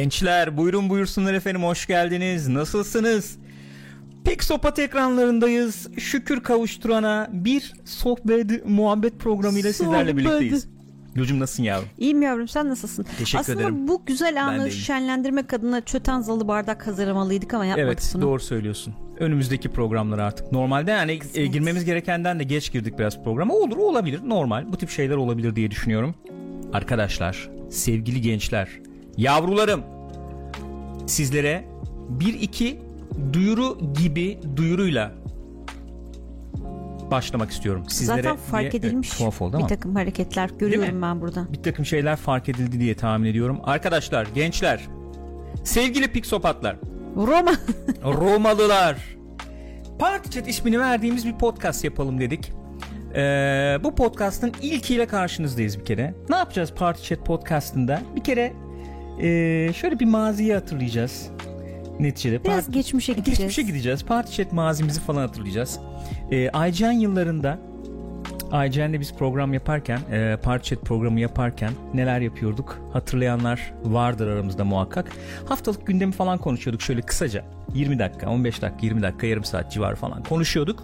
Gençler buyurun buyursunlar efendim hoş geldiniz. Nasılsınız? Pixopat ekranlarındayız. Şükür kavuşturana bir sohbet muhabbet programıyla sizlerle Sohbet. birlikteyiz. Gülcüm nasılsın yavrum? İyiyim yavrum sen nasılsın? Teşekkür Aslında ederim. bu güzel anı şenlendirmek adına çöten zalı bardak hazırlamalıydık ama yapmadık Evet bunu. doğru söylüyorsun. Önümüzdeki programlar artık. Normalde yani e, girmemiz gerekenden de geç girdik biraz programa. Olur olabilir normal. Bu tip şeyler olabilir diye düşünüyorum. Arkadaşlar, sevgili gençler, yavrularım sizlere bir iki duyuru gibi duyuruyla başlamak istiyorum. Sizlere Zaten fark diye- edilmiş Evet, tuhaf oldu bir ama. takım hareketler görüyorum ben burada. bir takım şeyler fark edildi diye tahmin ediyorum. Arkadaşlar, gençler, sevgili piksopatlar, Roma Romalılar. Party Chat ismini verdiğimiz bir podcast yapalım dedik. Ee, bu podcast'ın ilkiyle karşınızdayız bir kere. Ne yapacağız Party Chat podcast'ında? Bir kere ee, şöyle bir maziyi hatırlayacağız. Neticede. biraz Parti- geçmişe gideceğiz. Geçmişe gideceğiz. Party Chat mazimizi falan hatırlayacağız. Ee, IGN yıllarında IGN'de biz program yaparken, e, Party Chat programı yaparken neler yapıyorduk? Hatırlayanlar vardır aramızda muhakkak. Haftalık gündemi falan konuşuyorduk şöyle kısaca. 20 dakika, 15 dakika, 20 dakika, yarım saat civarı falan konuşuyorduk.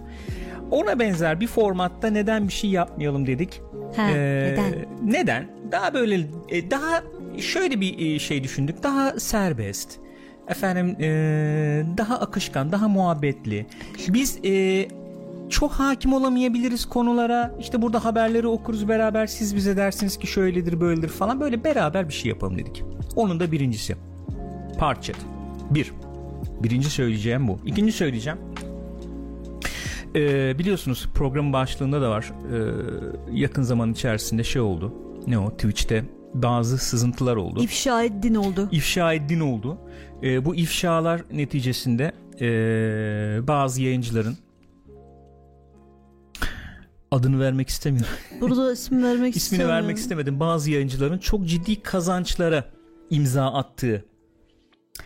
Ona benzer bir formatta neden bir şey yapmayalım dedik. Ha, Ee, neden? Neden? Daha böyle e, daha şöyle bir e, şey düşündük. Daha serbest. Efendim e, daha akışkan, daha muhabbetli. Biz çok hakim olamayabiliriz konulara. İşte burada haberleri okuruz beraber. Siz bize dersiniz ki şöyledir böyledir falan. Böyle beraber bir şey yapalım dedik. Onun da birincisi. Parchat. Bir. Birinci söyleyeceğim bu. İkinci söyleyeceğim. Ee, biliyorsunuz programın başlığında da var. Ee, yakın zaman içerisinde şey oldu. Ne o? Twitch'te bazı sızıntılar oldu. İfşa ettin oldu. İfşa edin oldu. Ee, bu ifşalar neticesinde ee, bazı yayıncıların adını vermek istemiyorum. Burada isim vermek İsmini istemiyorum. vermek istemedim. Bazı yayıncıların çok ciddi kazançlara imza attığı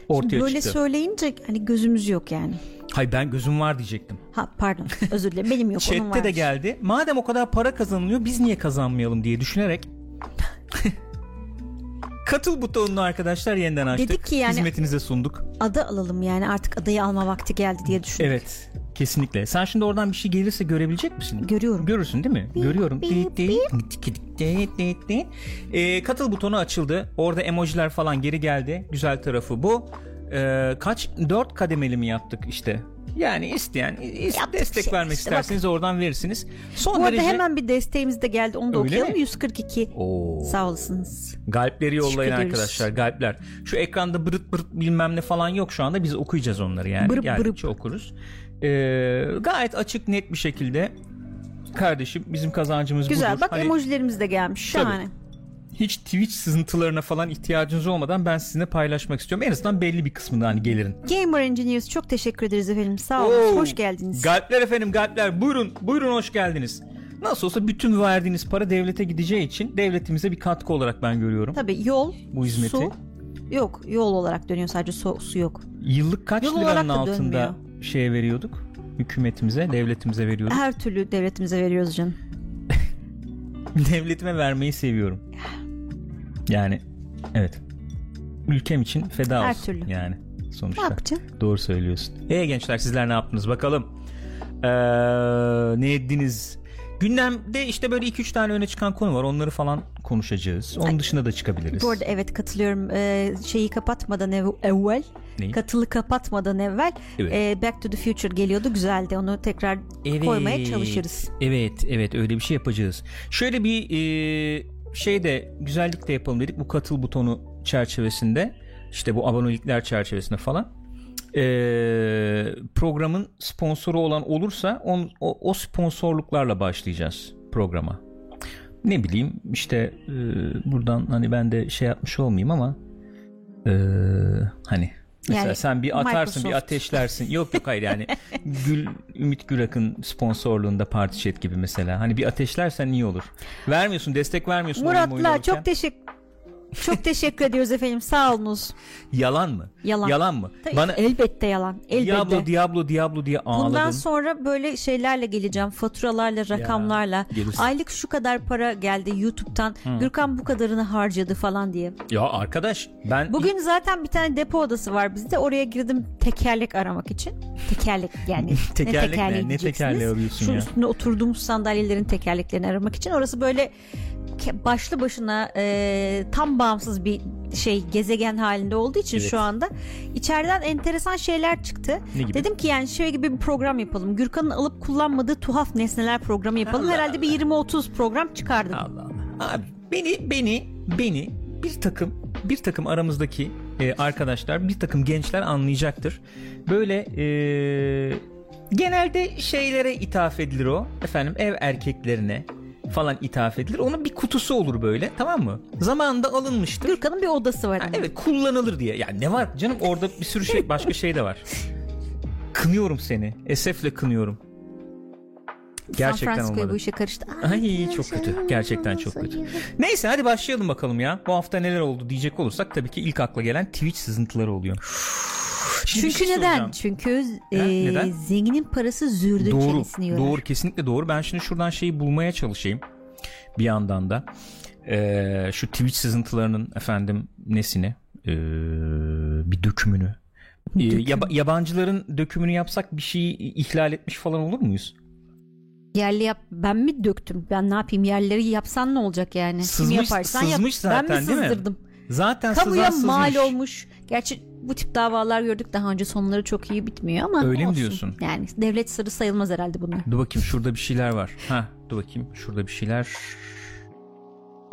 ortaya Şimdi böyle çıktı. söyleyince hani gözümüz yok yani. Hayır ben gözüm var diyecektim. Ha pardon özür dilerim benim yok onun Chat'te var. de geldi. Madem o kadar para kazanılıyor biz niye kazanmayalım diye düşünerek Katıl butonunu arkadaşlar yeniden açtık. Dedik ki yani- Hizmetinize sunduk. Adı alalım yani artık adayı alma vakti geldi diye düşündüm. Evet. Kesinlikle. Sen şimdi oradan bir şey gelirse görebilecek misin? Görüyorum. Görürsün değil mi? Görüyorum. bip, Ee, katıl butonu açıldı. Orada emojiler falan geri geldi. Güzel tarafı bu. Ee, kaç? Dört kademeli mi yaptık işte? Yani isteyen is- Yaptık destek şey vermek işte, isterseniz oradan verirsiniz. Son Bu arada derece... hemen bir desteğimiz de geldi onu da Öyle okuyalım. mi? 142 Oo. sağ olasınız. Galpleri yollayın ederiz. arkadaşlar galpler. Şu ekranda bırıt bırıt bilmem ne falan yok şu anda biz okuyacağız onları yani. Bırıp Geldikçe okuruz. Ee, gayet açık net bir şekilde kardeşim bizim kazancımız Güzel budur. bak Hani emojilerimiz de gelmiş Tabii. Hiç Twitch sızıntılarına falan ihtiyacınız olmadan ben sizinle paylaşmak istiyorum. En azından belli bir kısmında hani gelirin. Gamer Engineers çok teşekkür ederiz efendim sağ olun Oo, hoş geldiniz. Galpler efendim galpler buyurun buyurun hoş geldiniz. Nasıl olsa bütün verdiğiniz para devlete gideceği için devletimize bir katkı olarak ben görüyorum Tabii yol, bu hizmeti. su yok yol olarak dönüyor sadece su, su yok. Yıllık kaç Yıl liranın altında dönmüyor. şeye veriyorduk? Hükümetimize, devletimize veriyorduk. Her türlü devletimize veriyoruz canım. Devletime vermeyi seviyorum. Yani evet. Ülkem için feda Her olsun. türlü. Yani Ne sonuçta. yapacaksın? Doğru söylüyorsun. Ee gençler sizler ne yaptınız bakalım. Ee, ne ettiniz? Gündemde işte böyle 2-3 tane öne çıkan konu var. Onları falan konuşacağız. Onun dışında da çıkabiliriz. Bu arada evet katılıyorum. Ee, şeyi kapatmadan ev- evvel, Neyi? katılı kapatmadan evvel Evet. e, Back to the Future geliyordu. Güzeldi. Onu tekrar koymaya çalışırız. Evet, evet öyle bir şey yapacağız. Şöyle bir e, şey de güzellik de yapalım dedik bu katıl butonu çerçevesinde. İşte bu abonelikler çerçevesinde falan. E, programın sponsoru olan olursa on, o, o sponsorluklarla başlayacağız programa. Ne bileyim işte e, buradan hani ben de şey yapmış olmayayım ama e, hani Mesela Yani sen bir atarsın bir Microsoft. ateşlersin. Yok yok hayır yani Gül Ümit Gürak'ın sponsorluğunda Party Chat gibi mesela. Hani bir ateşlersen iyi olur. Vermiyorsun destek vermiyorsun. olurken. çok teşekkür Çok teşekkür ediyoruz efendim. Sağ olunuz. Yalan mı? Yalan. Yalan mı? Tabii, Bana elbette yalan. Elbette. Diablo Diablo Diablo diye ağladın. Bundan sonra böyle şeylerle geleceğim. Faturalarla, rakamlarla. gelirsin. Aylık şu kadar para geldi YouTube'dan. Gürkan bu kadarını harcadı falan diye. Ya arkadaş ben Bugün zaten bir tane depo odası var bizde. Oraya girdim tekerlek aramak için. Tekerlek yani. Tekerlek ne? tekerleği Ne diyeceksiniz. tekerleği arıyorsun Şu ya? üstünde oturduğumuz sandalyelerin tekerleklerini aramak için. Orası böyle başlı başına e, tam bağımsız bir şey gezegen halinde olduğu için Evet. şu anda içeriden enteresan şeyler çıktı. Dedim ki yani şöyle gibi bir program yapalım. Gürkan'ın alıp kullanmadığı tuhaf nesneler programı yapalım. Allah Herhalde bir 20-30 program çıkardım. Allah Allah. Abi beni beni beni bir takım bir takım aramızdaki e, arkadaşlar bir takım gençler anlayacaktır. Böyle e, genelde şeylere ithaf edilir o. Efendim ev erkeklerine falan ithaf edilir. Onun bir kutusu olur böyle tamam mı? Zamanında alınmıştır. Gürkan'ın bir odası var. Ha, evet kullanılır diye. Yani ne var canım orada bir sürü şey başka şey de var. Kınıyorum seni. Esefle kınıyorum. Gerçekten San Francisco'ya bu işe karıştı. Ay çok kötü. Gerçekten çok kötü. Neyse hadi başlayalım bakalım ya. Bu hafta neler oldu diyecek olursak tabii ki ilk akla gelen Twitch sızıntıları oluyor. Şimdi bir Çünkü şey neden? soracağım. Çünkü e, neden? zenginin parası zürdün Doğru. çenesini yorar. Doğru kesinlikle doğru. Ben şimdi şuradan şeyi bulmaya çalışayım. Bir yandan da Ee, şu Twitch sızıntılarının efendim nesini Ee, bir dökümünü Ee, yaba- yabancıların dökümünü yapsak bir şeyi ihlal etmiş falan olur muyuz? Yerli yap ben mi döktüm? Ben ne yapayım? Yerleri yapsan ne olacak yani? Sızmış- Kim yaparsan yap. sızmış ben zaten, mi değil mi? sızdırdım? Zaten Kamuya sızan mal sızmış. olmuş. Gerçi bu tip davalar gördük daha önce sonları çok iyi bitmiyor ama Öyle mi olsun. diyorsun? Yani devlet sırrı sayılmaz herhalde bunlar. Dur bakayım şurada bir şeyler var. Ha, dur bakayım şurada bir şeyler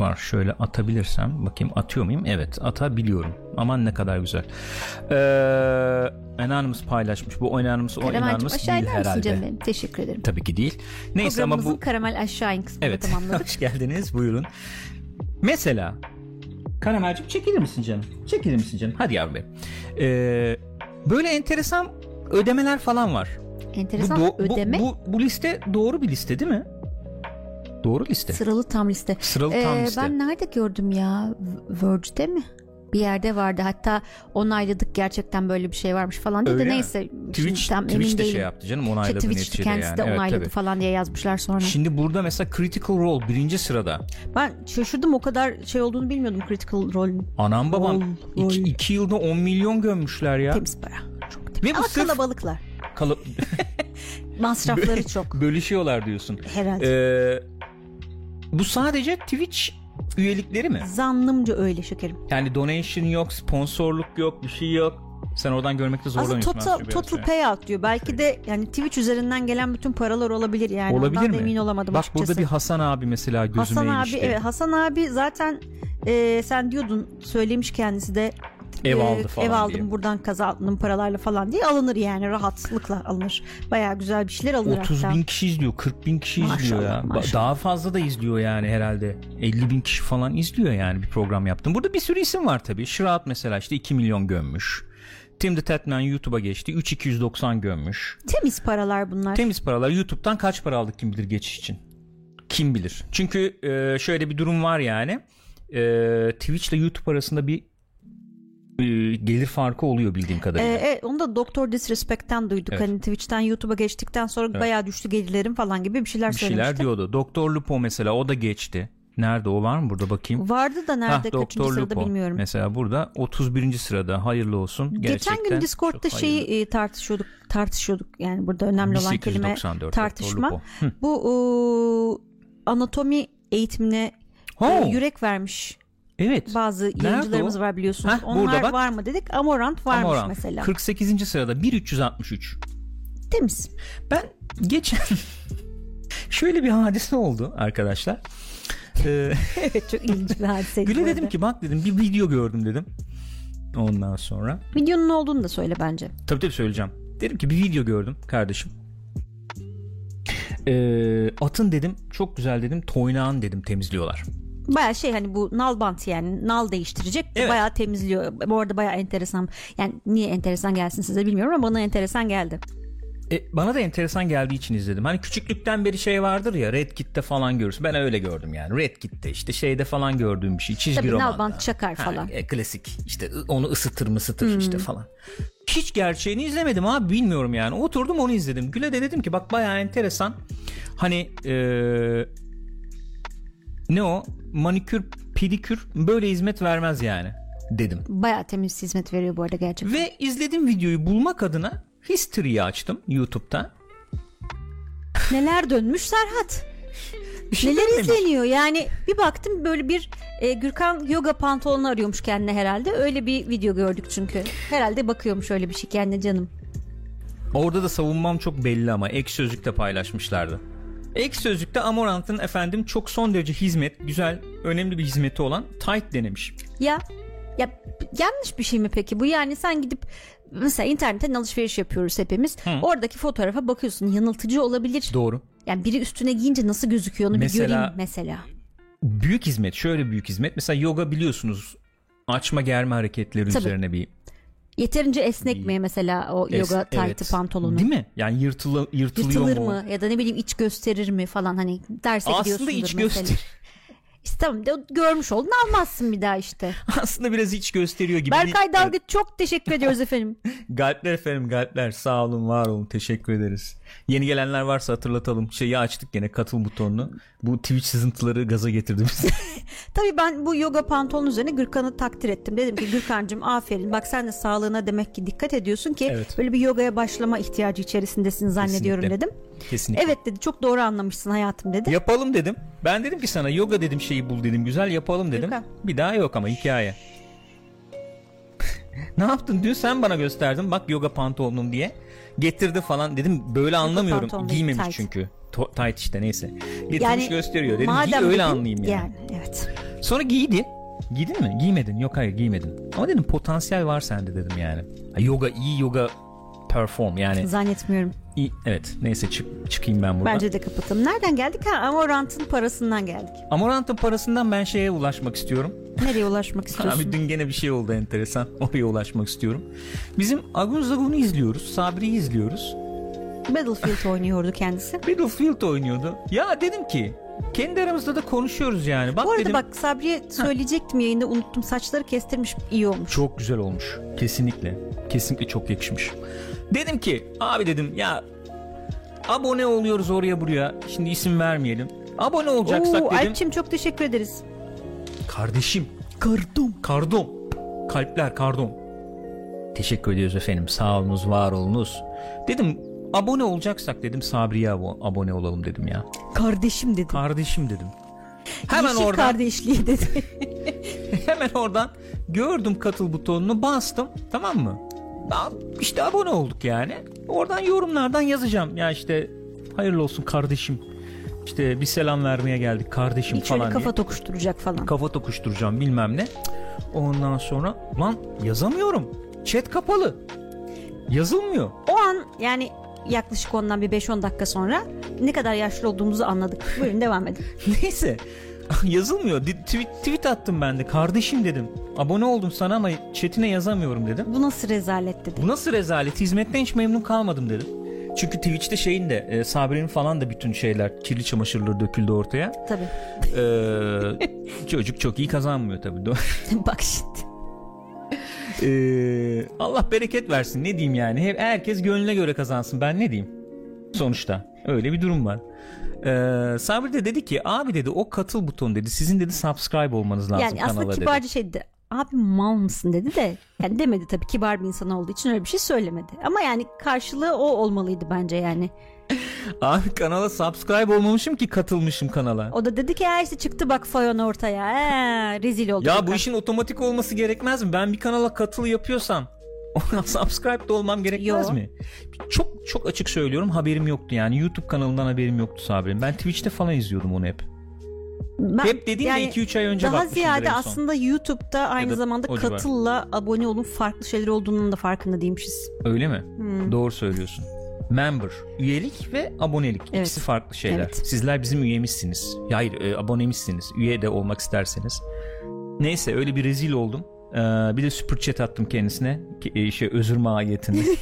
var. Şöyle atabilirsem bakayım atıyor muyum? Evet atabiliyorum. Aman ne kadar güzel. Ee, Anonymous paylaşmış. Bu Anonymous o Anonymous değil herhalde. canım? Teşekkür ederim. Tabii ki değil. Neyse ama bu karamel aşağı in kısmını Evet. tamamladık. Hoş geldiniz. Buyurun. Mesela Karamelcim çekilir misin canım? Çekilir misin canım? Hadi yavrum benim. Ee, böyle enteresan ödemeler falan var. Enteresan bu, do- bu- ödeme. Bu, bu liste doğru bir liste değil mi? Doğru liste. Sıralı tam liste. Sıralı tam Ee, liste. ben nerede gördüm ya? Verge'de mi? Bir yerde vardı. Hatta onayladık gerçekten böyle bir şey varmış falan dedi. Öyle mi? Neyse. Twitch, tam Twitch emin de değilim. şey yaptı canım İşte onayladı Twitch neticede kendisi yani. de Evet, onayladı tabii. falan diye yazmışlar sonra. Şimdi burada mesela Critical Role birinci sırada. Ben şaşırdım o kadar şey olduğunu bilmiyordum Critical Role'ün. Anam babam Rol, iki, rol. iki yılda 10 milyon gömmüşler ya. Temiz para. Çok temiz. Ve bu Ama sırf kalabalıklar. kalıp Masrafları çok bölüşüyorlar diyorsun. herhalde. Ee, bu sadece Twitch üyelikleri mi? Zannımca öyle şekerim. Yani donation yok, sponsorluk yok, bir şey yok. Sen oradan görmekte zorlanıyorsun. total, aslında total ya. payout diyor. Belki de yani Twitch üzerinden gelen bütün paralar olabilir yani. Olabilir Ondan mi? emin olamadım Bak açıkçası. burada bir Hasan abi mesela gözüme Hasan abi ilişti. evet Hasan abi zaten e, sen diyordun söylemiş kendisi de Ev aldı falan ev aldım diye. buradan kazandım paralarla falan diye alınır yani rahatlıkla alınır. Bayağı güzel bir şeyler alınır 30 hatta. bin kişi izliyor 40 bin kişi Maşallah, izliyor ya maşallah. daha fazla da izliyor yani herhalde 50 bin kişi falan izliyor yani bir program yaptım burada bir sürü isim var tabi Shroud mesela işte 2 milyon gömmüş Tim the Tatman YouTube'a geçti 3290 gömmüş Temiz paralar bunlar. temiz paralar YouTube'dan kaç para aldık kim bilir geçiş için kim bilir çünkü e, şöyle bir durum var yani e, Twitch ile YouTube arasında bir gelir farkı oluyor bildiğim Ee, kadarıyla evet, onu da Doktor Disrespect'ten duyduk. Evet. Hani Twitch'ten YouTube'a geçtikten sonra bayağı düştü gelirlerim falan gibi bir şeyler bir şeyler söylemişti. diyordu Doktor Lupo mesela o da geçti nerede o var mı burada bakayım Vardı da nerede Hah, kaçıncı Doktor sırada Lupo. bilmiyorum. Mesela burada 31. sırada hayırlı olsun. Gerçekten Geçen gün Discord'da şeyi e, tartışıyorduk tartışıyorduk yani burada önemli olan kelime 1894 tartışma. Bu e, anatomi eğitimine e, yürek vermiş evet. bazı yayıncılarımız var biliyorsunuz. Hah, Onlar bak. var mı dedik. Amorant varmış Amorant. mesela. 48. sırada 1363. Temiz. Ben geçen şöyle bir hadise oldu arkadaşlar. Ee, evet çok ilginç bir hadiseydi. Gül'e dedim ki bak dedim bir video gördüm dedim. Ondan sonra Videonun olduğunu da söyle bence. tabii tabii söyleyeceğim. Dedim ki bir video gördüm kardeşim. Ee, atın dedim çok güzel dedim toynağın dedim temizliyorlar. Baya şey hani bu nal bant yani nal değiştirecek Evet. bayağı temizliyor. Bu arada bayağı enteresan. Yani niye enteresan gelsin size bilmiyorum ama bana enteresan geldi. E, bana da enteresan geldiği için izledim. Hani küçüklükten beri şey vardır ya Red Kit'te falan görürsün. Ben öyle gördüm yani. Red Kit'te işte şeyde falan gördüğüm bir şey. Çizgi Tabii romanda. Nalbant Çakar Ha, falan. e, klasik işte onu ısıtır mı ısıtır Hmm. işte falan. Hiç gerçeğini izlemedim abi bilmiyorum yani. Oturdum onu izledim. Gül'e de dedim ki bak bayağı enteresan. Hani eee, ne o manikür pedikür böyle hizmet vermez yani dedim. Bayağı temiz hizmet veriyor bu arada gerçekten. Ve izlediğim videoyu bulmak adına History'yi açtım YouTube'da. Neler dönmüş Serhat. Bir şey Neler dönmemiş. izleniyor yani bir baktım böyle bir e, Gürkan yoga pantolonu arıyormuş kendine herhalde öyle bir video gördük çünkü herhalde bakıyormuş öyle bir şey kendine canım Orada da savunmam çok belli ama ek sözlükte paylaşmışlardı. Ek sözlükte Amorant'ın efendim çok son derece hizmet, güzel, önemli bir hizmeti olan tight denemiş. ya ya yanlış bir şey mi peki bu yani sen gidip mesela internetten alışveriş yapıyoruz hepimiz Hı. oradaki fotoğrafa bakıyorsun yanıltıcı olabilir Doğru. yani biri üstüne giyince nasıl gözüküyor onu Mesela- bir göreyim mesela Büyük hizmet, şöyle büyük hizmet. Mesela yoga biliyorsunuz açma germe hareketleri Tabii. üzerine bir yeterince esnek mi mesela o Es- yoga taytı evet. pantolonu Değil mi? Yani yırtılı, yırtılıyor yırtılır mu? mı ya da ne bileyim iç gösterir mi falan hani derse Aslında gidiyorsundur iç mesela. göster. İşte tamam de, görmüş oldun almazsın bir daha işte. Aslında biraz iç gösteriyor gibi. Berkay Dalgıç çok teşekkür ediyoruz efendim. Galpler efendim galpler sağ olun var olun teşekkür ederiz. Yeni gelenler varsa hatırlatalım. Şeyi açtık gene katıl butonunu. Bu Twitch sızıntıları gaza getirdi bizi. Tabii ben bu yoga pantolon üzerine Gürkan'ı takdir ettim. Dedim ki Gürkan'cığım aferin bak sen de sağlığına demek ki dikkat ediyorsun ki Evet. böyle bir yogaya başlama ihtiyacı içerisindesin zannediyorum Kesinlikle. dedim. Kesinlikle. Evet dedi çok doğru anlamışsın hayatım dedi. Yapalım dedim. Ben dedim ki sana yoga dedim şeyi bul dedim. Güzel yapalım dedim. Gürkan. Bir daha yok ama hikaye. ne yaptın dün sen bana gösterdin bak yoga pantolonum diye. Getirdi falan dedim böyle anlamıyorum. Giymemiş tight. çünkü. To- tight işte neyse. Getirmiş Yani gösteriyor. Dedim giy öyle anlayayım yani. Yani evet. Sonra giydi. Giydin mi? Giymedin. Yok hayır giymedin. Ama dedim potansiyel var sende dedim yani. Ha, Yoga iyi yoga perform yani. Zannetmiyorum. iyi, evet neyse çık, çıkayım ben buradan. Bence de kapatalım. Nereden geldik? Ha Amorant'ın parasından geldik. Amorant'ın parasından ben şeye ulaşmak istiyorum. Nereye ulaşmak istiyorsun? Abi dün gene bir şey oldu enteresan. Oraya ulaşmak istiyorum. Bizim Agun Zagun'u izliyoruz. Sabri'yi izliyoruz. Battlefield oynuyordu kendisi. Battlefield oynuyordu. Ya dedim ki kendi aramızda da konuşuyoruz yani. Bak Bu arada dedim, bak Sabri'ye söyleyecektim yayında unuttum. Saçları kestirmiş iyi olmuş. Çok güzel olmuş. Kesinlikle. Kesinlikle çok yakışmış. Dedim ki abi dedim ya abone oluyoruz oraya buraya. Şimdi isim vermeyelim. Abone olacaksak Oo, dedim. Alpçim çok teşekkür ederiz. Kardeşim. Kardom. Kardom. Kalpler kardom. Teşekkür ediyoruz efendim. Sağ olunuz, var olunuz. Dedim abone olacaksak dedim Sabri'ye abo- abone olalım dedim ya. Kardeşim dedim. Kardeşim dedim. Hemen Yeşil oradan kardeşliği dedi. hemen oradan gördüm katıl butonunu bastım tamam mı? İşte abone olduk yani. Oradan yorumlardan yazacağım. Ya işte hayırlı olsun kardeşim. İşte bir selam vermeye geldik kardeşim Hiç öyle falan kafa diye. tokuşturacak falan. Kafa tokuşturacağım bilmem ne. Ondan sonra lan yazamıyorum. Chat kapalı. Yazılmıyor. o an yani yaklaşık ondan bir 5-10 dakika sonra ne kadar yaşlı olduğumuzu anladık. Buyurun devam edin. Neyse. Yazılmıyor. Tweet, tweet attım ben de. Kardeşim dedim. Abone oldum sana ama chatine yazamıyorum dedim. Bu nasıl rezalet dedi. Bu nasıl rezalet? Hizmetten hiç memnun kalmadım dedim. Çünkü Twitch'te şeyin de e, Sabri'nin falan da bütün şeyler kirli çamaşırları döküldü ortaya. Tabii. Ee, çocuk çok iyi kazanmıyor tabii. Bak şimdi. Ee, Allah bereket versin ne diyeyim yani. Hep herkes gönlüne göre kazansın. Ben ne diyeyim? Sonuçta öyle bir durum var. Ee, Sabri de dedi ki abi dedi o katıl butonu dedi. Sizin dedi subscribe olmanız lazım Yani kanala aslında dedi. kibarca şey dedi. Abi mal mısın dedi de yani demedi tabii kibar bir insan olduğu için öyle bir şey söylemedi. Ama yani karşılığı o olmalıydı bence yani. Abi kanala subscribe olmamışım ki katılmışım kanala. O da dedi ki ya işte çıktı bak Fayon ortaya. Ee, rezil oldu. Ya bu Gürkan." işin otomatik olması gerekmez mi? Ben bir kanala katıl yapıyorsam subscribe de olmam gerekmez Yo. mi? Çok çok açık söylüyorum haberim yoktu yani. YouTube kanalından haberim yoktu Sabri'nin. Ben Twitch'te falan izliyordum onu hep. Ben- hep dediğim yani de 2-3 ay önce Daha ziyade aslında YouTube'da aynı da zamanda o civar. katılla abone olun farklı şeyler olduğunun da farkında değilmişiz. Öyle mi? Hmm. Doğru söylüyorsun. Member, üyelik ve abonelik Evet. ikisi farklı şeyler. Evet. Sizler bizim üyemizsiniz. Ya Hayır, e, abonemizsiniz. Üye de olmak isterseniz. Neyse öyle bir rezil oldum. Ee, bir de super chat attım kendisine. Ki- e, şey özür mahiyetinde.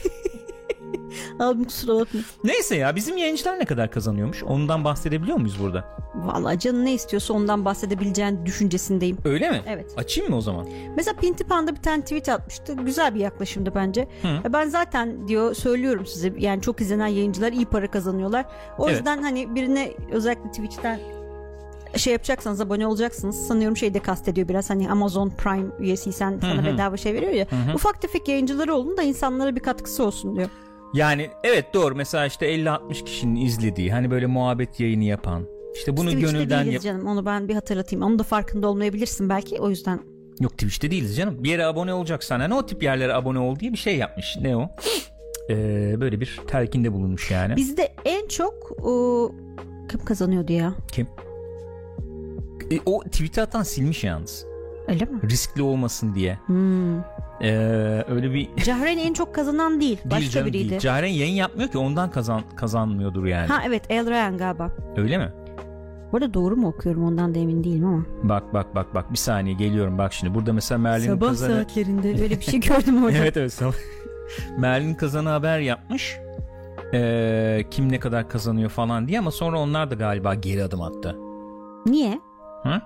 Abi kusura bakma. Neyse ya bizim yayıncılar ne kadar kazanıyormuş? Ondan bahsedebiliyor muyuz burada? Vallahi canın ne istiyorsa ondan bahsedebileceğin düşüncesindeyim. Öyle mi? Evet. Açayım mı o zaman? Mesela Pintipan'da bir tane tweet atmıştı. Güzel bir yaklaşımdı bence. Hı. E Ben zaten diyor söylüyorum size yani çok izlenen yayıncılar iyi para kazanıyorlar. O Evet. yüzden hani birine özellikle Twitch'ten şey yapacaksanız abone olacaksınız. Sanıyorum şey de kastediyor biraz hani Amazon Prime üyesiysen sana hı. bedava şey veriyor ya. hı. Ufak tefek yayıncıları olun da insanlara bir katkısı olsun diyor. Yani evet doğru mesela işte 50-60 kişinin izlediği hani böyle muhabbet yayını yapan işte bunu Twitch'te gönülden yap- canım onu ben bir hatırlatayım. Onun da farkında olmayabilirsin belki o yüzden. Yok Twitch'te değiliz canım. Bir yere abone olacaksan hani o tip yerlere abone ol diye bir şey yapmış. Ne o? Ee, böyle bir telkinde bulunmuş yani. Bizde en çok o, kim kazanıyordu ya? Kim? E, o tweet'i atan silmiş yalnız. Öyle mi? Riskli olmasın diye. Hmm. Ee, öyle bir Cahreyn en çok kazanan değil. değil Başka canım biriydi. değil. Caren yayın yapmıyor ki ondan kazan kazanmıyordur yani. Ha evet El Ryan galiba. Öyle mi? Bu arada doğru mu okuyorum ondan da emin değilim ama. Bak bak bak bak bir saniye geliyorum bak şimdi. Burada mesela Sabah kazanı saatlerinde öyle bir şey gördüm orada. Evet evet sabah. Merlin kazanı haber yapmış. Ee, kim ne kadar kazanıyor falan diye ama sonra onlar da galiba geri adım attı. Niye? Hı?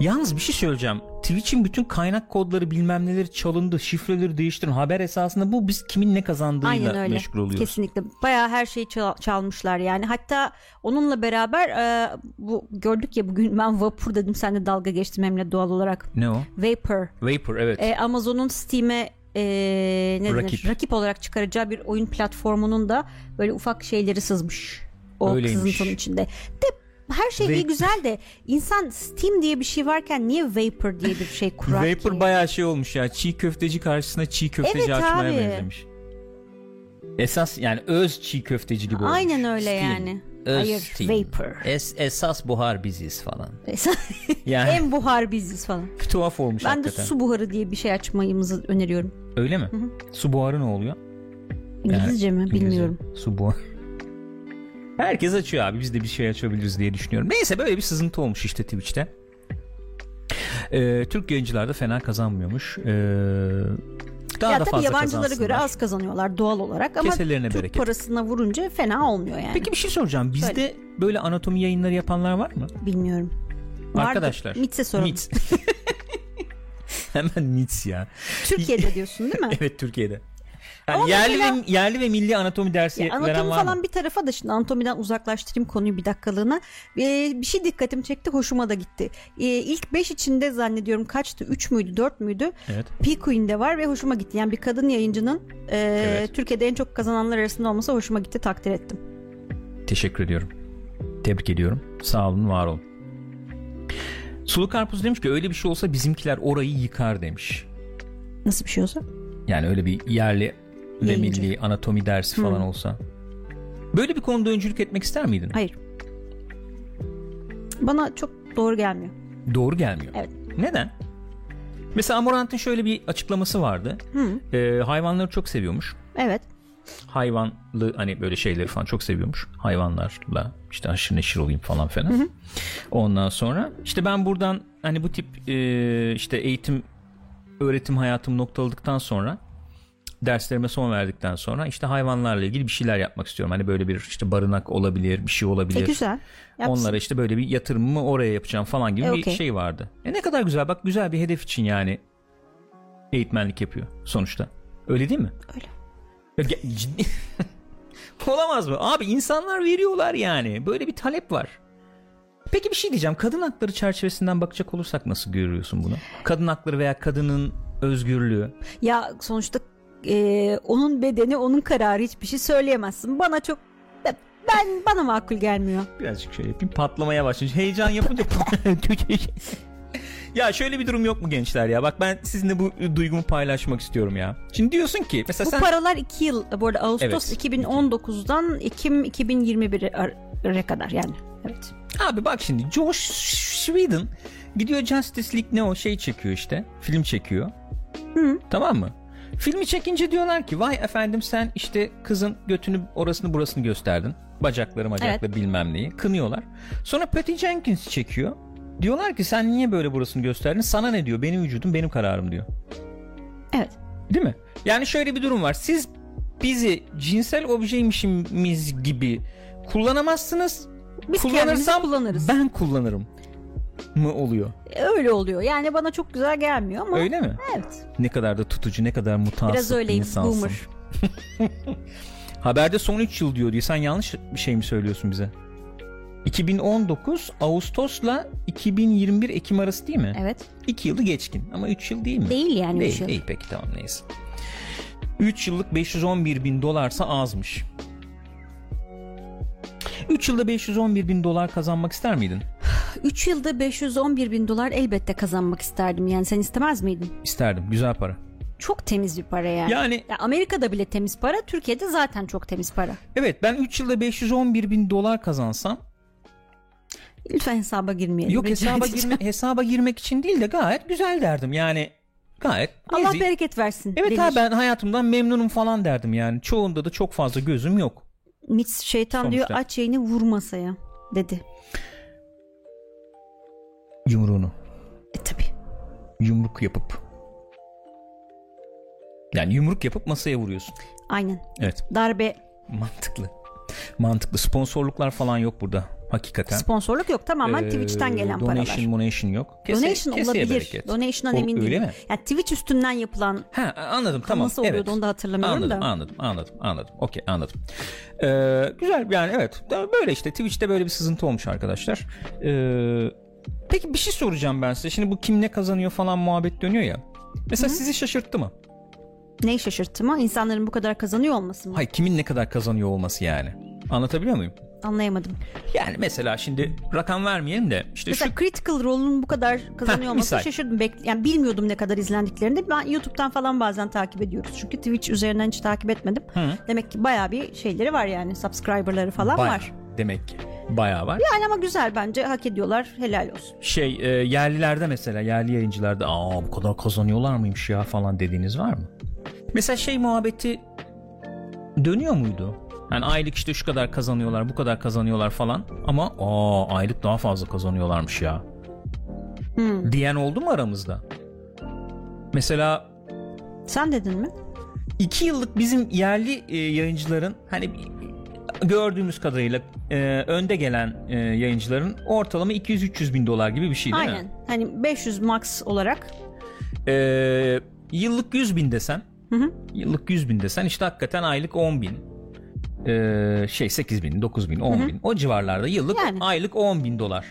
Yalnız bir şey söyleyeceğim. Twitch'in bütün kaynak kodları bilmem neleri çalındı. Şifreleri değiştirin. Haber esasında bu biz kimin ne Aynen kazandığıyla öyle. meşgul oluyoruz. Kesinlikle. Bayağı her şeyi çal- çalmışlar yani. Hatta onunla beraber e, bu gördük ya bugün ben Vapur dedim sen de dalga geçtim hem doğal olarak. Ne o? Vapor. Vapor evet. E, Amazon'un Steam'e e, ne denir? Rakip. rakip olarak çıkaracağı bir oyun platformunun da böyle ufak şeyleri sızmış. O Öyleymiş. sızıntının içinde. De her şey iyi güzel de insan Steam diye bir şey varken niye Vapor diye bir şey kurar Vapor ki? bayağı şey olmuş ya. Çiğ köfteci karşısına çiğ köfteci Evet açmaya abi. benzemiş. Esas yani öz çiğ köfteci gibi olmuş. Aynen öyle Steam. yani. Öz Hayır Steam. Vapor. Es, esas buhar biziz falan. Yani en buhar biziz falan. tuhaf olmuş Ben de hakikaten. su buharı diye bir şey açmayımızı öneriyorum. Öyle mi? Su buharı ne oluyor? İngilizce mi İngilizce. bilmiyorum. Su buharı. Herkes açıyor abi. Biz de bir şey açabiliriz diye düşünüyorum. Neyse böyle bir sızıntı olmuş işte Twitch'te. Ee, Türk yayıncılar da fena kazanmıyormuş. Ee, daha ya da tabii yabancılara göre az kazanıyorlar doğal olarak ama Keselerine Türk bereket. parasına vurunca fena olmuyor yani. Peki bir şey soracağım. Bizde böyle anatomi yayınları yapanlar var mı? Bilmiyorum. Arkadaşlar. Mitse soralım. Mits. Hemen Mits ya. Türkiye'de diyorsun değil mi? Evet Türkiye'de. Yani Ama yerli mesela- ve yerli ve milli anatomi dersi Ya, veren anatomi var falan mı? bir tarafa da şimdi anatomiden uzaklaştırayım konuyu bir dakikalığına. Ee, bir şey dikkatimi çekti hoşuma da gitti. Ee, ilk 5 içinde zannediyorum kaçtı 3 müydü 4 müydü? Evet. P-Queen'de var ve hoşuma gitti. Yani bir kadın yayıncının e, Evet. Türkiye'de en çok kazananlar arasında olması hoşuma gitti takdir ettim. Teşekkür ediyorum. Tebrik ediyorum. Sağ olun, var olun. Sulu Karpuz demiş ki öyle bir şey olsa bizimkiler orayı yıkar demiş. Nasıl bir şey olsa? Yani öyle bir yerli ve Yayıncı. milli anatomi dersi falan Hmm. olsa. Böyle bir konuda öncülük etmek ister miydin? Hayır. Bana çok doğru gelmiyor. Doğru gelmiyor. Evet. Neden? Mesela Amorant'ın şöyle bir açıklaması vardı. Hı. Ee, hayvanları çok seviyormuş. Evet. hayvanlı hani böyle şeyleri falan çok seviyormuş. Hayvanlarla işte aşırı neşir olayım falan filan. Ondan sonra işte ben buradan hani bu tip e, işte eğitim öğretim hayatım noktaladıktan sonra derslerime son verdikten sonra işte hayvanlarla ilgili bir şeyler yapmak istiyorum. Hani böyle bir işte barınak olabilir, bir şey E, olabilir. güzel. Yapsın. Onlara işte böyle bir yatırımımı oraya yapacağım falan gibi E, bir okey. şey vardı. E ne kadar güzel bak güzel bir hedef için yani eğitmenlik yapıyor sonuçta. Öyle değil mi? Öyle. Ya ge- Ciddi. Olamaz mı? Abi insanlar veriyorlar yani. Böyle bir talep var. Peki bir şey diyeceğim. Kadın hakları çerçevesinden bakacak olursak nasıl görüyorsun bunu? Kadın hakları veya kadının özgürlüğü. Ya sonuçta e, onun bedeni onun kararı hiçbir şey söyleyemezsin. Bana çok ben bana makul gelmiyor. Birazcık şöyle yapayım. Patlamaya başlıyor. Heyecan yapınca Ya şöyle bir durum yok mu gençler ya? Bak ben sizinle bu duygumu paylaşmak istiyorum ya. Şimdi diyorsun ki mesela Bu sen paralar 2 yıl bu arada Ağustos Evet. 2019'dan Ekim 2021'e kadar yani. Evet. Abi bak şimdi Josh Sweden gidiyor Justice League ne o şey çekiyor işte. Film çekiyor. Hı. Tamam mı? Filmi çekince diyorlar ki vay efendim sen işte kızın götünü orasını burasını gösterdin. Bacakları bacakları bilmem neyi. Kınıyorlar. Sonra Patty Jenkins çekiyor. Diyorlar ki sen niye böyle burasını gösterdin? Sana ne diyor? Benim vücudum benim kararım diyor. Evet. Değil mi? Yani şöyle bir durum var. Siz bizi cinsel objeymişimiz gibi kullanamazsınız. Biz kullanırız. ben kullanırım mı oluyor? Öyle oluyor. Yani bana çok güzel gelmiyor ama. Öyle mi? Evet. Ne kadar da tutucu, ne kadar mutasip Biraz bir öyleyim. insansın. Boomer. Haberde son 3 yıl diyor diye sen yanlış bir şey mi söylüyorsun bize? 2019 Ağustos'la 2021 Ekim arası değil mi? Evet. 2 yılı geçkin ama 3 yıl değil mi? Değil yani Değil, üç yıl. değil peki tamam neyse. 3 yıllık 511 bin dolarsa azmış. 3 yılda 511 bin dolar kazanmak ister miydin? 3 yılda 511 bin dolar elbette kazanmak isterdim. Yani sen istemez miydin? İsterdim. Güzel para. Çok temiz bir para yani. Yani Ya Amerika'da bile temiz para, Türkiye'de zaten çok temiz para. evet ben 3 yılda 511 bin dolar kazansam Lütfen hesaba girmeyelim. yok hesaba girme, hesaba girmek için değil de gayet güzel derdim. Yani gayet Allah nezih. bereket versin. Evet denir. abi ben hayatımdan memnunum falan derdim yani. Çoğunda da çok fazla gözüm yok. Mitz şeytan diyor Sonuçta. aç yayını vur masaya dedi. Yumruğunu. E tabi. Yumruk yapıp. Yani yumruk yapıp masaya vuruyorsun. Aynen. Evet. Darbe Mantıklı. Mantıklı. Sponsorluklar falan yok burada. Hakikaten. sponsorluk yok tamamen Ee, Twitch'ten gelen donation, paralar. Donation yok. Kese- Donation olabilir. bereket. Donation'dan O- emin değilim. Öyle mi? Yani Twitch üstünden yapılan Ha anladım tamam. nasıl oluyordu evet. onu da hatırlamıyorum Anladım, da. anladım, anladım, anladım. Okey, anladım. Ee, güzel yani evet. Böyle işte Twitch'te böyle bir sızıntı olmuş arkadaşlar. Ee, peki bir şey soracağım ben size. Şimdi bu kim ne kazanıyor falan muhabbet dönüyor ya. Mesela sizi şaşırttı mı? Neyi şaşırttı mı? İnsanların bu kadar kazanıyor olması mı? Hayır, kimin ne kadar kazanıyor olması yani. Anlatabiliyor muyum? Anlayamadım. Yani mesela şimdi rakam vermeyelim de işte Mesela şu Critical Role'un bu kadar kazanıyor Heh, olması misal. şaşırdım. Bek yani bilmiyordum ne kadar izlendiklerini. Ben YouTube'dan falan bazen takip ediyoruz. Çünkü Twitch üzerinden hiç takip etmedim. Hı. Demek ki bayağı bir şeyleri var yani. Subscriber'ları falan bayağı, var. demek ki bayağı var. Yani ama güzel bence. Hak ediyorlar. Helal olsun. Şey e, yerlilerde mesela yerli yayıncılarda aa bu kadar kazanıyorlar mıymış ya falan dediğiniz var mı? Mesela şey muhabbeti dönüyor muydu? Yani aylık işte şu kadar kazanıyorlar bu kadar kazanıyorlar falan ama aa aylık daha fazla kazanıyorlarmış ya Hmm. diyen oldu mu aramızda? Mesela Sen dedin mi? iki yıllık bizim yerli e, yayıncıların hani gördüğümüz kadarıyla e, önde gelen e, yayıncıların ortalama 200-300 bin dolar gibi bir şey değil mi? Aynen. Hani 500 max olarak. Ee, yıllık 100 bin desen Hı hı. yıllık 100 bin desen işte hakikaten aylık 10 bin ee, şey 8 bin 9 bin 10 bin o civarlarda yıllık Yani. aylık 10 bin dolar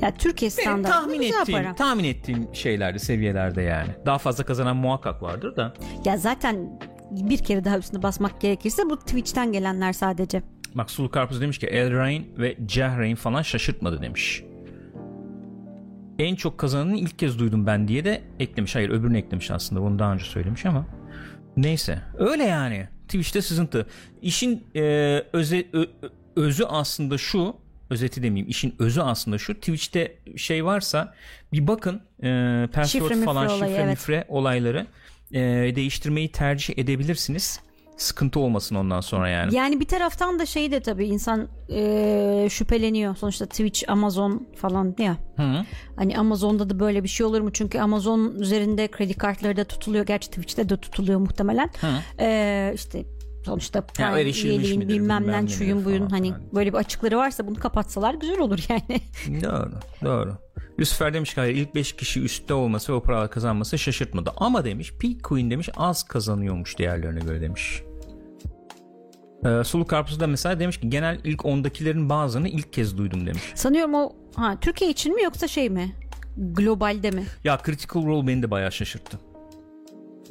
Ya Türkiye Benim standartı tahmin güzel ettiğim, para. tahmin ettiğim şeylerde seviyelerde yani daha fazla kazanan muhakkak vardır da Ya zaten bir kere daha üstüne basmak gerekirse bu Twitch'ten gelenler sadece. bak Sulu Karpuz demiş ki Elrain ve Cehreyn falan şaşırtmadı demiş. En çok kazananı ilk kez duydum ben diye de eklemiş. Hayır öbürünü eklemiş aslında. Bunu daha önce söylemiş ama. Neyse. Öyle yani. Twitch'te sızıntı. İşin e, öze, ö- özü aslında şu özeti demeyeyim. İşin özü aslında şu. Twitch'te şey varsa bir bakın e, password Şifre falan mifre şifre olayı, evet. mifre olayları e, değiştirmeyi tercih edebilirsiniz. Sıkıntı olmasın ondan sonra yani. Yani bir taraftan da şey de tabii insan eee, şüpheleniyor. Sonuçta Twitch, Amazon falan ya. Hı. Hani Amazon'da da böyle bir şey olur mu? Çünkü Amazon üzerinde kredi kartları da tutuluyor. Gerçi Twitch'te de tutuluyor muhtemelen. Hı. Eee işte sonuçta erişilmiş üyeliğin midir, bilmem ne şuyun buyun hani filan. böyle bir açıkları varsa bunu kapatsalar güzel olur yani. Doğru, doğru. Yusuf demiş ki hayır ilk 5 kişi üstte olması ve o paralar kazanması şaşırtmadı. Ama demiş Peak Queen demiş az kazanıyormuş diğerlerine göre demiş. Ee, Sulu Karpuz da mesela demiş ki genel ilk 10'dakilerin bazılarını ilk kez duydum demiş. Sanıyorum o ha Türkiye için mi yoksa şey mi? Globalde mi? Ya Critical Role beni de bayağı şaşırttı.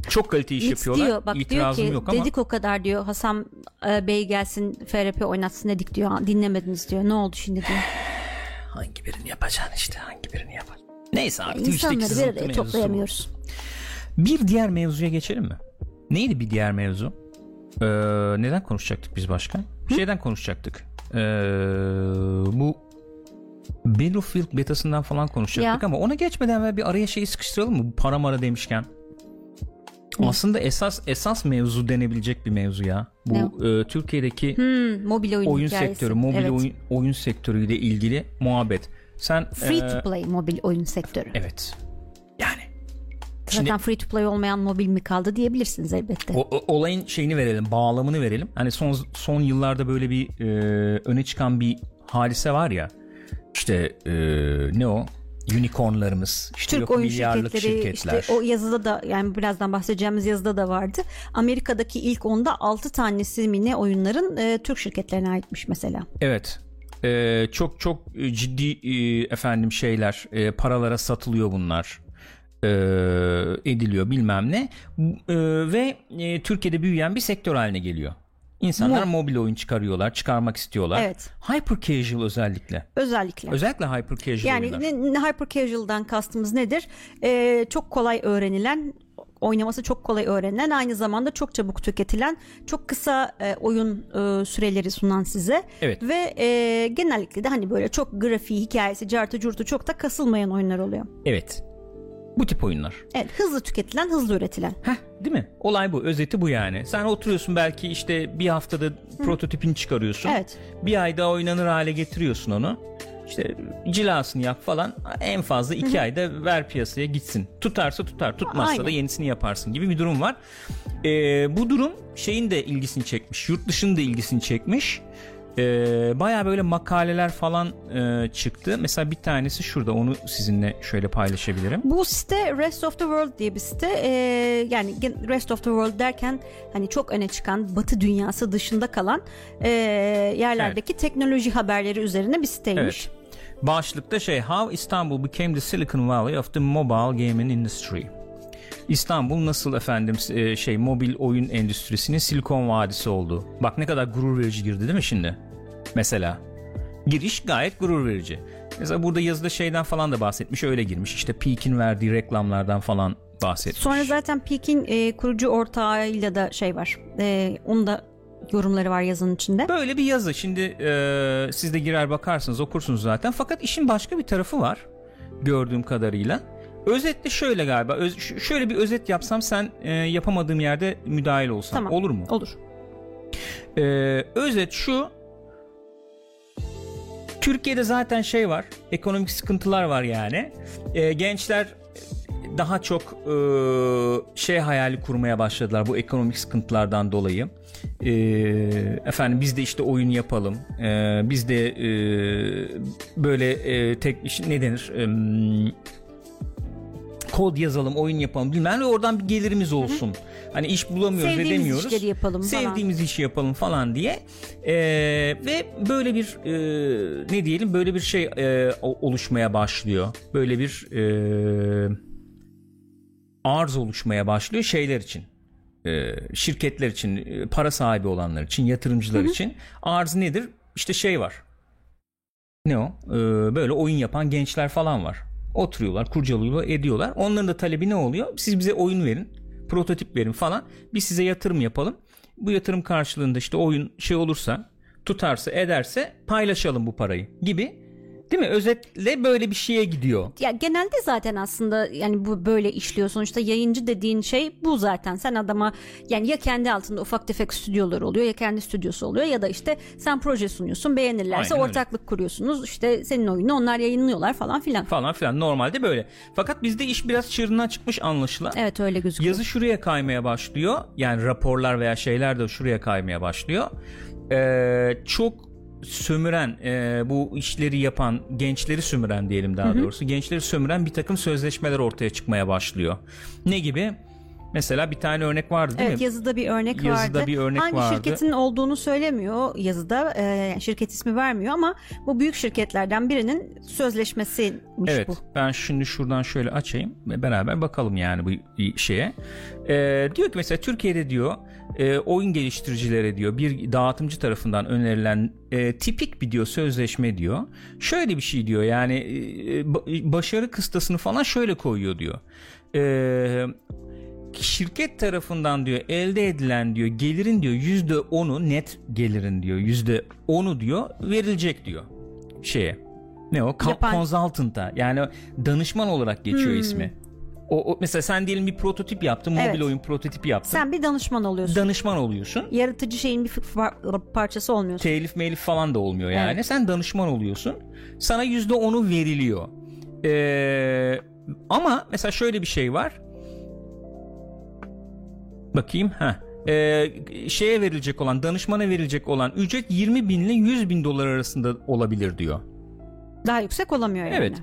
Çok kalite iş Mitz yapıyorlar. diyor bak diyor İtirazım ki yok ama dedik o kadar diyor Hasan e, Bey gelsin FRP oynatsın dedik diyor dinlemediniz diyor ne oldu şimdi diyor. Hangi birini yapacaksın işte hangi birini yapacaksın. Neyse abi Twitch'teki İnsanları bir araya bu. toplayamıyoruz. Bir diğer mevzuya geçelim mi? Neydi bir diğer mevzu? Ee, neden konuşacaktık biz başka? Şeyden konuşacaktık. Ee, bu Battlefield betasından falan konuşacaktık Ya. ama ona geçmeden evvel bir araya şeyi sıkıştıralım mı? Para mara demişken. Aslında esas esas mevzu denebilecek bir mevzu ya. Bu e, Türkiye'deki Hmm, mobil oyun, oyun hikayesi. sektörü, mobil evet. oyun oyun sektörüyle ilgili muhabbet. Sen Free e, to play mobil oyun sektörü. Evet. Yani Zaten Şimdi- free to play olmayan mobil mi kaldı diyebilirsiniz elbette. O, o- olayın şeyini verelim, bağlamını verelim. Hani son son yıllarda böyle bir e, öne çıkan bir hadise var ya. İşte e, ne o? Unicornlarımız, işte Türk yok oyun milyarlık şirketleri şirketler. işte o yazıda da yani birazdan bahsedeceğimiz yazıda da vardı. Amerika'daki ilk onda 6 tanesi mi ne oyunların e, Türk şirketlerine aitmiş mesela. Evet. Ee, çok çok e, ciddi e, efendim şeyler e, paralara satılıyor bunlar e, ediliyor bilmem ne E, ve e, Türkiye'de büyüyen bir sektör haline geliyor. İnsanlar Mu- mobil oyun çıkarıyorlar, çıkarmak istiyorlar. Evet. Hyper casual özellikle. Özellikle. Özellikle hyper casual Yani oyunlar. ne, ne hyper casual'dan kastımız nedir? Ee, çok kolay öğrenilen oynaması çok kolay öğrenilen aynı zamanda çok çabuk tüketilen çok kısa e, oyun e, süreleri sunan size Evet. ve e, genellikle de hani böyle çok grafiği hikayesi cartı curtu çok da kasılmayan oyunlar oluyor. Evet. Bu tip oyunlar. Evet hızlı tüketilen hızlı üretilen. Heh, değil mi? Olay bu. Özeti bu yani. Sen oturuyorsun belki işte bir haftada prototipini çıkarıyorsun. Evet. Bir ayda oynanır hale getiriyorsun onu. İşte cilasını yap falan. En fazla iki ayda ver piyasaya gitsin. Tutarsa tutar, tutmazsa Aynen. da yenisini yaparsın gibi bir durum var. Ee, bu durum şeyin de ilgisini çekmiş. Yurt dışının da ilgisini çekmiş. Ee, Baya böyle makaleler falan e, çıktı. Mesela bir tanesi şurada. Onu sizinle şöyle paylaşabilirim. Bu site Rest of the World diye bir site. Ee, yani Rest of the World derken hani çok öne çıkan Batı dünyası dışında kalan e, yerlerdeki teknoloji haberleri üzerine bir siteymiş. Evet. Başlıkta şey How Istanbul became the Silicon Valley of the mobile gaming industry. İstanbul nasıl efendim e, şey mobil oyun endüstrisinin Silikon Vadisi oldu. Bak ne kadar gurur verici girdi değil mi şimdi? Mesela. Giriş gayet gurur verici. Mesela burada yazıda şeyden falan da bahsetmiş öyle girmiş. İşte Peak'in verdiği reklamlardan falan bahsetmiş. Sonra zaten Peak'in e, kurucu ortağıyla da şey var. E, onun da yorumları var yazının içinde. Böyle bir yazı. Şimdi e, siz de girer bakarsınız okursunuz zaten. Fakat işin başka bir tarafı var gördüğüm kadarıyla. Özetle şöyle galiba. Öz- şöyle bir özet yapsam sen e, yapamadığım yerde müdahil olsan Tamam. olur mu? Olur. E, özet şu. Türkiye'de zaten şey var. Ekonomik sıkıntılar var yani. E, gençler daha çok e, şey hayali kurmaya başladılar bu ekonomik sıkıntılardan dolayı. E, efendim biz de işte oyun yapalım. E, biz de e, böyle e, tek ne denir? E, kod yazalım, oyun yapalım bilmem ne oradan bir gelirimiz olsun. Hani iş bulamıyoruz, Sevdiğimiz edemiyoruz. işleri yapalım falan. Sevdiğimiz işi yapalım falan diye. Ee, ve böyle bir e, ne diyelim böyle bir şey e, oluşmaya başlıyor. Böyle bir e, arz oluşmaya başlıyor şeyler için. E, şirketler için, e, para sahibi olanlar için, yatırımcılar için arz nedir? İşte şey var. Ne o? Ee, böyle oyun yapan gençler falan var. Oturuyorlar, kurcalıyorlar, ediyorlar. Onların da talebi ne oluyor? Siz bize oyun verin, prototip verin falan. Biz size yatırım yapalım. Bu yatırım karşılığında işte oyun şey olursa, tutarsa, ederse paylaşalım bu parayı gibi. Değil mi? Özetle böyle bir şeye gidiyor. Ya genelde zaten aslında yani bu böyle işliyor. Sonuçta yayıncı dediğin şey bu zaten. Sen adama yani ya kendi altında ufak tefek stüdyolar oluyor ya kendi stüdyosu oluyor ya da işte sen proje sunuyorsun beğenirlerse Aynen öyle. ortaklık kuruyorsunuz. İşte senin oyunu onlar yayınlıyorlar falan filan. Falan filan. Normalde böyle. Fakat bizde iş biraz çığırından çıkmış anlaşılan. Evet öyle gözüküyor. Yazı şuraya kaymaya başlıyor. Yani raporlar veya şeyler de şuraya kaymaya başlıyor. Ee, çok sömüren e, bu işleri yapan gençleri sömüren diyelim daha doğrusu gençleri sömüren bir takım sözleşmeler ortaya çıkmaya başlıyor. Ne gibi? Mesela bir tane örnek vardı değil Evet mi? yazıda bir örnek Yazıda vardı. bir örnek Hangi vardı. şirketin olduğunu söylemiyor yazıda. Yani şirket ismi vermiyor ama bu büyük şirketlerden birinin sözleşmesiymiş Evet bu. ben şimdi şuradan şöyle açayım ve beraber bakalım yani bu şeye. Ee, diyor ki mesela Türkiye'de diyor e, oyun geliştiricilere diyor bir dağıtımcı tarafından önerilen e, tipik bir diyor sözleşme diyor. Şöyle bir şey diyor yani e, ba- başarı kıstasını falan şöyle koyuyor diyor. Eee şirket tarafından diyor elde edilen diyor gelirin diyor yüzde onu net gelirin diyor yüzde onu diyor verilecek diyor şeye ne o Yapan- consultant'a yani danışman olarak geçiyor ismi. O, o mesela sen diyelim bir prototip yaptın mobil Evet. oyun prototipi yaptın Sen bir danışman oluyorsun. danışman oluyorsun Yaratıcı şeyin bir parçası olmuyorsun. telif melif falan da olmuyor yani. Evet. Sen danışman oluyorsun. Sana yüzde onu veriliyor. Ee, ama mesela şöyle bir şey var. Bakayım ha. Ee, şeye verilecek olan danışmana verilecek olan ücret 20 bin ile 100 bin dolar arasında olabilir diyor. Daha yüksek olamıyor yani. Evet.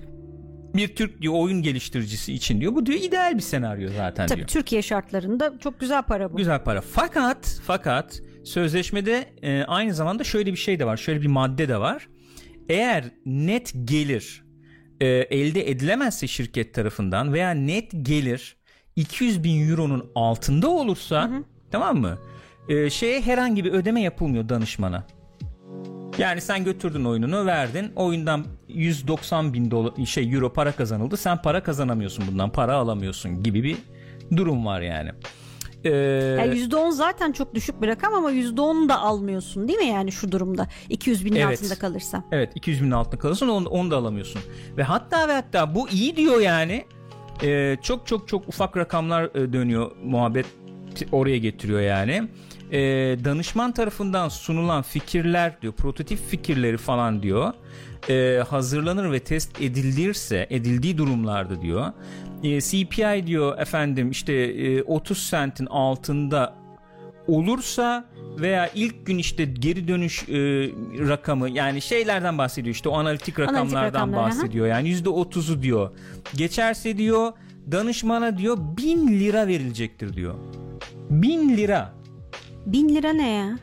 Bir Türk diyor oyun geliştiricisi için diyor. Bu diyor ideal bir senaryo zaten Tabii diyor. Türkiye şartlarında çok güzel para bu. Güzel para. Fakat fakat sözleşmede e, aynı zamanda şöyle bir şey de var. Şöyle bir madde de var. Eğer net gelir e, elde edilemezse şirket tarafından veya net gelir 200 bin euronun altında olursa tamam mı? E, şeye herhangi bir ödeme yapılmıyor danışmana. Yani sen götürdün oyununu verdin oyundan 190 bin dolar şey euro para kazanıldı sen para kazanamıyorsun bundan para alamıyorsun gibi bir durum var yani. Ee, Yani %10 zaten çok düşük bir rakam ama %10 da almıyorsun değil mi yani şu durumda 200 binin Evet. altında kalırsa. Evet 200 bin altında kalırsın onu, onu da alamıyorsun. Ve hatta ve hatta bu iyi diyor yani. Ee, çok çok çok ufak rakamlar e, dönüyor muhabbet oraya getiriyor yani. Ee, danışman tarafından sunulan fikirler diyor prototip fikirleri falan diyor. Ee, hazırlanır ve test edilirse edildiği durumlarda diyor. Ee, CPI diyor efendim işte e, 30 sentin altında olursa veya ilk gün işte geri dönüş e, rakamı yani şeylerden bahsediyor işte o analitik rakamlardan rakamlar, aha. bahsediyor yani yüzde otuzu diyor geçerse diyor danışmana diyor bin lira verilecektir diyor bin lira 1000 lira ne ya?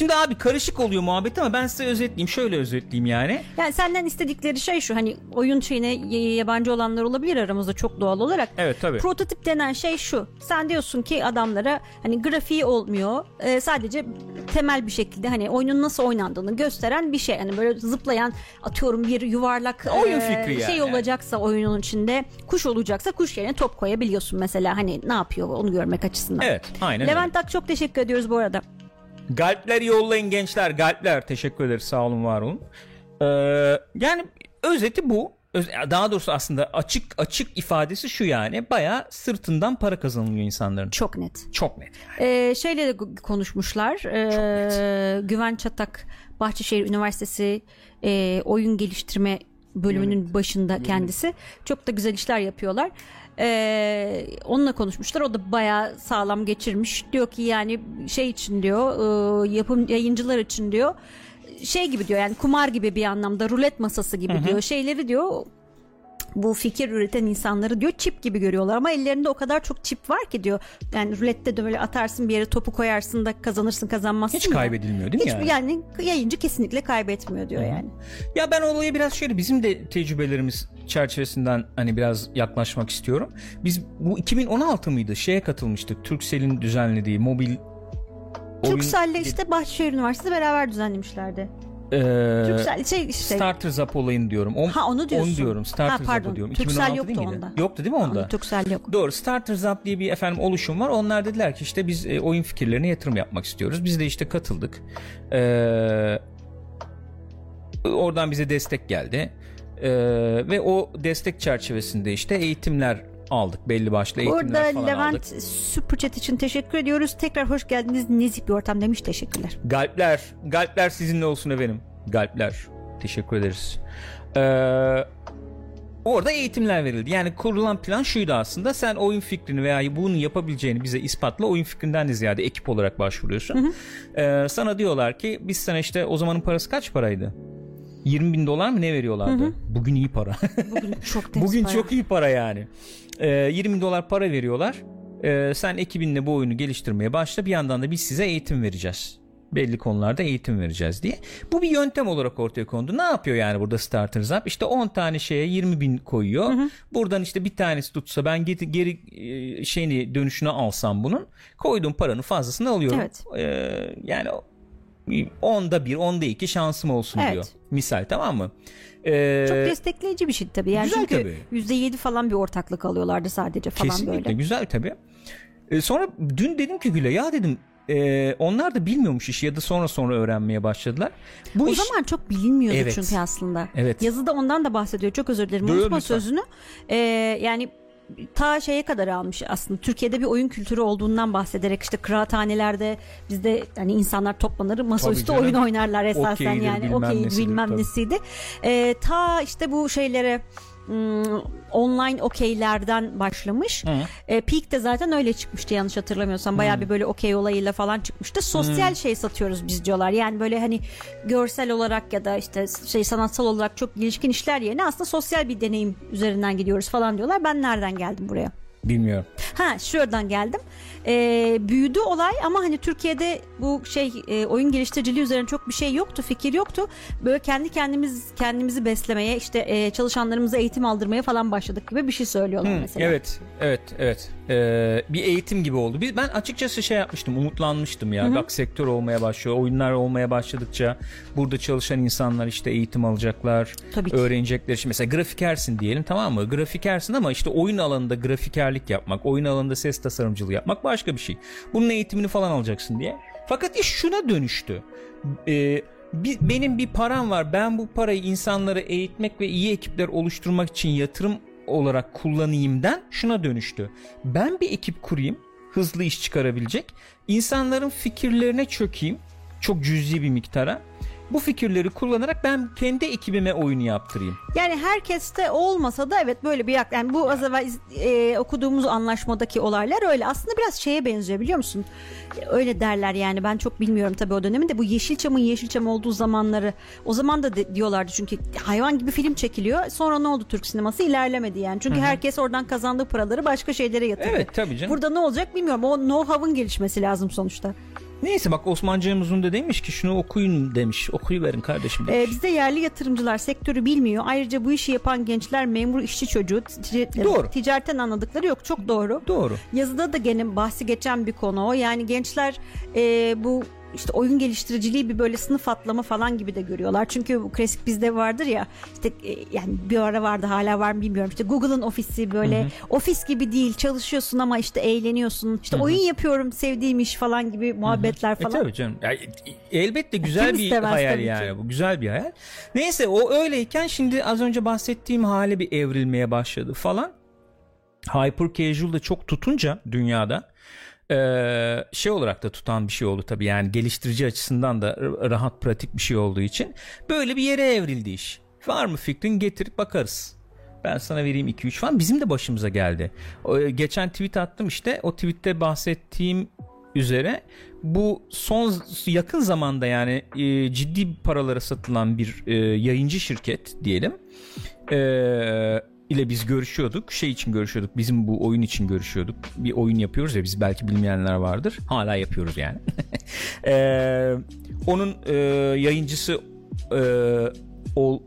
Şimdi abi karışık oluyor muhabbet ama ben size özetleyeyim şöyle özetleyeyim yani Yani senden istedikleri şey şu hani oyun şeyine yabancı olanlar olabilir aramızda çok doğal olarak. evet tabi Prototip denen şey şu. Sen diyorsun ki adamlara hani grafiği olmuyor. e, sadece temel bir şekilde hani oyunun nasıl oynandığını gösteren bir şey. Hani böyle zıplayan atıyorum bir yuvarlak Oyun e, fikri yani. şey olacaksa oyunun içinde kuş olacaksa kuş yerine top koyabiliyorsun mesela. Hani ne yapıyor onu görmek açısından. evet aynen öyle. Levent Ak çok teşekkür ediyoruz bu arada. Galpler yollayın gençler. Galpler. Teşekkür ederiz. Sağ olun var olun. Ee, yani özeti bu. Öz- Daha doğrusu aslında açık açık ifadesi şu yani. Baya sırtından para kazanılıyor insanların. Çok net. Çok net. yani. Ee, şeyle de konuşmuşlar. Ee, Güven Çatak Bahçeşehir Üniversitesi e, oyun geliştirme bölümünün başında kendisi. Çok da güzel işler yapıyorlar. Ee, onunla konuşmuşlar. O da bayağı sağlam geçirmiş. Diyor ki yani şey için diyor, e, yapım yayıncılar için diyor. Şey gibi diyor yani kumar gibi bir anlamda rulet masası gibi diyor. Şeyleri diyor bu fikir üreten insanları diyor çip gibi görüyorlar ama ellerinde o kadar çok çip var ki diyor. Yani rulette de böyle atarsın bir yere topu koyarsın da kazanırsın kazanmazsın. Hiç ya. kaybedilmiyor değil mi Hiç yani? yani yayıncı kesinlikle kaybetmiyor diyor yani. Ya ben olaya biraz şöyle bizim de tecrübelerimiz çerçevesinden hani biraz yaklaşmak istiyorum. Biz bu 2016 mıydı? Şeye katılmıştık. Turkcell'in düzenlediği mobil oyun Turkcell'le işte Bahçeşehir Üniversitesi beraber düzenlemişlerdi. Ee, Turkcell şey işte Starters Up olayını diyorum. On, Ha, onu diyorsun. diyorum. Starters Ha. Up'ı diyorum. 2016 yoktu değil miydi? onda. Yoktu değil mi onda? Turkcell yok. Doğru. Starters Up diye bir efendim oluşum var. Onlar dediler ki işte biz e, oyun fikirlerine yatırım yapmak istiyoruz. Biz de işte katıldık. Ee, oradan bize destek geldi. Ee, ve o destek çerçevesinde işte eğitimler aldık. Belli başlı eğitimler Orada falan Levent aldık. Super Chat için teşekkür ediyoruz. Tekrar hoş geldiniz. Nezih bir ortam demiş. Teşekkürler. Galpler. Galpler sizinle olsun efendim. Galpler. Teşekkür ederiz. Ee, orada eğitimler verildi. Yani kurulan plan şuydu aslında. Sen oyun fikrini veya bunu yapabileceğini bize ispatla. Oyun fikrinden de ziyade ekip olarak başvuruyorsun. Ee, sana diyorlar ki biz sana işte o zamanın parası kaç paraydı? 20 bin dolar mı ne veriyorlardı? Bugün iyi para. Bugün çok Bugün çok iyi para yani. Ee, 20 dolar para veriyorlar. Ee, sen ekibinle bu oyunu geliştirmeye başla. Bir yandan da biz size eğitim vereceğiz. Belli konularda eğitim vereceğiz diye. Bu bir yöntem olarak ortaya kondu. Ne yapıyor yani burada Starters Up? İşte 10 tane şeye 20 bin koyuyor. Buradan işte bir tanesi tutsa ben geri, geri e, şeyini dönüşünü alsam bunun. Koyduğum paranın fazlasını alıyorum. Evet. Ee, yani onda bir, onda iki şansım olsun Evet. diyor. Misal tamam mı? Ee, Çok destekleyici bir şey tabii. Yani güzel çünkü tabii. %7 falan bir ortaklık alıyorlardı sadece falan Kesinlikle böyle. güzel tabii. Ee, sonra dün dedim ki Gül'e ya dedim e, onlar da bilmiyormuş işi ya da sonra sonra öğrenmeye başladılar. Bu o iş zaman çok bilinmiyordu Evet. çünkü aslında. Evet. Yazıda ondan da bahsediyor. Çok özür dilerim. Unutma sözünü. Ee, yani ta şeye kadar almış aslında. Türkiye'de bir oyun kültürü olduğundan bahsederek işte kıraathanelerde bizde hani insanlar toplanır masaüstü oyun oynarlar esasen Okeydir, yani bilmem okey bilmem tabii. nesiydi. Ee, ta işte bu şeylere online okeylerden başlamış. E, Peak de zaten öyle çıkmıştı yanlış hatırlamıyorsam. Bayağı bir böyle okey olayıyla falan çıkmıştı. Sosyal şey satıyoruz biz diyorlar. Yani böyle hani görsel olarak ya da işte şey sanatsal olarak çok gelişkin işler yerine aslında sosyal bir deneyim üzerinden gidiyoruz falan diyorlar. Ben nereden geldim buraya? Bilmiyorum. Ha şuradan geldim. Ee, büyüdü olay ama hani Türkiye'de bu şey e, oyun geliştiriciliği üzerine çok bir şey yoktu, fikir yoktu. Böyle kendi kendimiz kendimizi beslemeye, işte e, çalışanlarımıza eğitim aldırmaya falan başladık gibi bir şey söylüyorlar Hı, mesela. Evet, evet, evet. Ee, bir eğitim gibi oldu. Biz ben açıkçası şey yapmıştım, umutlanmıştım ya. Bak sektör olmaya başlıyor, oyunlar olmaya başladıkça burada çalışan insanlar işte eğitim alacaklar, Tabii ki. öğrenecekler. Şimdi mesela grafikersin diyelim, tamam mı? Grafikersin ama işte oyun alanında grafikerlik yapmak, oyun alanında ses tasarımcılığı yapmak başka bir şey. Bunun eğitimini falan alacaksın diye. Fakat iş şuna dönüştü. Ee, bir, benim bir param var. Ben bu parayı insanları eğitmek ve iyi ekipler oluşturmak için yatırım olarak kullanayımdan şuna dönüştü. Ben bir ekip kurayım, hızlı iş çıkarabilecek. İnsanların fikirlerine çökeyim, çok cüzi bir miktara. Bu fikirleri kullanarak ben kendi ekibime oyunu yaptırayım. Yani herkeste olmasa da evet böyle bir yak yani bu az evvel e, okuduğumuz anlaşmadaki olaylar öyle. Aslında biraz şeye benziyor biliyor musun? Öyle derler yani ben çok bilmiyorum tabii o dönemin de bu Yeşilçam'ın Yeşilçam olduğu zamanları o zaman da de- diyorlardı çünkü hayvan gibi film çekiliyor. Sonra ne oldu Türk sineması ilerlemedi yani. Çünkü herkes oradan kazandığı paraları başka şeylere yatırdı. Evet tabii canım. Burada ne olacak bilmiyorum. O know-how'ın gelişmesi lazım sonuçta. Neyse bak Osman Cem Uzun da demiş ki şunu okuyun demiş. Okuyuverin kardeşim demiş. Ee, bizde yerli yatırımcılar sektörü bilmiyor. Ayrıca bu işi yapan gençler memur işçi çocuğu. Tic- Doğru. Ticaretten anladıkları yok. Çok doğru. Doğru. Yazıda da gene bahsi geçen bir konu o. Yani gençler e, bu işte oyun geliştiriciliği bir böyle sınıf atlama falan gibi de görüyorlar. Çünkü bu klasik bizde vardır ya işte e, yani bir ara vardı hala var mı bilmiyorum. İşte Google'ın ofisi böyle ofis gibi değil çalışıyorsun ama işte eğleniyorsun. İşte oyun yapıyorum sevdiğim iş falan gibi muhabbetler E falan. tabii canım. Ya, elbette güzel Kim bir hayal yani ki. bu. Güzel bir hayal. Neyse o öyleyken şimdi az önce bahsettiğim hale bir evrilmeye başladı falan. Hyper casual da çok tutunca dünyada eee, şey olarak da tutan bir şey oldu tabii yani geliştirici açısından da rahat pratik bir şey olduğu için böyle bir yere evrildi iş. Var mı fikrin getirip bakarız. Ben sana vereyim 2-3 falan. Bizim de başımıza geldi. E, Geçen tweet attım işte. O tweette bahsettiğim üzere bu son yakın zamanda yani e, ciddi paralara satılan bir e, yayıncı şirket diyelim. E, ile biz görüşüyorduk. Şey için görüşüyorduk. Bizim bu oyun için görüşüyorduk. Bir oyun yapıyoruz ya biz belki bilmeyenler vardır. Hala yapıyoruz yani. E, onun e, yayıncısı e, ol,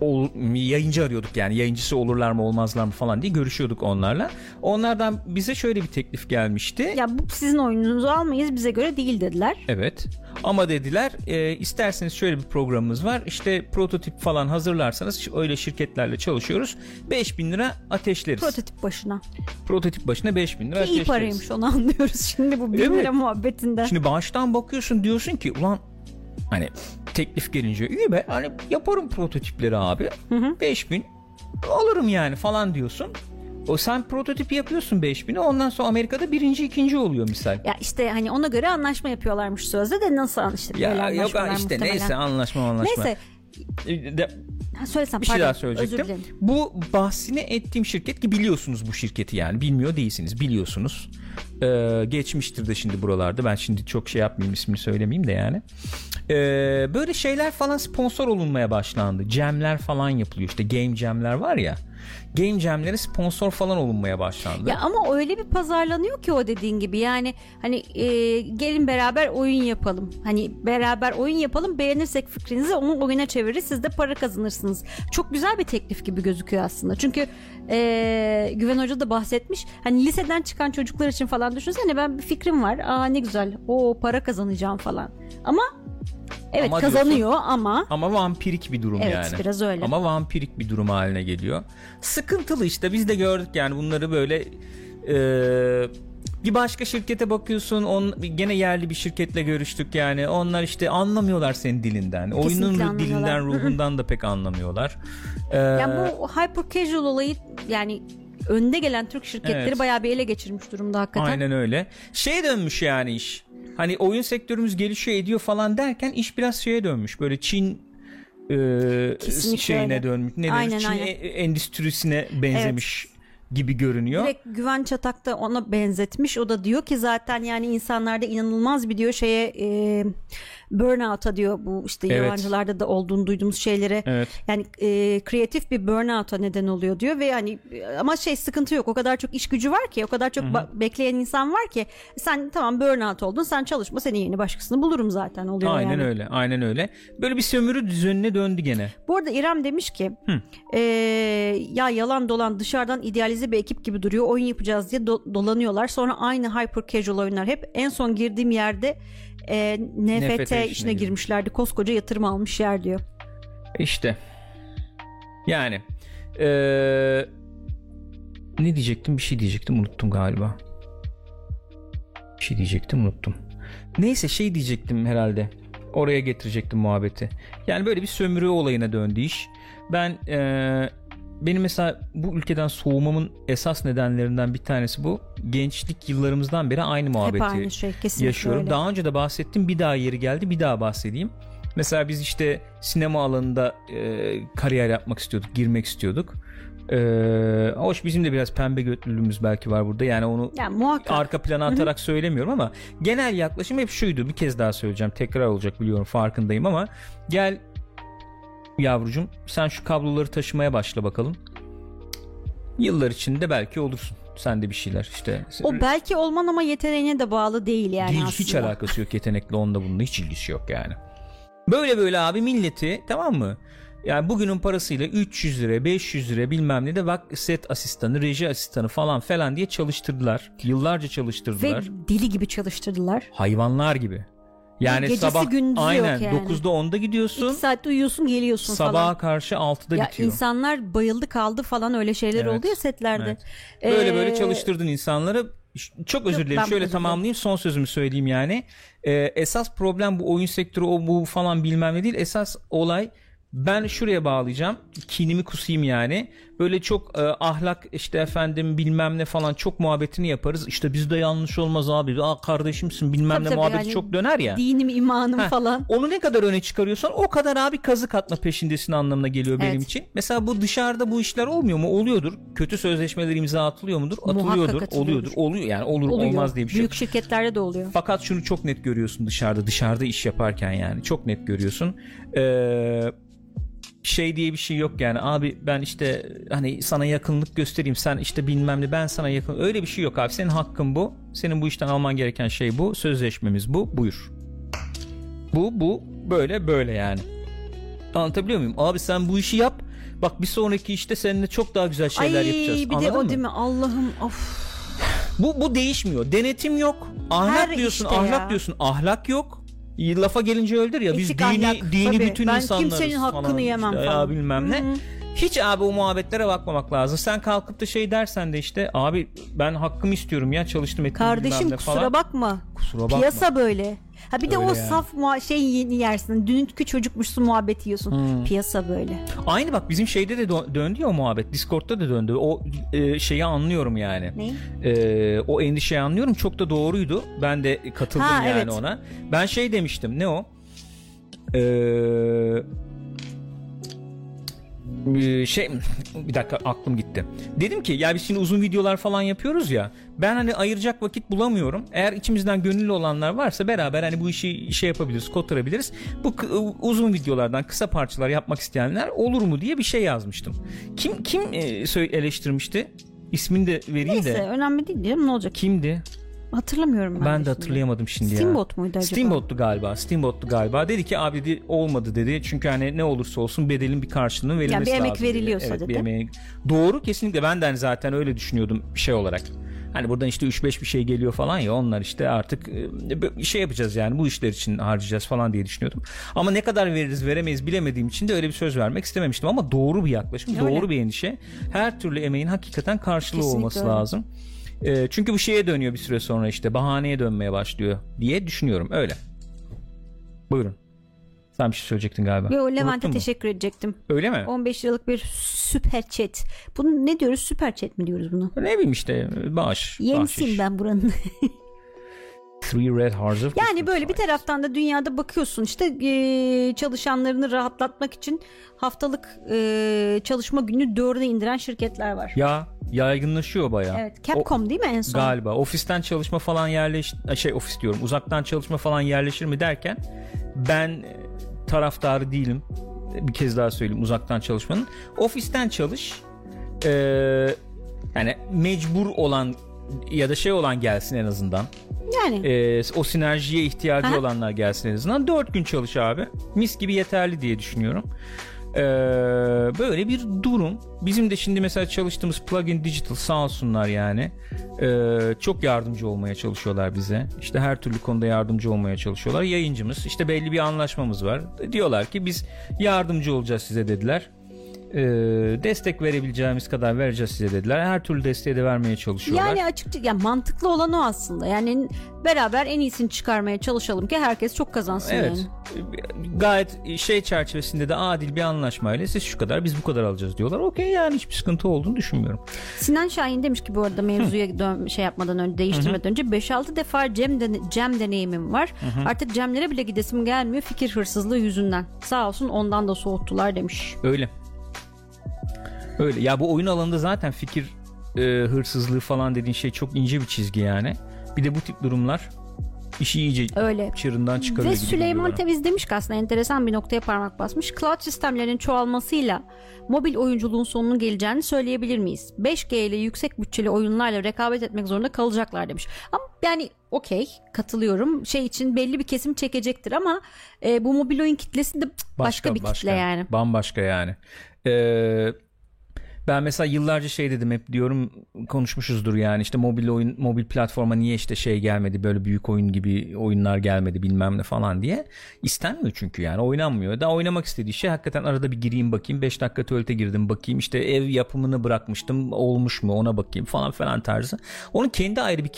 ol, yayıncı arıyorduk yani yayıncısı olurlar mı olmazlar mı falan diye görüşüyorduk onlarla. Onlardan bize şöyle bir teklif gelmişti. Ya bu sizin oyununuzu almayız bize göre değil dediler. Evet. Ama dediler e, isterseniz şöyle bir programımız var. İşte prototip falan hazırlarsanız öyle şirketlerle çalışıyoruz. 5000 lira ateşleriz. Prototip başına. Prototip başına 5000 lira Ki iyi ateşleriz. paraymış onu anlıyoruz şimdi bu bin Evet. lira muhabbetinden. Şimdi baştan bakıyorsun diyorsun ki ulan hani teklif gelince iyi be hani yaparım prototipleri abi. 5000 alırım yani falan diyorsun. O sen prototip yapıyorsun 5000'i ondan sonra Amerika'da birinci ikinci oluyor misal. Ya işte hani ona göre anlaşma yapıyorlarmış sözde de nasıl işte böyle Ya yok anlaşmalar işte muhtemelen. neyse anlaşma anlaşma. Neyse De- ha, söylesem bir şey pardon, daha söyleyecektim. Bu bahsini ettiğim şirket ki biliyorsunuz bu şirketi yani bilmiyor değilsiniz biliyorsunuz. Ee, geçmiştir de şimdi buralarda ben şimdi çok şey yapmayayım ismini söylemeyeyim de yani. Ee, böyle şeyler falan sponsor olunmaya başlandı. Jamler falan yapılıyor işte game jamler var ya. Game jamlere sponsor falan olunmaya başlandı. Ya ama öyle bir pazarlanıyor ki o dediğin gibi yani hani e, gelin beraber oyun yapalım. Hani beraber oyun yapalım beğenirsek fikrinizi onu oyuna çeviririz siz de para kazanırsınız. Çok güzel bir teklif gibi gözüküyor aslında. Çünkü e, Güven Hoca da bahsetmiş. Hani liseden çıkan çocuklar için falan düşünsene ben bir fikrim var. Aa ne güzel o para kazanacağım falan. Ama evet Ama kazanıyor ama Ama vampirik bir durum Evet, yani. biraz öyle. Ama vampirik bir durum haline geliyor. Sıkıntılı işte biz de gördük yani bunları böyle e, bir başka şirkete bakıyorsun on, gene yerli bir şirketle görüştük yani onlar işte anlamıyorlar senin dilinden oyunun Kesinlikle anlamıyorlar. dilinden ruhundan da pek anlamıyorlar Ee, Ya bu hyper casual olayı yani önde gelen Türk şirketleri Evet. bayağı bir ele geçirmiş durumda hakikaten. aynen öyle şey dönmüş yani iş hani oyun sektörümüz gelişiyor ediyor falan derken iş biraz şeye dönmüş böyle Çin e, Kesinlikle şeyine öyle. dönmüş. Ne? Aynen, Çin aynen. e- endüstrisine benzemiş gibi görünüyor. Direkt Güven Çatak da ona benzetmiş. O da diyor ki zaten yani insanlarda inanılmaz bir diyor şeye e, burnout'a diyor bu işte Evet. yabancılarda da olduğunu duyduğumuz şeylere Evet. yani e, kreatif bir burnout'a neden oluyor diyor ve yani ama şey sıkıntı yok o kadar çok iş gücü var ki o kadar çok ba- bekleyen insan var ki sen tamam burnout oldun sen çalışma senin yerini başkasını bulurum zaten oluyor Aynen yani. öyle. Aynen öyle. Böyle bir sömürü düzenine döndü gene. Bu arada İrem demiş ki e, ya yalan dolan dışarıdan idealize bir ekip gibi duruyor oyun yapacağız diye do- dolanıyorlar sonra aynı hyper casual oyunlar hep en son girdiğim yerde e, NFT, NFT işine girmişlerdi koskoca yatırım almış yer diyor. İşte. Yani. eee, ne diyecektim? Bir şey diyecektim. Unuttum galiba. Bir şey diyecektim. Unuttum. Neyse şey diyecektim herhalde. Oraya getirecektim muhabbeti. Yani böyle bir sömürü olayına döndü iş. Ben eee, benim mesela bu ülkeden soğumamın esas nedenlerinden bir tanesi bu. Gençlik yıllarımızdan beri aynı muhabbeti Hep aynı şey yaşıyorum. öyle. Daha önce de bahsettim. Bir daha yeri geldi. Bir daha bahsedeyim. Mesela biz işte sinema alanında e, kariyer yapmak istiyorduk, girmek istiyorduk. E, hoş bizim de biraz pembe götlülüğümüz belki var burada. Yani onu Yani muhakkak. arka plana atarak söylemiyorum ama genel yaklaşım hep şuydu. Bir kez daha söyleyeceğim. Tekrar olacak biliyorum farkındayım ama gel yavrucum sen şu kabloları taşımaya başla bakalım. Yıllar içinde belki olursun. Sen de bir şeyler işte. o belki olman ama yeteneğine de bağlı değil yani Değil, aslında. hiç alakası yok yetenekle onda bununla hiç ilgisi yok yani. Böyle böyle abi milleti tamam mı? Yani bugünün parasıyla 300 lira 500 lira bilmem ne de bak set asistanı reji asistanı falan falan diye çalıştırdılar. Yıllarca Ve çalıştırdılar. deli gibi çalıştırdılar. Hayvanlar gibi. Yani Gecesi sabah gündüzü yok aynen yani. 9'da 10'da gidiyorsun. İki saatte uyuyorsun geliyorsun Sabaha falan. karşı 6'da Ya bitiyor. insanlar bayıldı kaldı falan öyle şeyler Evet, oldu ya setlerde. evet. Böyle Ee, böyle çalıştırdın insanları. Çok özür Yok, dilerim. Şöyle özür tamamlayayım. Son sözümü söyleyeyim yani. Ee, esas problem bu oyun sektörü o bu falan bilmem ne değil. Esas olay ben şuraya bağlayacağım. Kinimi kusayım yani. Böyle çok e, ahlak işte efendim bilmem ne falan çok muhabbetini yaparız. İşte bizde yanlış olmaz abi. Aa kardeşimsin bilmem Tabii ne tabii muhabbeti yani çok döner ya. Dinim imanım Heh, falan. Onu ne kadar öne çıkarıyorsan o kadar abi kazık atma peşindesin anlamına geliyor benim Evet. için. Mesela bu dışarıda bu işler olmuyor mu? Oluyordur. Kötü sözleşmeler imza atılıyor mudur? Atılıyordur. Oluyordur. Oluyor yani olur Oluyor. olmaz diye bir şey. Büyük şirketlerde de oluyor. Fakat şunu çok net görüyorsun dışarıda. Dışarıda iş yaparken yani çok net görüyorsun. Ee, şey diye bir şey yok yani abi ben işte hani sana yakınlık göstereyim sen işte bilmem ne ben sana yakın öyle bir şey yok abi senin hakkın bu senin bu işten alman gereken şey bu sözleşmemiz bu buyur bu bu böyle böyle yani anlatabiliyor muyum abi sen bu işi yap bak bir sonraki işte seninle çok daha güzel şeyler Ay yapacağız bir de Anladın o mı? değil mi Allah'ım of. Bu bu değişmiyor. Denetim yok. Ahlak Her diyorsun, işte ahlak ya. diyorsun. Ahlak yok. Lafa gelince öldür ya. Biz Etik dini ahlak, dini tabii. bütün Ben insanlarız kimsenin hakkını falan. yemem İşte falan. Ya bilmem ne. Hı hı. Hiç abi o muhabbetlere bakmamak lazım. Sen kalkıp da şey dersen de işte abi ben hakkımı istiyorum ya çalıştım ettim Kardeşim kusura falan. bakma. Kusura bakma. Piyasa böyle. Ha bir de Öyle o yani. saf muha- şey yeni yersin. Dünkü çocukmuşsun muhabbet yiyorsun. Hmm. Piyasa böyle. Aynı bak bizim şeyde de dö- döndü ya o muhabbet. Discord'da da döndü. O e, şeyi anlıyorum yani. Ne? E, o endişeyi anlıyorum. Çok da doğruydu. Ben de katıldım Ha, yani evet. ona. Ben şey demiştim. Ne o? Eee Ee, şey bir dakika aklım gitti. Dedim ki ya biz şimdi uzun videolar falan yapıyoruz ya. Ben hani ayıracak vakit bulamıyorum. Eğer içimizden gönüllü olanlar varsa beraber hani bu işi şey yapabiliriz, kotarabiliriz. Bu uzun videolardan kısa parçalar yapmak isteyenler olur mu diye bir şey yazmıştım. Kim kim e, eleştirmişti? İsmini de vereyim Neyse de. önemli değil canım ne olacak? Kimdi? Hatırlamıyorum ben. Ben, de de hatırlayamadım şimdi ya. Steamboat muydu acaba? Steamboat'tu galiba. Steamboat'tu galiba. Dedi ki abi dedi olmadı dedi. Çünkü hani ne olursa olsun bedelin bir karşılığının verilmesi Yani bir emek lazım dedi. veriliyorsa evet, dedi. Bir emeğe... Doğru kesinlikle ben de hani zaten öyle düşünüyordum şey olarak. Hani buradan işte 3-5 bir şey geliyor falan ya onlar işte artık e, şey yapacağız yani bu işler için harcayacağız falan diye düşünüyordum. Ama ne kadar veririz veremeyiz bilemediğim için de öyle bir söz vermek istememiştim ama doğru bir yaklaşım, Öyle. doğru bir endişe. Her türlü emeğin hakikaten karşılığı Kesinlikle olması öyle. lazım. E, çünkü bu şeye dönüyor bir süre sonra işte bahaneye dönmeye başlıyor diye düşünüyorum öyle. Buyurun. Sen bir şey söyleyecektin galiba. Yo Levent'e teşekkür edecektim. Öyle mi? 15 liralık bir süper chat. Bunu ne diyoruz? Süper chat mi diyoruz bunu? Ne bileyim işte bağış. Bahşiş. ben buranın. Three Red Hearts of Yani böyle bir taraftan da dünyada bakıyorsun işte e, çalışanlarını rahatlatmak için haftalık e, çalışma günü dörde indiren şirketler var. Ya yaygınlaşıyor bayağı. Evet, Capcom değil mi en son? Galiba ofisten çalışma falan yerleş şey ofis diyorum uzaktan çalışma falan yerleşir mi derken ben e, taraftarı değilim. Bir kez daha söyleyeyim uzaktan çalışmanın. Ofisten çalış. Ee, yani mecbur olan ya da şey olan gelsin en azından. Yani Ee, o sinerjiye ihtiyacı Aha. olanlar gelsin en azından. 4 gün çalış abi. Mis gibi yeterli diye düşünüyorum. Ee, böyle bir durum. Bizim de şimdi mesela çalıştığımız Plugin Digital sağ olsunlar yani. Ee, çok yardımcı olmaya çalışıyorlar bize. İşte her türlü konuda yardımcı olmaya çalışıyorlar. Yayıncımız işte belli bir anlaşmamız var. Diyorlar ki biz yardımcı olacağız size dediler. Ee, destek verebileceğimiz kadar vereceğiz size dediler. Her türlü desteği de vermeye çalışıyorlar. yani açıkça yani mantıklı olan o aslında. Yani beraber en iyisini çıkarmaya çalışalım ki herkes çok kazansın Evet. yani. Gayet şey çerçevesinde de adil bir anlaşmayla siz şu kadar biz bu kadar alacağız diyorlar. Okey yani hiçbir sıkıntı olduğunu düşünmüyorum. Sinan Şahin demiş ki bu arada mevzuya dön, şey yapmadan önce değiştirmeden önce 5-6 defa cem, dene- cem deneyimim var. Artık cemlere bile gidesim gelmiyor fikir hırsızlığı yüzünden. Sağ olsun ondan da soğuttular demiş. Öyle. Öyle. Ya bu oyun alanında zaten fikir e, hırsızlığı falan dediğin şey çok ince bir çizgi yani. Bir de bu tip durumlar işi iyice Öyle. çığırından çıkarıyor Ve gibi Süleyman. Temiz demiş ki aslında enteresan bir noktaya parmak basmış. Cloud sistemlerinin çoğalmasıyla mobil oyunculuğun sonunun geleceğini söyleyebilir miyiz? 5G ile yüksek bütçeli oyunlarla rekabet etmek zorunda kalacaklar demiş. Ama yani okey katılıyorum. Şey için belli bir kesim çekecektir ama e, bu mobil oyun kitlesi de başka, bir kitle yani. Bambaşka yani. Ee, ben mesela yıllarca şey dedim hep diyorum konuşmuşuzdur yani işte mobil oyun mobil platforma niye işte şey gelmedi böyle büyük oyun gibi oyunlar gelmedi bilmem ne falan diye. İstenmiyor çünkü yani oynanmıyor. Da oynamak istediği şey hakikaten arada bir gireyim bakayım 5 dakika tuvalete girdim bakayım işte ev yapımını bırakmıştım olmuş mu ona bakayım falan falan tarzı. Onun kendi ayrı bir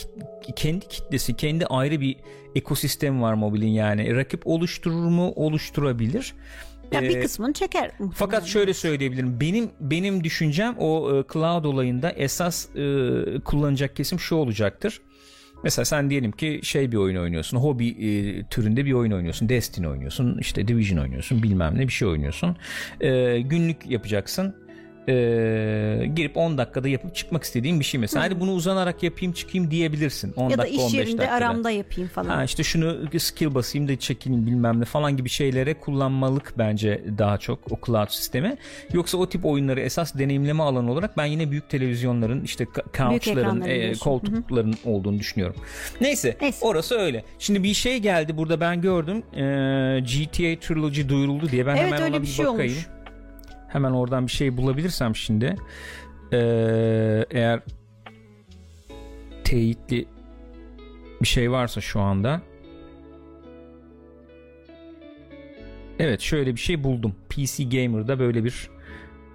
kendi kitlesi kendi ayrı bir ekosistem var mobilin yani. Rakip oluşturur mu? Oluşturabilir Ya bir Ee, kısmını çeker. muhtemelen. fakat şöyle söyleyebilirim. Benim benim düşüncem o e, cloud olayında esas e, kullanacak kesim şu olacaktır. Mesela sen diyelim ki şey bir oyun oynuyorsun. Hobi e, türünde bir oyun oynuyorsun. Destiny oynuyorsun. işte Division oynuyorsun. Bilmem ne bir şey oynuyorsun. E, günlük yapacaksın. E, girip 10 dakikada yapıp çıkmak istediğin bir şey mesela. Hadi bunu uzanarak yapayım çıkayım diyebilirsin. 10 ya da dakika iş 15 yerinde dakikada. aramda yapayım falan. Ha işte şunu skill basayım da çekileyim bilmem ne falan gibi şeylere kullanmalık bence daha çok o cloud sistemi. Yoksa o tip oyunları esas deneyimleme alanı olarak ben yine büyük televizyonların işte couchların, e, koltukların olduğunu düşünüyorum. Neyse, Neyse. orası öyle. Şimdi bir şey geldi burada ben gördüm. Ee, GTA Trilogy duyuruldu diye ben Evet, hemen öyle ona bir bir şey bakayım. olmuş. Hemen oradan bir şey bulabilirsem şimdi. Ee, eğer teyitli bir şey varsa şu anda. Evet şöyle bir şey buldum. PC Gamer'da böyle bir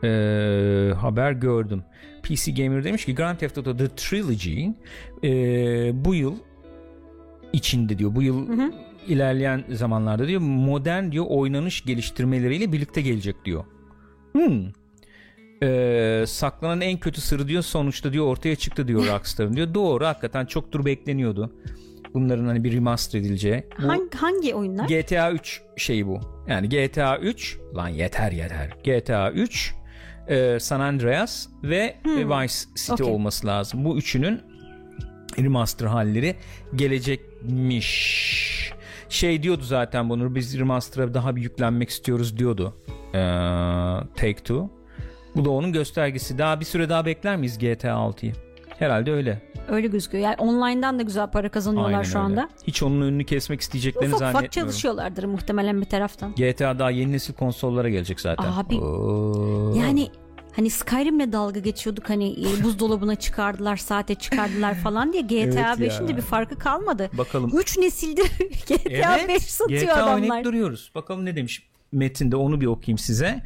e, haber gördüm. PC Gamer demiş ki Grand Theft Auto The Trilogy e, bu yıl içinde diyor. Bu yıl Hı hı. ilerleyen zamanlarda diyor modern diyor oynanış geliştirmeleriyle birlikte gelecek diyor. Hmm. Ee, saklanan en kötü sırrı diyor sonuçta diyor ortaya çıktı diyor Rockstar'ın diyor. Doğru hakikaten çoktur bekleniyordu. Bunların hani bir remaster edileceği. Bu Hangi, hangi oyunlar? GTA 3 şeyi bu. Yani GTA 3 lan yeter yeter. GTA 3 e, San Andreas ve e, Vice City Okey. olması lazım. Bu üçünün remaster halleri gelecekmiş. Şey diyordu zaten bunu biz remaster'a daha bir yüklenmek istiyoruz diyordu. Ee, Take Two. Bu da onun göstergesi. Daha bir süre daha bekler miyiz GTA 6'yı? Herhalde öyle. Öyle gözüküyor. Yani online'dan da güzel para kazanıyorlar Aynen şu öyle. anda. Hiç onun önünü kesmek isteyeceklerini Ufak ufak zannetmiyorum. çalışıyorlardır muhtemelen bir taraftan. GTA daha yeni nesil konsollara gelecek zaten. Abi, Oo. Yani hani Skyrim'le dalga geçiyorduk hani e, buzdolabına çıkardılar, saate çıkardılar falan diye GTA Evet ya. 5'in de bir farkı kalmadı. bakalım. 3 nesildir GTA 5 satıyor GTA adamlar. oynayıp duruyoruz. Bakalım ne demiş metinde onu bir okuyayım size.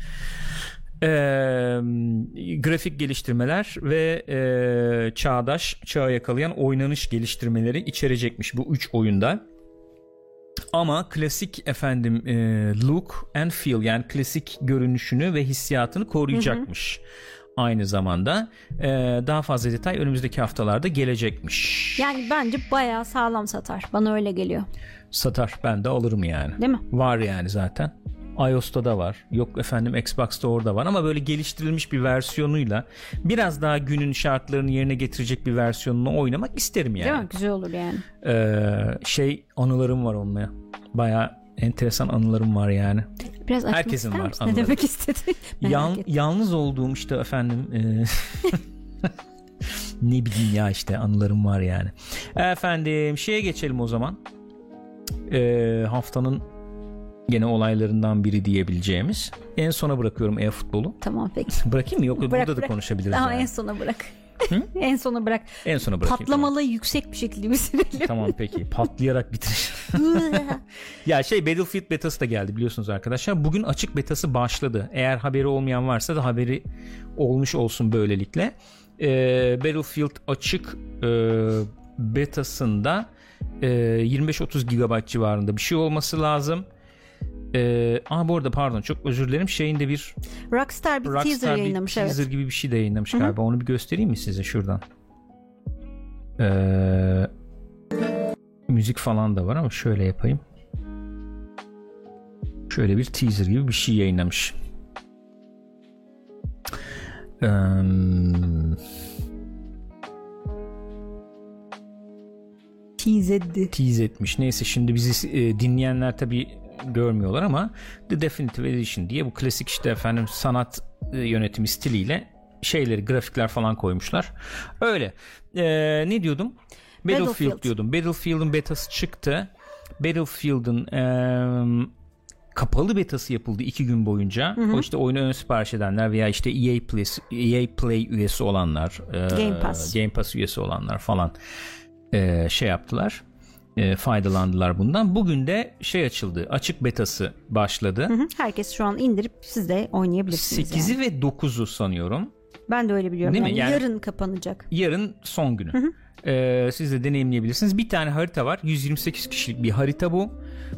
Ee, grafik geliştirmeler ve e, çağdaş çağı yakalayan oynanış geliştirmeleri içerecekmiş bu üç oyunda. Ama klasik efendim e, look and feel yani klasik görünüşünü ve hissiyatını koruyacakmış. aynı zamanda. Ee, daha fazla detay önümüzdeki haftalarda gelecekmiş. Yani bence bayağı sağlam satar. Bana öyle geliyor. Satar ben de alırım yani. Değil mi? Var yani zaten. iOS'ta da var. Yok efendim Xbox'ta orada var ama böyle geliştirilmiş bir versiyonuyla biraz daha günün şartlarını yerine getirecek bir versiyonunu oynamak isterim yani. Değil mi? Güzel olur yani. Ee, şey anılarım var onunla. Baya enteresan anılarım var yani. Biraz Herkesin var misin? Ne demek merak Yan- yalnız olduğum işte efendim e, ne bileyim ya işte anılarım var yani. Efendim şeye geçelim o zaman. Ee, haftanın gene olaylarından biri diyebileceğimiz. En sona bırakıyorum e-futbolu. Tamam peki. Bırakayım mı? Yok Bırak, burada da bırak. konuşabiliriz. Ama yani. en sona bırak. en sona bırak. En sona bırakayım. Patlamalı yüksek bir şekilde bitirelim. Tamam peki. Patlayarak bitir. ya şey Battlefield betası da geldi biliyorsunuz arkadaşlar. Bugün açık betası başladı. Eğer haberi olmayan varsa da haberi olmuş olsun böylelikle. Ee, Battlefield açık e, betasında e, 25-30 GB civarında bir şey olması lazım. Ee, aa bu arada pardon çok özür dilerim. Şeyin de bir Rockstar bir teaser Rockstar bir yayınlamış teaser evet. gibi bir şey de yayınlamış galiba. Onu bir göstereyim mi size şuradan? Ee, müzik falan da var ama şöyle yapayım. Şöyle bir teaser gibi bir şey yayınlamış. Ee, Tease etti. tease etmiş. Neyse şimdi bizi e, dinleyenler tabi görmüyorlar ama The Definitive Edition diye bu klasik işte efendim sanat e, yönetimi stiliyle şeyleri grafikler falan koymuşlar. Öyle. E, ne diyordum? Battlefield, Battlefield. diyordum. Battlefield'ın betası çıktı. Battlefield'ın e, kapalı betası yapıldı iki gün boyunca. O işte oyunu ön sipariş edenler veya işte EA Play, EA Play üyesi olanlar, e, Game Pass. Game Pass üyesi olanlar falan e, şey yaptılar. E, faydalandılar bundan. Bugün de şey açıldı. Açık betası başladı. Hı hı. Herkes şu an indirip siz de oynayabilirsiniz. 8'i yani. ve 9'u sanıyorum. Ben de öyle biliyorum. Değil mi? Yani Yani- yarın kapanacak. Yarın son günü. Ee, siz de deneyimleyebilirsiniz. Bir tane harita var. 128 kişilik bir harita bu.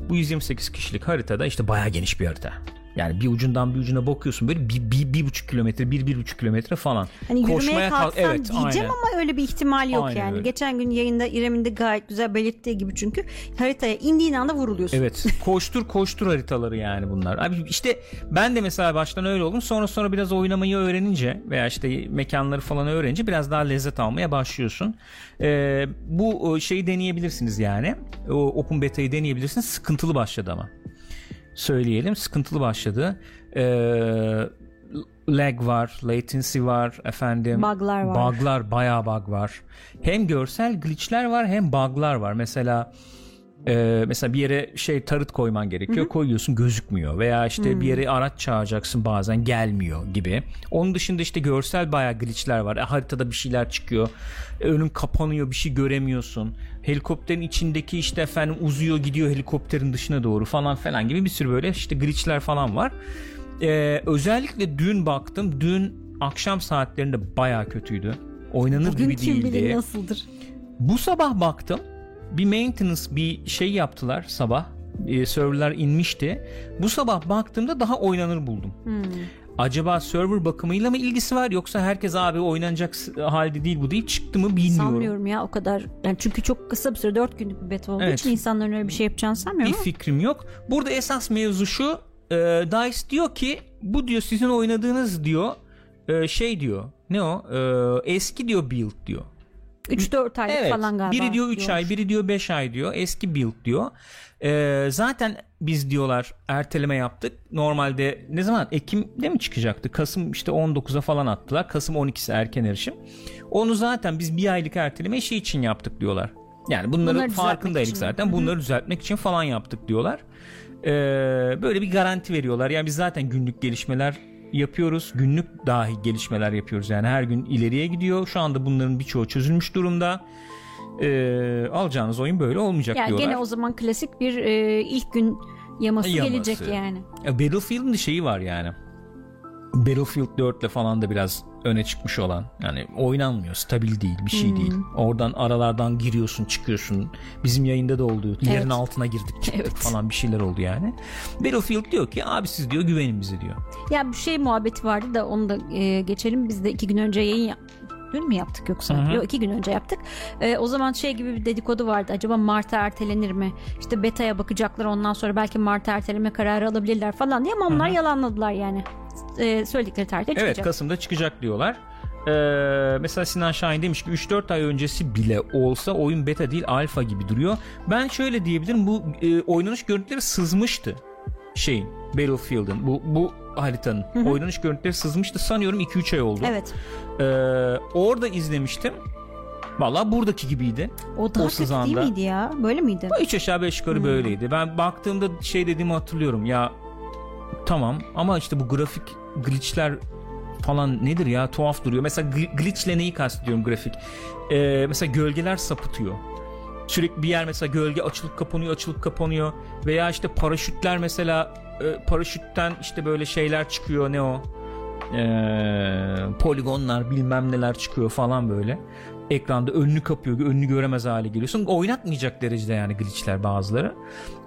Bu 128 kişilik haritada işte bayağı geniş bir harita. Yani bir ucundan bir ucuna bakıyorsun böyle bir, bir, bir buçuk kilometre, bir, bir buçuk kilometre falan. Hani yürümeye Koşmaya kalk- kalksan evet, diyeceğim aynen. ama öyle bir ihtimal yok Aynen yani. öyle. Geçen gün yayında İrem'in de gayet güzel belirttiği gibi çünkü haritaya indiğin anda vuruluyorsun. Evet. Koştur koştur haritaları yani bunlar. Abi işte ben de mesela baştan öyle oldum. Sonra sonra biraz oynamayı öğrenince veya işte mekanları falan öğrenince biraz daha lezzet almaya başlıyorsun. Ee, bu şeyi deneyebilirsiniz yani. O open beta'yı deneyebilirsiniz. Sıkıntılı başladı ama. Söyleyelim sıkıntılı başladı. Ee, lag var, latency var efendim. Bug'lar var. Bug'lar bayağı bug var. Hem görsel glitch'ler var hem bug'lar var. Mesela ee, mesela bir yere şey tarıt koyman gerekiyor. Koyuyorsun gözükmüyor. Veya işte bir yere araç çağıracaksın bazen gelmiyor gibi. Onun dışında işte görsel bayağı glitchler var. E, haritada bir şeyler çıkıyor. E, önün kapanıyor bir şey göremiyorsun. Helikopterin içindeki işte efendim uzuyor gidiyor helikopterin dışına doğru falan falan gibi bir sürü böyle işte glitchler falan var. Ee, özellikle dün baktım. Dün akşam saatlerinde bayağı kötüydü. Oynanır Bugün gibi kim değildi. bilir nasıldır. Bu sabah baktım bir maintenance bir şey yaptılar sabah. E, serverlar inmişti. Bu sabah baktığımda daha oynanır buldum. Hmm. Acaba server bakımıyla mı ilgisi var yoksa herkes abi oynanacak halde değil bu deyip çıktı mı bilmiyorum. Sanmıyorum ya o kadar. Yani çünkü çok kısa bir süre 4 günlük bir beta olduğu Evet. için insanların öyle bir şey yapacağını Bir sanmıyorum ama fikrim yok. Burada esas mevzu şu. e, DICE diyor ki bu diyor sizin oynadığınız diyor e, şey diyor. Ne o? E, eski diyor build diyor. 3-4 aylık Evet. falan galiba. Biri diyor 3 diyormuş. ay, biri diyor 5 ay diyor. Eski build diyor. Ee, zaten biz diyorlar erteleme yaptık. Normalde ne zaman Ekim'de mi çıkacaktı? Kasım işte 19'a falan attılar. Kasım 12'si erken erişim. Onu zaten biz bir aylık erteleme şey için yaptık diyorlar. Yani bunların Bunları farkındaydık için. zaten. Bunları düzeltmek için falan yaptık diyorlar. Ee, böyle bir garanti veriyorlar. Yani biz zaten günlük gelişmeler yapıyoruz. Günlük dahi gelişmeler yapıyoruz. Yani her gün ileriye gidiyor. Şu anda bunların birçoğu çözülmüş durumda. Ee, alacağınız oyun böyle olmayacak Yani diyorlar. gene o zaman klasik bir e, ilk gün yaması, Yaması. gelecek yani. Ya Battlefield'ın da şeyi var yani. Battlefield 4 ile falan da biraz öne çıkmış olan yani oynanmıyor stabil değil bir şey Hmm. değil oradan aralardan giriyorsun çıkıyorsun bizim yayında da oldu yerin Evet. altına girdik çıktık Evet. falan bir şeyler oldu yani Battlefield diyor ki abi siz diyor güvenin bize diyor Ya bir şey muhabbeti vardı da onu da e, geçelim. Biz de iki gün önce yayın Dün mü yaptık yoksa? Hı hı. Yok iki gün önce yaptık. E, o zaman şey gibi bir dedikodu vardı. Acaba Mart'a ertelenir mi? İşte beta'ya bakacaklar ondan sonra belki Mart'a erteleme kararı alabilirler falan diye ama onlar yalanladılar yani. E, söyledikleri tarihte çıkacak. Evet Kasım'da çıkacak diyorlar. Ee, mesela Sinan Şahin demiş ki 3-4 ay öncesi bile olsa oyun beta değil alfa gibi duruyor. Ben şöyle diyebilirim bu e, oynanış görüntüleri sızmıştı şeyin Battlefield'ın bu bu haritanın oynanış görüntüleri sızmıştı sanıyorum 2-3 ay oldu. Evet. Ee, orada izlemiştim. Valla buradaki gibiydi. O daha O kötü değil sızanda. miydi ya? Böyle miydi? Üç aşağı beş yukarı böyleydi. Ben baktığımda şey dediğimi hatırlıyorum. Ya tamam ama işte bu grafik glitchler falan nedir ya tuhaf duruyor. Mesela gl- glitchle neyi kastediyorum grafik? Ee, mesela gölgeler sapıtıyor. Sürekli bir yer mesela gölge açılıp kapanıyor açılıp kapanıyor veya işte paraşütler mesela paraşütten işte böyle şeyler çıkıyor ne o? Ee, poligonlar bilmem neler çıkıyor falan böyle ekranda önünü kapıyor önünü göremez hale geliyorsun oynatmayacak derecede yani glitchler bazıları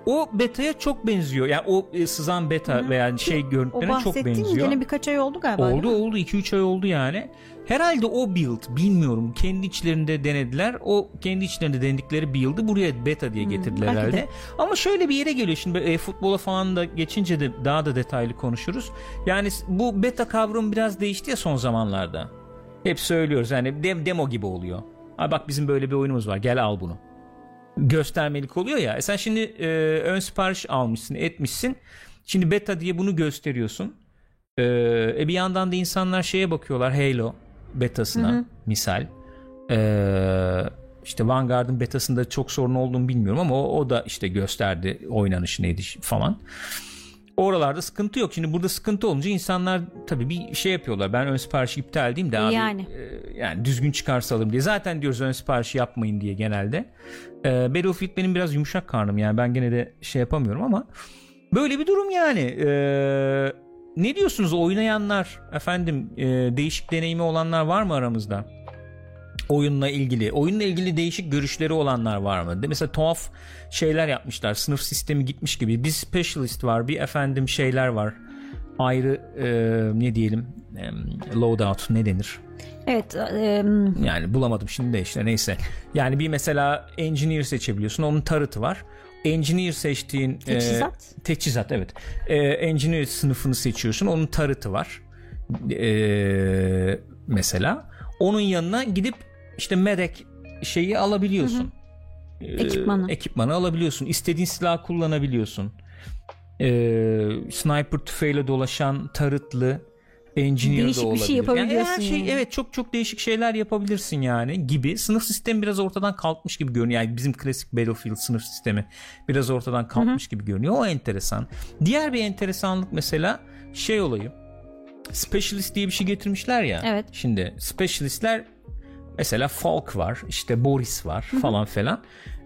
o beta'ya çok benziyor yani o e, sızan beta veya şey O görüntülerine çok benziyor gene birkaç ay oldu galiba. Oldu oldu 2-3 ay oldu yani. Herhalde o build bilmiyorum kendi içlerinde denediler. O kendi içlerinde denedikleri build'ı buraya beta diye getirdiler belki herhalde. de. Ama şöyle bir yere geliyor şimdi e, futbola falan da geçince de daha da detaylı konuşuruz. Yani bu beta kavramı biraz değişti ya son zamanlarda. Hep söylüyoruz yani dem- demo gibi oluyor. Ay bak bizim böyle bir oyunumuz var gel al bunu. Göstermelik oluyor ya. E sen şimdi e, ön sipariş almışsın etmişsin. Şimdi beta diye bunu gösteriyorsun. Ee, e bir yandan da insanlar şeye bakıyorlar Halo betasına misal. Ee, işte Vanguard'ın betasında çok sorun olduğunu bilmiyorum ama o, o da işte gösterdi oynanışı neydi falan. Oralarda sıkıntı yok. Şimdi burada sıkıntı olunca insanlar tabii bir şey yapıyorlar. Ben ön siparişi iptal edeyim de abi Yani. e, yani düzgün çıkarsa alırım diye. Zaten diyoruz ön siparişi yapmayın diye genelde. Ee, Battlefield benim biraz yumuşak karnım yani ben gene de şey yapamıyorum ama böyle bir durum yani. Ee, ne diyorsunuz oynayanlar efendim e, değişik deneyimi olanlar var mı aramızda? Oyunla ilgili. Oyunla ilgili değişik görüşleri olanlar var mı? De mesela tuhaf şeyler yapmışlar. Sınıf sistemi gitmiş gibi. Bir specialist var, bir efendim şeyler var. Ayrı e, ne diyelim e, loadout ne denir? Evet. e, Yani bulamadım şimdi de işte neyse. Yani bir mesela engineer seçebiliyorsun. Onun tarıtı var. Engineer seçtiğin e, Teçhizat. teçhizat evet. E, engineer sınıfını seçiyorsun. Onun tarıtı var. E, mesela onun yanına gidip işte medek şeyi alabiliyorsun. E, Ekipmanı. ekipmanı alabiliyorsun. İstediğin silahı kullanabiliyorsun. E, sniper tüfeğiyle dolaşan tarıtlı engineer Değişik de bir şey olabilir. Yani her yapabiliyorsun şey yani. evet çok çok değişik şeyler yapabilirsin yani gibi. Sınıf sistemi biraz ortadan kalkmış gibi görünüyor. Yani bizim klasik Battlefield sınıf sistemi biraz ortadan kalkmış gibi görünüyor. O enteresan. Diğer bir enteresanlık mesela şey olayı. Specialist diye bir şey getirmişler ya. Evet. Şimdi specialistler mesela Falk var, işte Boris var falan falan.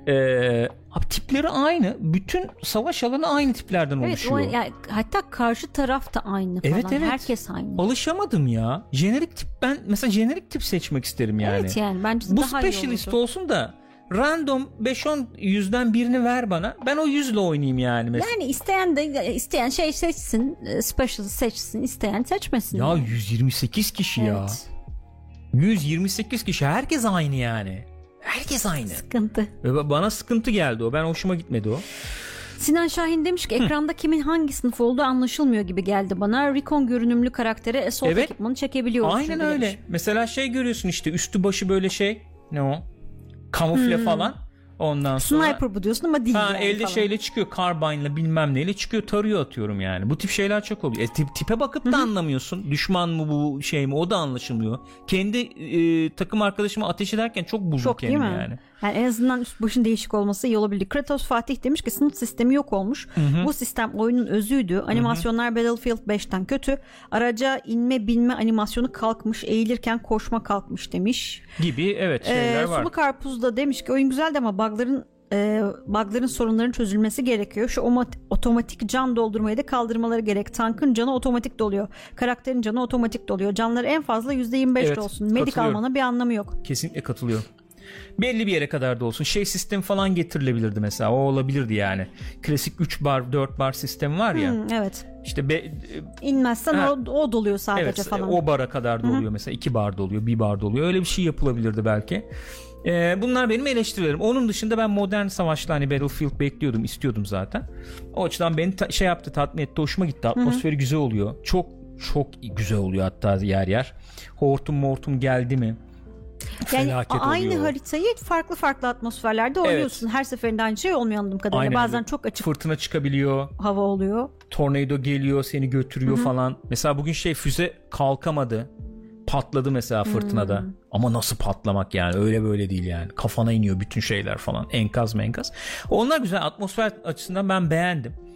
Ee, abi tipleri aynı. Bütün savaş alanı aynı tiplerden Evet, o, oluşuyor. yani, hatta karşı taraf da aynı falan. Evet, evet. Herkes aynı. Alışamadım ya. Jenerik tip ben mesela jenerik tip seçmek isterim yani. Evet yani bence Bu daha iyi specialist olurdu. olsun da random 5-10 yüzden birini ver bana. Ben o yüzle oynayayım yani mesela. Yani isteyen de isteyen şey seçsin, e, specialist seçsin, isteyen seçmesin. Ya yani. 128 kişi ya. Evet. 128 kişi herkes aynı yani. Herkes aynı. Sıkıntı. Ve Bana sıkıntı geldi o. Ben hoşuma gitmedi o. Sinan Şahin demiş ki ekranda kimin hangi sınıf olduğu anlaşılmıyor gibi geldi bana. Recon görünümlü karaktere Assault Evet. ekipmanı çekebiliyoruz. Aynen öyle. demiş. Mesela şey görüyorsun işte üstü başı böyle şey. Ne o? Kamufle falan. Ondan sonra Sniper bu diyorsun ama değil Ha yani elde falan. şeyle çıkıyor carbine'la bilmem neyle çıkıyor tarıyor atıyorum yani. Bu tip şeyler çok oluyor. E, tip, tipe bakıp da anlamıyorsun. Düşman mı bu şey mi o da anlaşılmıyor. Kendi e, takım arkadaşıma ateş ederken çok buldum Çok yani. Yani en azından üst başın değişik olması iyi olabilir. Kratos Fatih demiş ki sınıf sistemi yok olmuş. Bu sistem oyunun özüydü. Animasyonlar Battlefield 5'ten kötü. Araca inme binme animasyonu kalkmış. Eğilirken koşma kalkmış demiş. Gibi evet şeyler Ee, var. Sulu Karpuz da demiş ki oyun güzeldi ama bugların e, bugların sorunların çözülmesi gerekiyor. Şu omat- otomatik can doldurmayı da kaldırmaları gerek. Tankın canı otomatik doluyor. Karakterin canı otomatik doluyor. Canları en fazla %25 Evet, olsun. Medik almanın bir anlamı yok. Kesinlikle katılıyorum. Belli bir yere kadar da olsun. Şey sistem falan getirilebilirdi mesela. O olabilirdi yani. Klasik 3 bar 4 bar sistemi var ya. Hmm, evet. İşte be, İnmezsen Ha. o, o doluyor sadece evet falan. o bara kadar doluyor mesela. 2 bar doluyor, 1 bar doluyor. Öyle bir şey yapılabilirdi belki. Ee, bunlar benim eleştirilerim. Onun dışında ben modern savaşlı hani Battlefield bekliyordum, istiyordum zaten. O açıdan beni ta- şey yaptı, tatmin etti, hoşuma gitti. Atmosferi güzel oluyor. Çok çok güzel oluyor hatta yer yer. Hortum mortum geldi mi? Yani Felaket aynı oluyor. haritayı farklı farklı atmosferlerde oynuyorsun. Her seferinde aynı şey olmuyor anladığım kadarıyla. Aynen Bazen çok açık Fırtına çıkabiliyor. hava oluyor. tornado geliyor seni götürüyor falan. Mesela bugün şey füze kalkamadı. Patladı mesela fırtınada. Ama nasıl patlamak yani öyle böyle değil yani. Kafana iniyor bütün şeyler falan. Enkaz menkaz. Onlar güzel atmosfer açısından ben beğendim.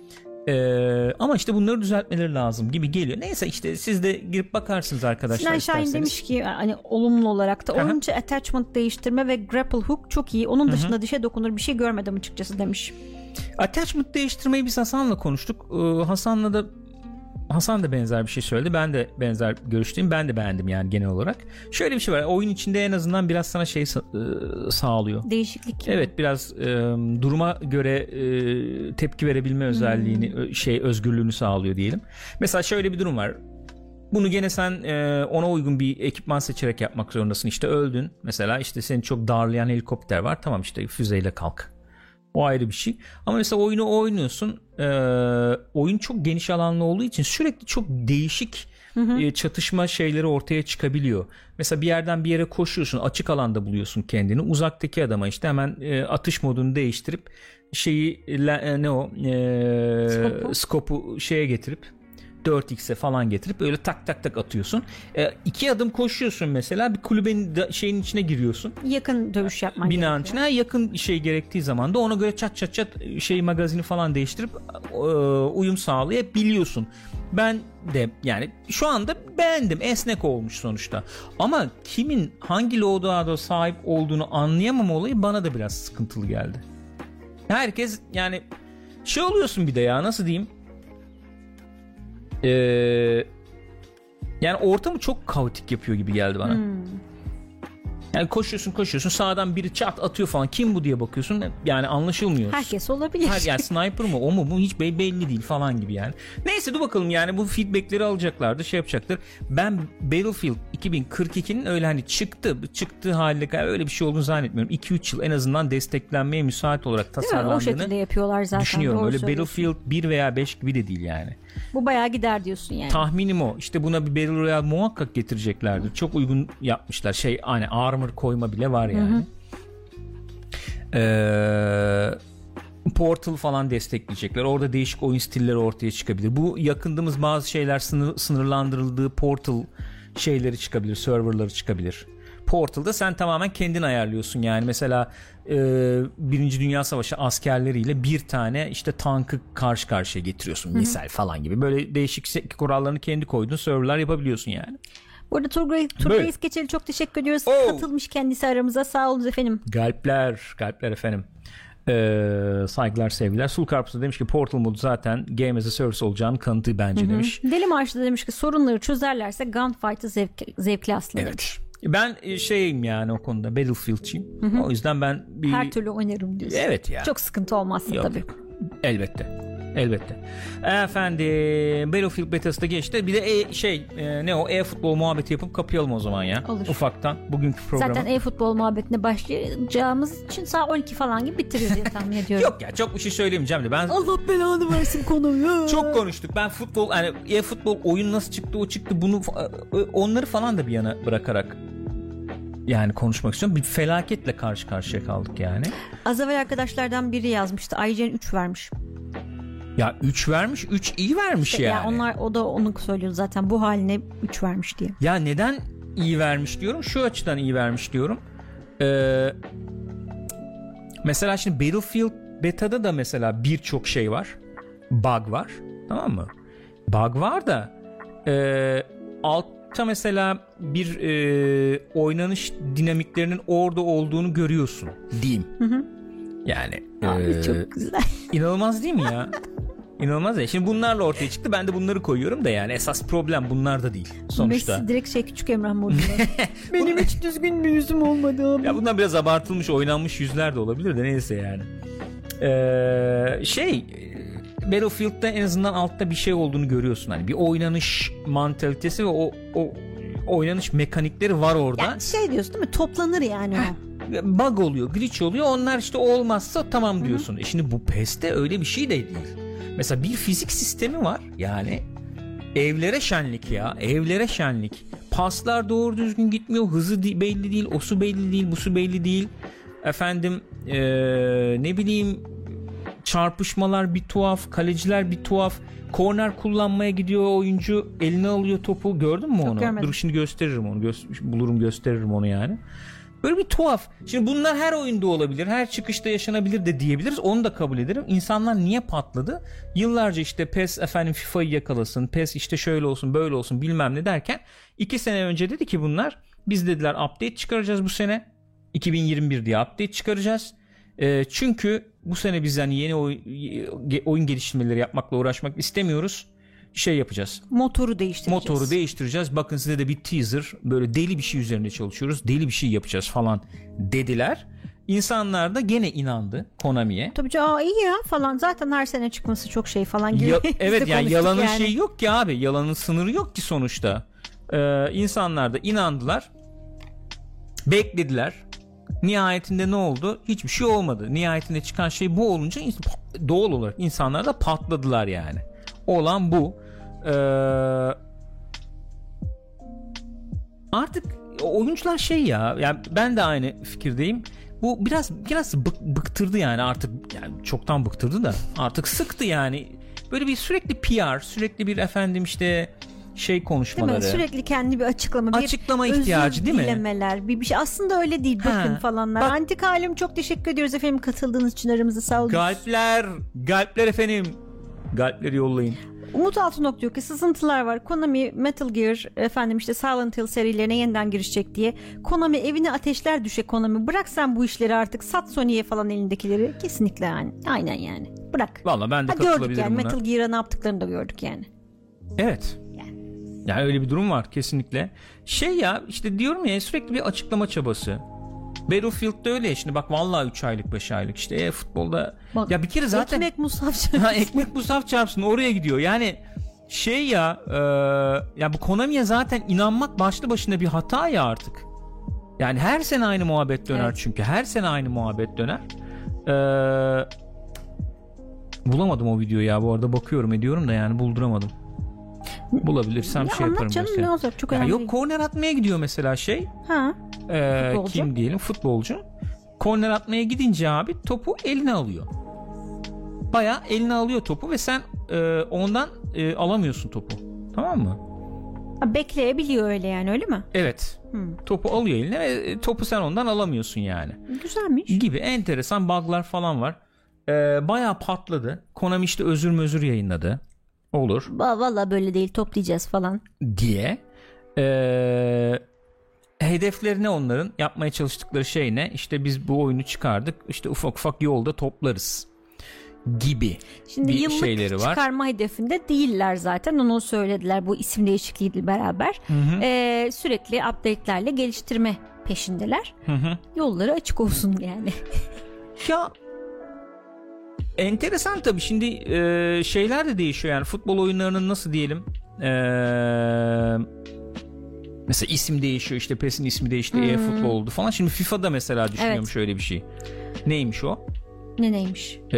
Ee, ama işte bunları düzeltmeleri lazım gibi geliyor. Neyse işte siz de girip bakarsınız arkadaşlar Sinan Şahin isterseniz. demiş ki hani olumlu olarak da oyuncu attachment değiştirme ve grapple hook çok iyi. Onun dışında dişe dokunur bir şey görmedim açıkçası demiş. Attachment değiştirmeyi biz Hasan'la konuştuk. Ee, Hasan'la da Hasan da benzer bir şey söyledi. Ben de benzer görüşteyim. Ben de beğendim yani genel olarak. Şöyle bir şey var. Oyun içinde en azından biraz sana şey sa- e, sağlıyor. Değişiklik. Evet biraz e, duruma göre e, tepki verebilme özelliğini ö- şey özgürlüğünü sağlıyor diyelim. Mesela şöyle bir durum var. Bunu gene sen e, ona uygun bir ekipman seçerek yapmak zorundasın. İşte öldün. Mesela işte seni çok darlayan helikopter var. Tamam işte füzeyle kalk. O ayrı bir şey. Ama mesela oyunu oynuyorsun. e, oyun çok geniş alanlı olduğu için sürekli çok değişik e, çatışma şeyleri ortaya çıkabiliyor. Mesela bir yerden bir yere koşuyorsun. Açık alanda buluyorsun kendini. Uzaktaki adama işte hemen e, atış modunu değiştirip şeyi e, ne o e, Skopu. skopu şeye getirip 4x'e falan getirip öyle tak tak tak atıyorsun. E, iki adım koşuyorsun mesela bir kulübenin da- şeyin içine giriyorsun Yakın dövüş yapman binanın gerekiyor. içine yakın şey gerektiği zaman da ona göre çat çat çat şey magazini falan değiştirip e, uyum sağlayabiliyorsun. Ben de yani şu anda beğendim. Esnek olmuş sonuçta. Ama kimin hangi loadout'a sahip olduğunu anlayamam olayı bana da biraz sıkıntılı geldi. Herkes yani şey oluyorsun bir de ya nasıl diyeyim? Ee, yani ortamı çok kaotik yapıyor gibi geldi bana. Yani koşuyorsun koşuyorsun sağdan biri çat atıyor falan. Kim bu diye bakıyorsun. Yani anlaşılmıyor. Herkes olabilir. Her, yani sniper mı o mu bu hiç be- belli değil falan gibi yani. Neyse dur bakalım yani bu feedbackleri alacaklardı şey yapacaktır. Ben Battlefield 2042'nin öyle hani çıktı çıktığı halde öyle bir şey olduğunu zannetmiyorum. 2-3 yıl en azından desteklenmeye müsait olarak mi? O şekilde tasarlandığını yapıyorlar zaten. düşünüyorum. Doğru Öyle. Battlefield 1 veya 5 gibi de değil yani. Bu bayağı gider diyorsun yani. Tahminim o. İşte buna bir Battle Royale muhakkak getireceklerdir. Çok uygun yapmışlar. Şey hani armor koyma bile var yani. Ee, Portal falan destekleyecekler. Orada değişik oyun stilleri ortaya çıkabilir. Bu yakındığımız bazı şeyler sınır, sınırlandırıldığı Portal şeyleri çıkabilir, serverları çıkabilir. Portal'da sen tamamen kendin ayarlıyorsun yani mesela e, Birinci Dünya Savaşı askerleriyle bir tane işte tankı karşı karşıya getiriyorsun misal falan gibi böyle değişik kurallarını kendi koyduğun serverlar yapabiliyorsun yani. Bu arada Turgay. Turgay İskeçeli çok teşekkür ediyoruz. Oh. Katılmış kendisi aramıza. Sağ olun efendim. Galpler, galpler efendim. Ee, saygılar sevgiler. Sulkarpus da demiş ki Portal modu zaten Game as a Service olacağının kanıtı bence demiş. Deli Marşı da demiş ki sorunları çözerlerse Gunfight'ı zevk, zevkli aslında demiş. Ben e, şeyim yani o konuda Battlefield'çiyim. O yüzden ben bir Her türlü oynarım diyorsun. Evet ya. Çok sıkıntı olmazsa Yok, tabii. yok. Elbette. Elbette. Efendim Battlefield Beta'sı da geçti. Bir de e, şey e, ne o e-futbol muhabbeti yapıp kapayalım o zaman ya. Olur. Ufaktan bugünkü programı. Zaten e-futbol muhabbetine başlayacağımız için saat 12 falan gibi bitiririz diye tahmin ediyorum. Yok ya çok bir şey söylemeyeceğim de ben Allah belanı versin konuyu. çok konuştuk. Ben futbol hani e-futbol oyun nasıl çıktı o çıktı bunu fa- onları falan da bir yana bırakarak yani konuşmak istiyorum. Bir felaketle karşı karşıya kaldık yani. Az evvel arkadaşlardan biri yazmıştı. IGN 3 vermiş. Ya 3 vermiş 3 iyi vermiş Ya yani. onlar o da onu söylüyor zaten bu haline 3 vermiş diye. Ya neden iyi vermiş diyorum? Şu açıdan iyi vermiş diyorum. Ee, mesela şimdi Battlefield Beta'da da mesela birçok şey var. Bug var. Tamam mı? Bug var da e, altta mesela bir e, oynanış dinamiklerinin orada olduğunu görüyorsun diyeyim. Yani Abi e, çok güzel. inanılmaz değil mi ya? İnanılmaz ya. Şimdi bunlarla ortaya çıktı. Ben de bunları koyuyorum da yani esas problem bunlar da değil sonuçta. Messi direkt şey küçük Emrah modunda. Benim hiç düzgün bir yüzüm olmadı abi. Ya bundan biraz abartılmış, oynanmış yüzler de olabilir de neyse yani. Ee, şey Battlefield'da en azından altta bir şey olduğunu görüyorsun. Hani bir oynanış mantalitesi ve o o oynanış mekanikleri var orada. Yani şey diyorsun değil mi? Toplanır yani o. Bug oluyor, glitch oluyor. Onlar işte olmazsa tamam diyorsun. E şimdi bu PES'te öyle bir şey de değil. Mesela bir fizik sistemi var. Yani evlere şenlik ya. Evlere şenlik. Paslar doğru düzgün gitmiyor. Hızı belli değil. O su belli değil. Bu su belli değil. Efendim eee, ne bileyim çarpışmalar bir tuhaf. Kaleciler bir tuhaf. Korner kullanmaya gidiyor oyuncu. Eline alıyor topu. Gördün mü onu? görmedim. Dur şimdi gösteririm onu. Gö- bulurum gösteririm onu yani. Böyle bir tuhaf. Şimdi bunlar her oyunda olabilir. Her çıkışta yaşanabilir de diyebiliriz. Onu da kabul ederim. İnsanlar niye patladı? Yıllarca işte PES efendim FIFA'yı yakalasın. PES işte şöyle olsun böyle olsun bilmem ne derken iki sene önce dedi ki bunlar biz dediler update çıkaracağız bu sene. 2021 diye update çıkaracağız. Ee, çünkü bu sene biz hani yeni oy- oyun geliştirmeleri yapmakla uğraşmak istemiyoruz. Şey yapacağız. Motoru değiştireceğiz. Motoru değiştireceğiz. Bakın size de bir teaser. Böyle deli bir şey üzerinde çalışıyoruz. Deli bir şey yapacağız falan dediler. İnsanlar da gene inandı Konami'ye. Tabii ki aa iyi ya falan. Zaten her sene çıkması çok şey falan gibi. Ya- evet yani yalanın yani. şeyi yok ki abi. Yalanın sınırı yok ki sonuçta. Ee, insanlar da inandılar. Beklediler. Nihayetinde ne oldu? Hiçbir şey olmadı. Nihayetinde çıkan şey bu olunca doğal olarak insanlar da patladılar yani. Olan bu. Ee, artık oyuncular şey ya. Yani ben de aynı fikirdeyim. Bu biraz biraz bık- bıktırdı yani artık yani çoktan bıktırdı da artık sıktı yani. Böyle bir sürekli PR, sürekli bir efendim işte şey Değil konuşmaları. mi? Sürekli kendi bir açıklama, bir Açıklama ihtiyacı değil mi? dilemeler, bir, bir şey. Aslında öyle değil. Bakın Ha, falanlar. bak- Antik halim çok teşekkür ediyoruz efendim katıldığınız için aramıza sağ olun. Galpler, galpler efendim. Galpleri yollayın. Umut Altınok diyor ki sızıntılar var. Konami Metal Gear efendim işte Silent Hill serilerine yeniden girecek diye. Konami evine ateşler düşe Konami. Bırak sen bu işleri artık. Sat Sony'ye falan elindekileri. Kesinlikle yani. Aynen yani. Bırak. Valla ben de Ha, gördük yani buna. Metal Gear'a ne yaptıklarını da gördük yani. Evet. Yani öyle bir durum var kesinlikle. Şey ya işte diyorum ya sürekli bir açıklama çabası. Battlefield'da öyle şimdi bak vallahi 3 aylık 5 aylık işte e, futbolda Bak, ya bir kere zaten Ekmek musaf ha, ekmek bu saf çarpsın oraya gidiyor yani şey ya e, ya bu Konami'ye zaten inanmak başlı başına bir hata ya artık. Yani her sene aynı muhabbet döner Evet. çünkü her sene aynı muhabbet döner. E, bulamadım o videoyu ya bu arada bakıyorum ediyorum da yani bulduramadım. Bulabilirsem Ya şey yaparım canım gösteririm. ne olacak çok Ya önemli yok korner atmaya gidiyor mesela şey. Ha. Ee, Futbolcu. kim diyelim futbolcu. Korner atmaya gidince abi topu eline alıyor. Baya eline alıyor topu ve sen e, ondan e, alamıyorsun topu. Tamam mı? ha, bekleyebiliyor öyle yani öyle mi? Evet. Hmm. Topu alıyor eline ve e, topu sen ondan alamıyorsun yani. Güzelmiş. Gibi enteresan bug'lar falan var. Ee, Baya patladı. Konami işte özür mözür yayınladı. Olur. Va- Vallahi böyle değil toplayacağız falan. diye ee, hedefleri ne onların yapmaya çalıştıkları şey ne işte biz bu oyunu çıkardık işte ufak ufak yolda toplarız gibi Şimdi bir yıllık şeyleri var. çıkarma hedefinde değiller zaten. Onu söylediler bu isim değişikliğiyle beraber. Hı hı, Ee, sürekli update'lerle geliştirme peşindeler. hı hı. Yolları açık olsun yani. ya enteresan tabii şimdi e, şeyler de değişiyor yani futbol oyunlarının nasıl diyelim e, mesela isim değişiyor işte PES'in ismi değişti Hmm. e-futbol oldu falan şimdi FIFA'da mesela düşünüyormuş öyle bir şey neymiş o ne neymiş? Ee,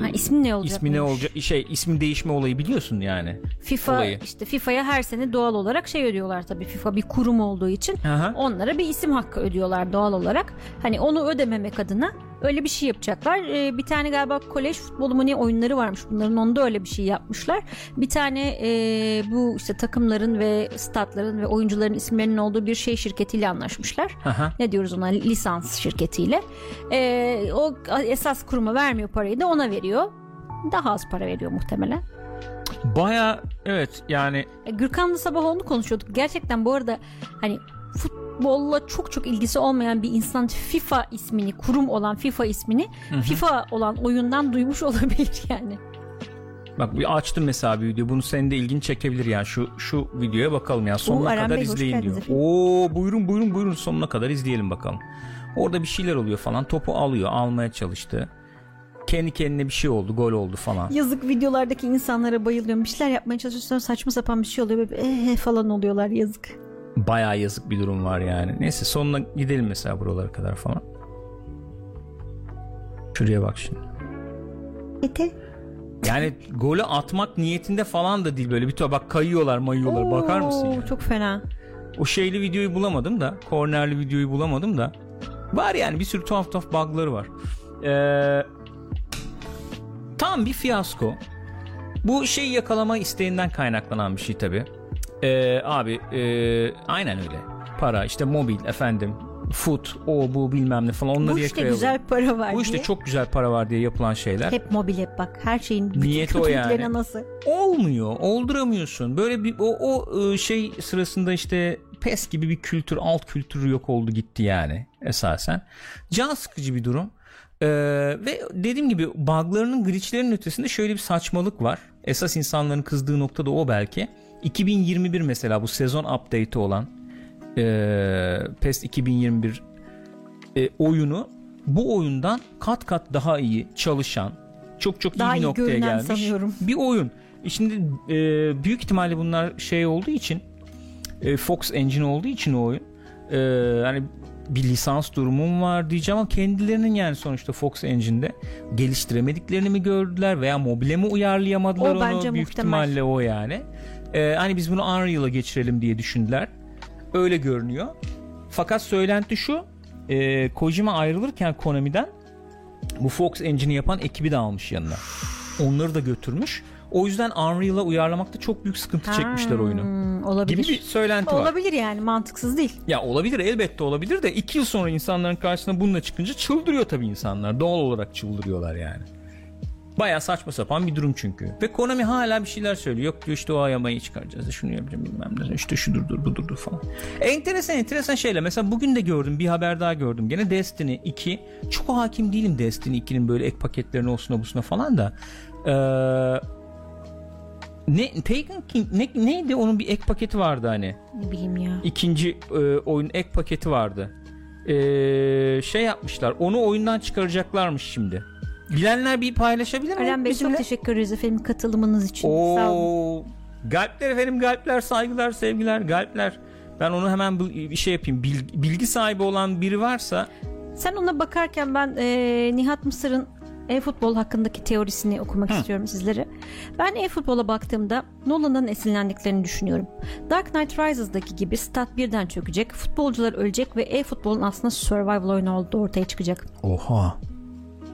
Ha, ismi ne olacak? ismi ne olacak şey ismi değişme olayı biliyorsun yani. FIFA olayı. işte FIFA'ya her sene doğal olarak şey ödüyorlar tabii. FIFA bir kurum olduğu için Aha. onlara bir isim hakkı ödüyorlar doğal olarak. Hani onu ödememek adına öyle bir şey yapacaklar. Ee, bir tane galiba kolej futbolu mu ne oyunları varmış bunların onda öyle bir şey yapmışlar. Bir tane e, bu işte takımların ve statların ve oyuncuların isimlerinin olduğu bir şey şirketiyle anlaşmışlar. Aha. Ne diyoruz ona lisans şirketiyle. Ee, o esas kuruma vermiyor parayı da ona veriyor. Daha az para veriyor muhtemelen. Baya evet yani E, Gürkan'la sabah onu konuşuyorduk. Gerçekten bu arada hani fut, futbolla çok çok ilgisi olmayan bir insan FIFA ismini, kurum olan FIFA ismini FIFA olan oyundan duymuş olabilir yani. Bak bir açtım mesela bir video. Bunu senin de ilgini çekebilir yani. Şu şu videoya bakalım ya. Sonuna Eren kadar Bey, izleyin diyor. Oo buyurun buyurun buyurun sonuna kadar izleyelim bakalım. Orada bir şeyler oluyor falan. Topu alıyor, almaya çalıştı. Kendi kendine bir şey oldu, gol oldu falan. Yazık videolardaki insanlara bayılıyorum. Bir şeyler yapmaya çalışıyorsun saçma sapan bir şey oluyor. Böyle eh falan oluyorlar yazık. Bayağı yazık bir durum var yani. Neyse sonuna gidelim mesela buralara kadar falan. Şuraya bak şimdi. Ete. Yani golü atmak niyetinde falan da değil böyle bir to bak kayıyorlar mayıyorlar bakar mısın Oo, yani? Çok fena. O şeyli videoyu bulamadım da kornerli videoyu bulamadım da var yani bir sürü tuhaf tuhaf bug'ları var. Ee, tam bir fiyasko. Bu şeyi yakalama isteğinden kaynaklanan bir şey tabi. abi e, aynen öyle. Para işte mobil efendim foot o bu bilmem ne falan onları Bu işte yakalayalım. güzel para var Bu işte diye. çok güzel para var diye yapılan şeyler. Hep mobil hep bak. Her şeyin bütün Niyeti o yani. anası. olmuyor. Olduramıyorsun. Böyle bir o, o e, şey sırasında işte pes gibi bir kültür, alt kültürü yok oldu gitti yani esasen. Can sıkıcı bir durum. Ee, ve dediğim gibi buglarının glitchlerin ötesinde şöyle bir saçmalık var. Esas insanların kızdığı nokta da o belki. 2021 mesela bu sezon update'i olan e, PES 2021 e, oyunu bu oyundan kat kat daha iyi çalışan çok çok iyi Daha bir iyi noktaya gelmiş sanıyorum. bir oyun. E Şimdi e, büyük ihtimalle bunlar şey olduğu için e, Fox Engine olduğu için o oyun e, hani bir lisans durumum var diyeceğim ama kendilerinin yani sonuçta Fox Engine'de geliştiremediklerini mi gördüler veya mobile mi uyarlayamadılar O onu bence büyük muhtemel. ihtimalle o yani. E, hani biz bunu Unreal'a geçirelim diye düşündüler. Öyle görünüyor. Fakat söylenti şu e, Kojima ayrılırken Konami'den bu Fox Engine'i yapan ekibi de almış yanına. Onları da götürmüş. O yüzden Unreal'a uyarlamakta çok büyük sıkıntı çekmişler oyunu. Olabilir. Gibi bir söylenti var. Olabilir yani mantıksız değil. Ya olabilir elbette olabilir de iki yıl sonra insanların karşısına bununla çıkınca çıldırıyor tabii insanlar. Doğal olarak çıldırıyorlar yani. Baya saçma sapan bir durum çünkü. Ve Konami hala bir şeyler söylüyor. Yok diyor işte o ayamayı çıkaracağız. Şunu yapacağım bilmem ne. İşte şudur dur budur dur falan. Enteresan enteresan şeyler. Mesela bugün de gördüm bir haber daha gördüm. Gene Destiny 2. Çok hakim değilim Destiny 2'nin böyle ek paketlerine olsuna busuna falan da. Ee, ne Taken King ne, neydi onun bir ek paketi vardı hani Ne bileyim ya. ikinci e, oyun ek paketi vardı. E, şey yapmışlar. Onu oyundan çıkaracaklarmış şimdi. Bilenler bir paylaşabilir mi? Eren Bey bizimle? çok teşekkür ederiz efendim katılımınız için. Sağ olun. Oo, galpler efendim galpler saygılar sevgiler galpler. Ben onu hemen bir şey yapayım. Bilgi, sahibi olan biri varsa Sen ona bakarken ben e, Nihat Mısır'ın e-futbol hakkındaki teorisini okumak istiyorum sizlere. Ben e-futbola baktığımda Nolan'dan esinlendiklerini düşünüyorum. Dark Knight Rises'daki gibi stat birden çökecek, futbolcular ölecek ve e-futbolun aslında survival oyunu olduğu ortaya çıkacak. oha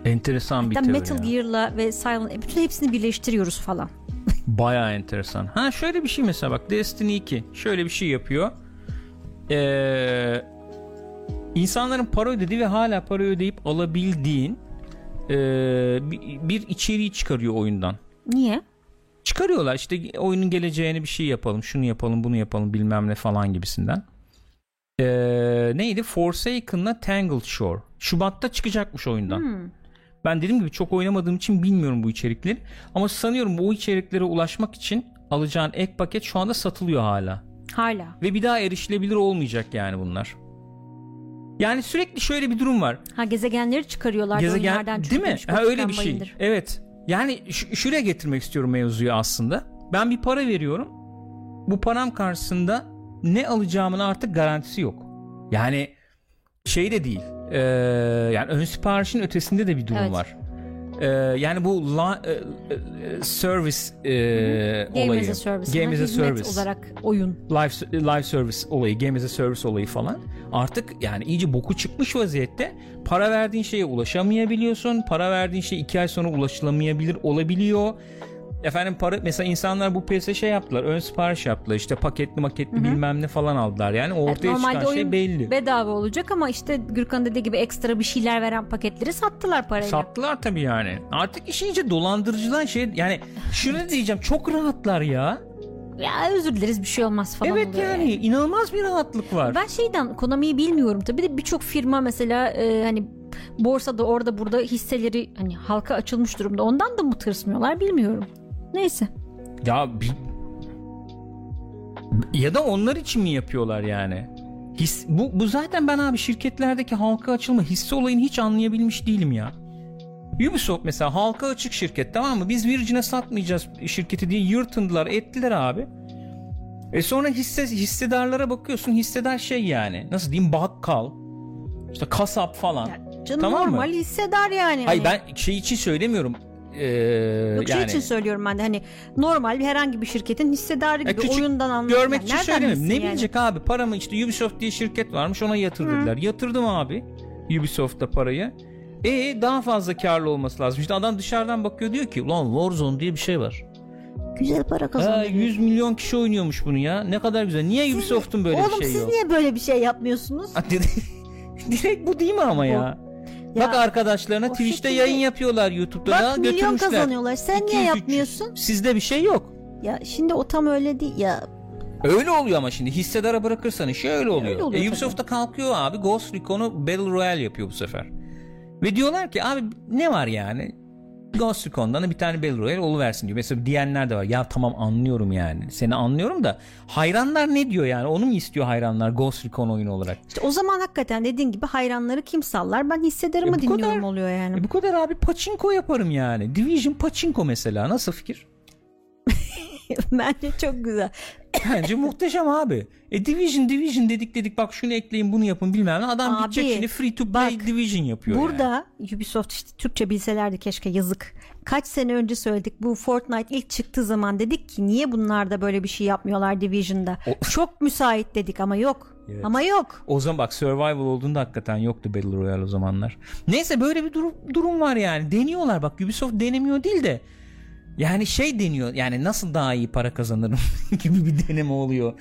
enteresan bir teori. Metal ya. Gear'la ve Silent bütün hepsini birleştiriyoruz falan. Baya enteresan. Ha şöyle bir şey mesela bak Destiny 2 şöyle bir şey yapıyor. Ee, insanların para ödediği ve hala para ödeyip alabildiğin ee, bir, içeriği çıkarıyor oyundan. Niye? Çıkarıyorlar işte oyunun geleceğine bir şey yapalım, şunu yapalım, bunu yapalım bilmem ne falan gibisinden. Ee, neydi? Forsaken'la Tangled Shore. Şubat'ta çıkacakmış oyundan. Hmm. Ben dediğim gibi çok oynamadığım için bilmiyorum bu içerikleri. Ama sanıyorum bu içeriklere ulaşmak için alacağın ek paket şu anda satılıyor hala. Hala. Ve bir daha erişilebilir olmayacak yani bunlar. Yani sürekli şöyle bir durum var. Ha gezegenleri çıkarıyorlar. Gezegen oyunlardan değil mi? Ha öyle bir şey. Bayındır. Evet. Yani ş- şuraya getirmek istiyorum mevzuyu aslında. Ben bir para veriyorum. Bu param karşısında ne alacağımın artık garantisi yok. Yani şey de değil. Ee, yani ön siparişin ötesinde de bir durum Evet. var. Ee, yani bu la, e, e, service e, Game olayı. as a service. Game as a service olarak oyun. live, live service olayı, game as a service olayı falan artık yani iyice boku çıkmış vaziyette. Para verdiğin şeye ulaşamayabiliyorsun. Para verdiğin şey iki ay sonra ulaşılamayabilir olabiliyor. Efendim para mesela insanlar bu PS'e şey yaptılar. Ön sipariş yaptılar. İşte paketli maketli bilmem ne falan aldılar. Yani ortaya normalde çıkan şey belli. bedava olacak ama işte Gürkan dediği gibi ekstra bir şeyler veren paketleri sattılar parayla. Sattılar tabii yani. Artık iş iyice dolandırıcıdan şey yani şunu diyeceğim çok rahatlar ya. ya özür dileriz bir şey olmaz falan evet oluyor yani, inanılmaz bir rahatlık var. Ben şeyden Konami'yi bilmiyorum tabii de birçok firma mesela e, hani borsada orada burada hisseleri hani halka açılmış durumda. Ondan da mı tırsmıyorlar bilmiyorum. Neyse. Ya bir... ya da onlar için mi yapıyorlar yani? His, bu, bu zaten ben abi şirketlerdeki halka açılma hisse olayını hiç anlayabilmiş değilim ya. Ubisoft mesela halka açık şirket tamam mı? Biz Virgin'e satmayacağız şirketi diye yırtındılar ettiler abi. E sonra hisse hissedarlara bakıyorsun hissedar şey yani nasıl diyeyim bakkal işte kasap falan. Ya canım Tamam mı? normal hissedar yani. Hayır Hani- ben şey için söylemiyorum. Ee, Yok şey yani için söylüyorum ben de hani normal bir herhangi bir şirketin hissedarı gibi küçük oyundan anlayan. görmek için nereden söylemiyorum. Ne yani? bilecek abi paramı işte Ubisoft diye şirket varmış ona yatır dediler. Yatırdım abi Ubisoft'ta parayı. E daha fazla karlı olması lazım. İşte adam dışarıdan bakıyor diyor ki ulan Warzone diye bir şey var. Güzel para Ha, kazanıyor. 100 milyon kişi oynuyormuş bunu ya. Ne kadar güzel. Niye Ubisoft'un böyle Oğlum bir şey siz yok? niye böyle bir şey yapmıyorsunuz? Direkt- Direkt bu değil mi ama ya? Bak arkadaşlarına o Twitch'te şekilde- yayın yapıyorlar YouTube'da da Bak milyon götürmüşler. kazanıyorlar. Sen 200, niye 300. yapmıyorsun? Sizde bir şey yok. Ya şimdi o tam öyle değil ya. Öyle oluyor ama şimdi hissedara bırakırsan işi öyle oluyor. Öyle oluyor e, Ubisoft'ta kalkıyor abi Ghost Recon'u Battle Royale yapıyor bu sefer. Ve diyorlar ki abi ne var yani? Ghost Recon'dan da bir tane Battle Royale oluversin diyor. Mesela diyenler de var. Ya tamam anlıyorum yani. Seni anlıyorum da hayranlar ne diyor yani? Onu mu istiyor hayranlar Ghost Recon oyunu olarak? İşte o zaman hakikaten dediğin gibi hayranları kim sallar? Ben hissedarımı E dinliyorum kadar. oluyor yani. E bu kadar abi pachinko yaparım yani. Division pachinko mesela. Nasıl fikir? Bence çok güzel. Bence muhteşem abi. E Division Division dedik dedik bak şunu ekleyin bunu yapın bilmem ne. Adam Abi, gidecek şimdi free to play bak, Division yapıyor yani. Burada Ubisoft işte Türkçe bilselerdi keşke yazık. Kaç sene önce söyledik bu Fortnite ilk çıktığı zaman dedik ki niye bunlar da böyle bir şey yapmıyorlar Division'da. O- Çok müsait dedik ama yok. Evet. Ama yok. O zaman bak survival olduğunda hakikaten yoktu Battle Royale o zamanlar. Neyse böyle bir durum, durum var yani. Deniyorlar bak Ubisoft denemiyor değil de yani şey deniyor yani nasıl daha iyi para kazanırım gibi bir deneme oluyor.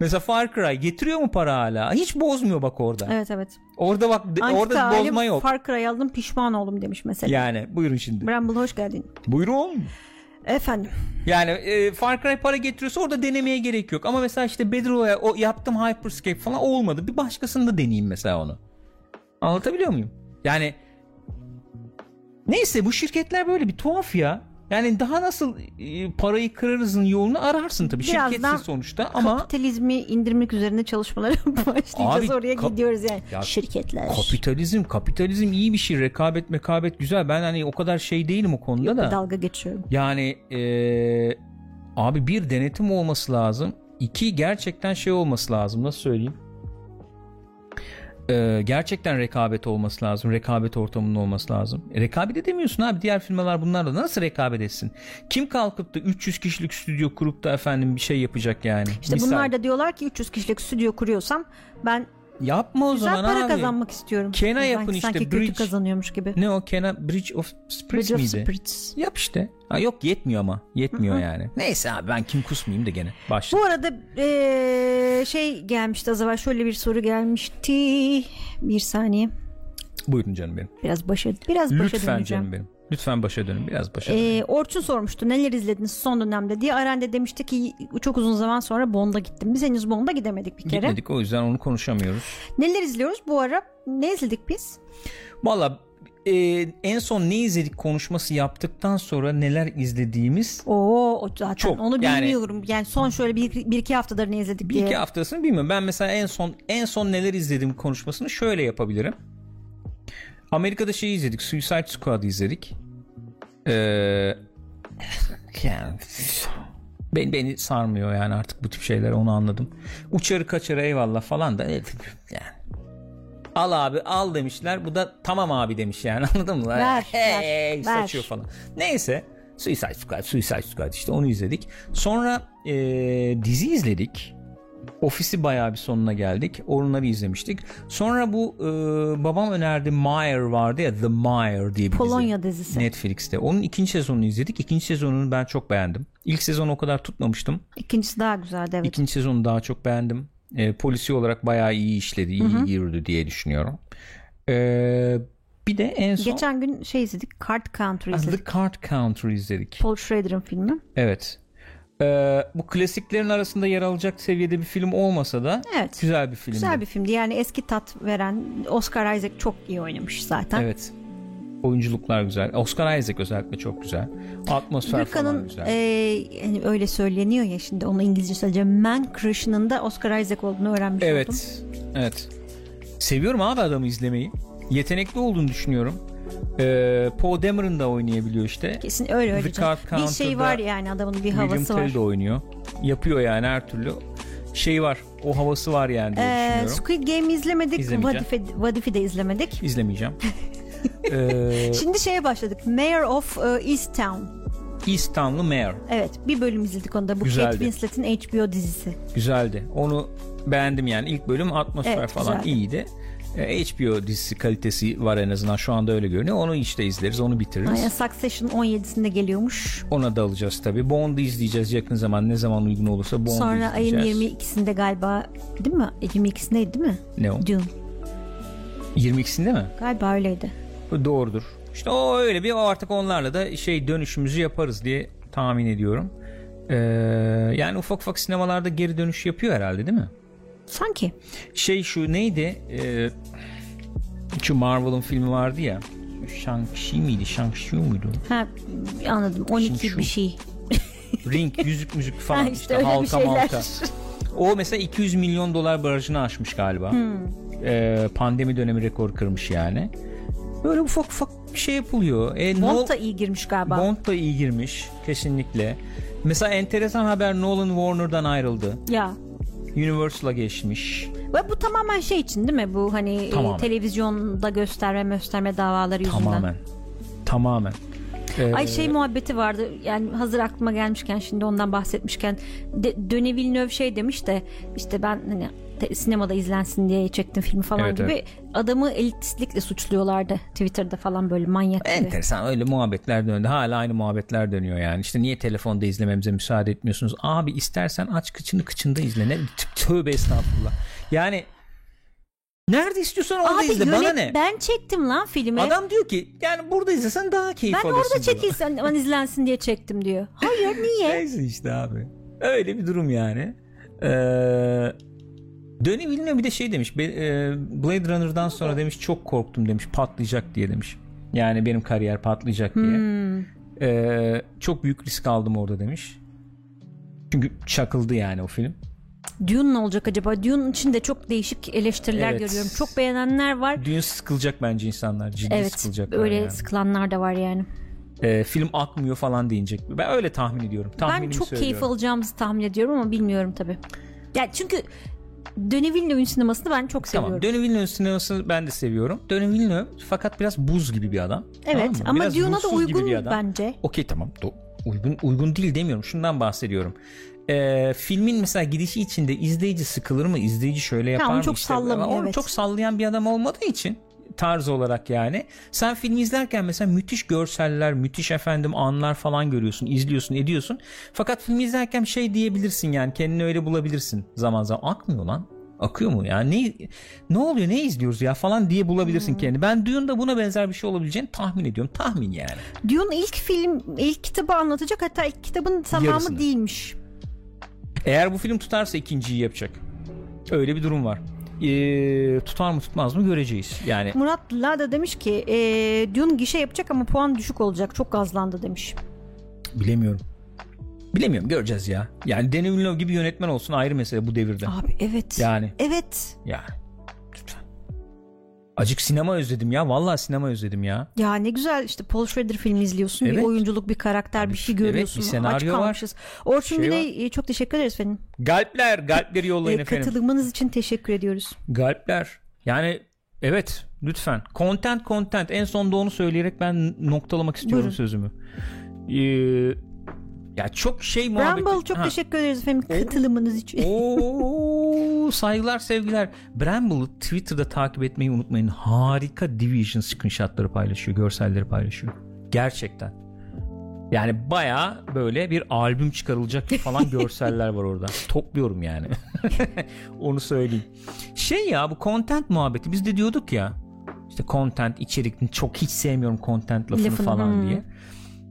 Mesela Far Cry getiriyor mu para hala? Hiç bozmuyor bak orada. Evet evet. Orada bak Antika orada bozma yok. Far Cry aldım pişman oldum demiş mesela. Yani buyurun şimdi. Bramble hoş geldin. Buyurun. Efendim. Yani e, Far Cry para getiriyorsa orada denemeye gerek yok. Ama mesela işte Royale o yaptım Hyperscape falan olmadı. Bir başkasını da deneyeyim mesela onu. Anlatabiliyor muyum? Yani neyse bu şirketler böyle bir tuhaf ya. Yani daha nasıl e, parayı kırarızın yolunu ararsın tabii. Birazdan Şirketsin sonuçta ama Kapitalizmi indirmek üzerine çalışmalara başlayacağız. Abi, Oraya kap- gidiyoruz yani. Ya, Şirketler. kapitalizm kapitalizm iyi bir şey. Rekabet mekabet güzel. Ben hani o kadar şey değilim o konuda Yok, da. dalga geçiyorum. Yani eee, abi bir denetim olması lazım. İki gerçekten şey olması lazım. Nasıl söyleyeyim? Eee, gerçekten rekabet olması lazım. Rekabet ortamının olması lazım. E, rekabet edemiyorsun abi. Diğer firmalar bunlarla nasıl rekabet etsin? Kim kalkıp da 300 kişilik stüdyo kurup da efendim bir şey yapacak yani? İşte Misal. bunlar da diyorlar ki 300 kişilik stüdyo kuruyorsam ben Yapma o güzel zaman para abi. kazanmak istiyorum. Kena Sanki- yapın işte, Sanki kötü Bridge. kazanıyormuş gibi. Ne o Kena Bridge of Spirits Bridge of miydi? Spirits. Yap işte. Ha, yok yetmiyor ama. Yetmiyor yani. Neyse abi ben kim kusmayayım da gene. Başla. Bu arada eee, şey gelmişti az evvel şöyle bir soru gelmişti. Bir saniye. Buyurun canım benim. Biraz başa biraz başa Lütfen döneceğim. canım benim. Lütfen başa dönün. Biraz başa dönün. Ee, Orçun sormuştu neler izlediniz son dönemde diye. Aren de demişti ki çok uzun zaman sonra Bond'a gittim. Biz henüz Bond'a gidemedik bir kere. Gitmedik o yüzden onu konuşamıyoruz. Neler izliyoruz bu ara? Ne izledik biz? Valla e, en son ne izledik konuşması yaptıktan sonra neler izlediğimiz Oo zaten Çok, onu yani- bilmiyorum. Yani son şöyle bir, bir iki haftadır ne izledik bir diye. iki haftasını bilmiyorum. Ben mesela en son en son neler izledim konuşmasını şöyle yapabilirim. Amerika'da şey izledik. Suicide Squad'ı izledik. Ee, yani beni, beni sarmıyor yani artık bu tip şeyler onu anladım. Uçarı kaçarı eyvallah falan da evet, yani. Al abi al demişler. Bu da tamam abi demiş yani anladın mı? Ver, hey, ver, saçıyor ver. falan. Neyse Suicide Squad, Suicide Squad işte onu izledik. Sonra e, dizi izledik. Ofisi bayağı bir sonuna geldik. Onları izlemiştik. Sonra bu e, babam önerdi Meyer vardı ya The Meyer diye bir dizi. Polonya dizisi. Netflix'te. Onun ikinci sezonunu izledik. İkinci sezonunu ben çok beğendim. İlk sezonu o kadar tutmamıştım. İkincisi daha güzeldi evet. İkinci sezonu daha çok beğendim. E, polisi olarak bayağı iyi işledi, iyi yürüdü diye düşünüyorum. E, bir de en son Geçen gün şey izledik. Card Country Ah, izledik. The Card Counter izledik. Paul Schrader'ın filmi. Evet. Ee, bu klasiklerin arasında yer alacak seviyede bir film olmasa da Evet. güzel bir film. Güzel bir filmdi. Yani eski tat veren Oscar Isaac çok iyi oynamış zaten. Evet. Oyunculuklar güzel. Oscar Isaac özellikle çok güzel. Atmosfer falan Gürkan'ın güzel. e, yani öyle söyleniyor ya şimdi onu İngilizce söyleyeceğim. Man Crush'ının da Oscar Isaac olduğunu öğrenmiş oldum. Evet. Evet. Seviyorum abi adamı izlemeyi. Yetenekli olduğunu düşünüyorum. Ee, Paul Dameron da oynayabiliyor işte. Kesin öyle öyle. Canım. Bir şey var yani adamın bir William havası var. Tell de oynuyor. Yapıyor yani her türlü. Şey var. O havası var yani diye Ee, düşünüyorum. Squid Game izlemedik. Vadife, de izlemedik. İzlemeyeceğim. ee, Şimdi şeye başladık. Mayor of uh, East Town. East Town'lu Mayor. Evet bir bölüm izledik onda. Bu Güzeldi. Kate Winslet'in HBO dizisi. Güzeldi. Onu beğendim yani. İlk bölüm atmosfer Evet, falan güzeldi. iyiydi. Ee, HBO dizisi kalitesi var en azından şu anda öyle görünüyor. Onu işte izleriz, onu bitiririz. Aynen Succession 17'sinde geliyormuş. Ona da alacağız tabii. Bond'u izleyeceğiz yakın zaman. Ne zaman uygun olursa Bond'u Sonra ayın izleyeceğiz. 22'sinde galiba değil mi? 22'sindeydi değil mi? Ne o? Dune. 22'sinde mi? Galiba öyleydi. Doğrudur. İşte o öyle bir artık onlarla da şey dönüşümüzü yaparız diye tahmin ediyorum. Ee, yani ufak ufak sinemalarda geri dönüş yapıyor herhalde değil mi? Sanki. Şey şu neydi? Ee, şu Marvel'ın filmi vardı ya. Shang-Chi miydi? Shang-Chi muydu? Ha anladım. 12 Şimdi şu- bir şey. Ring, yüzük müzik falan Ha, işte, işte halka malka. O mesela 200 milyon dolar barajını aşmış galiba. Hmm. Ee, pandemi dönemi rekor kırmış yani. Böyle ufak ufak bir şey yapılıyor. E, Bond da iyi girmiş galiba. Bond da iyi girmiş kesinlikle. Mesela enteresan haber Nolan Warner'dan ayrıldı. Ya. Universal'a geçmiş. Ve bu tamamen şey için değil mi? Bu hani e, Tamamen. televizyonda gösterme gösterme davaları yüzünden. Tamamen. Tamamen. Ee, Ay şey muhabbeti vardı yani hazır aklıma gelmişken şimdi ondan bahsetmişken de, Denis Villeneuve şey demiş de işte ben hani te- sinemada izlensin diye çektim filmi falan Evet, gibi evet. adamı elitistlikle suçluyorlardı Twitter'da falan böyle manyak gibi. Enteresan öyle muhabbetler döndü. Hala aynı muhabbetler dönüyor yani. İşte niye telefonda izlememize müsaade etmiyorsunuz? Abi istersen aç kıçını kıçında izle. Ne? Tö- Tövbe estağfurullah. Yani nerede istiyorsan orada Abi izle. Bana ne? ben çektim lan filmi. Adam diyor ki yani burada izlesen daha keyif ben alırsın. orada diyor. çekilsen ben izlensin diye çektim diyor. Hayır niye? Neyse işte abi. Öyle bir durum yani. Ee, Denis Villeneuve bir de şey demiş. e, Blade Runner'dan sonra demiş çok korktum demiş. Patlayacak diye demiş. Yani benim kariyer patlayacak diye. Hmm. Ee, çok büyük risk aldım orada demiş. Çünkü çakıldı yani o film. Dune ne olacak acaba? Dune için de çok değişik eleştiriler Evet. görüyorum. Çok beğenenler var. Düğün sıkılacak bence insanlar. Ciddi Evet sıkılacaklar öyle yani. sıkılanlar da var yani. Ee, film akmıyor falan deyinecek. Ben öyle tahmin ediyorum. Ben Tahminimi çok keyif söylüyorum. alacağımızı tahmin ediyorum ama bilmiyorum tabi. Yani çünkü Denis Villeneuve'ün sinemasını ben çok seviyorum. Tamam. Denis Villeneuve sinemasını ben de seviyorum. Villeneuve fakat biraz buz gibi bir adam. evet Tamam ama Dune'a da uygun bence. Okey tamam. Do- uygun uygun değil demiyorum. Şundan bahsediyorum. Ee, filmin mesela gidişi içinde izleyici sıkılır mı? İzleyici şöyle yapar onu mı? çok İşte, sallamıyor, Onu evet. çok sallayan bir adam olmadığı için tarz olarak yani. Sen filmi izlerken mesela müthiş görseller, müthiş efendim anlar falan görüyorsun, izliyorsun, ediyorsun. Fakat filmi izlerken şey diyebilirsin yani kendini öyle bulabilirsin zaman zaman. Akmıyor lan. Akıyor mu ya? Ne ne oluyor? Ne izliyoruz ya falan diye bulabilirsin Hmm. kendini. Ben Dune'da buna benzer bir şey olabileceğini tahmin ediyorum. Tahmin yani. Dune ilk film, ilk kitabı anlatacak hatta ilk kitabın tamamı Yarısını. değilmiş. Eğer bu film tutarsa ikinciyi yapacak. Öyle bir durum var. Ee, tutar mı tutmaz mı göreceğiz. Yani Murat Lada demiş ki e, Dune gişe yapacak ama puan düşük olacak. Çok gazlandı demiş. bilemiyorum. Bilemiyorum göreceğiz ya. Yani Denis Villeneuve gibi yönetmen olsun ayrı mesele bu devirde. Abi evet. Yani Evet. yani. Acık sinema özledim ya. Vallahi sinema özledim ya. Ya ne güzel işte Paul Schrader filmi izliyorsun. Bir Evet. oyunculuk, bir karakter, bir şey evet, bir görüyorsun. senaryo Aç var. kalmışız. Orçun Şey Güney e, çok teşekkür ederiz efendim. Galpler, galpleri yollayın E, efendim. katılımınız için teşekkür ediyoruz. Galpler. Yani evet lütfen. Content content. En sonda onu söyleyerek ben noktalamak istiyorum Buyurun. sözümü. Ee, ya çok şey muhabbeti. Bramble çok Ha. teşekkür ederiz efendim katılımınız için. Oo, saygılar sevgiler. Bramble'ı Twitter'da takip etmeyi unutmayın. Harika Division screenshotları paylaşıyor, görselleri paylaşıyor. Gerçekten. Yani baya böyle bir albüm çıkarılacak falan görseller var orada. Topluyorum yani. Onu söyleyeyim. Şey ya bu content muhabbeti biz de diyorduk ya. İşte content içerik çok hiç sevmiyorum content lafını Lafını, falan hmm. diye.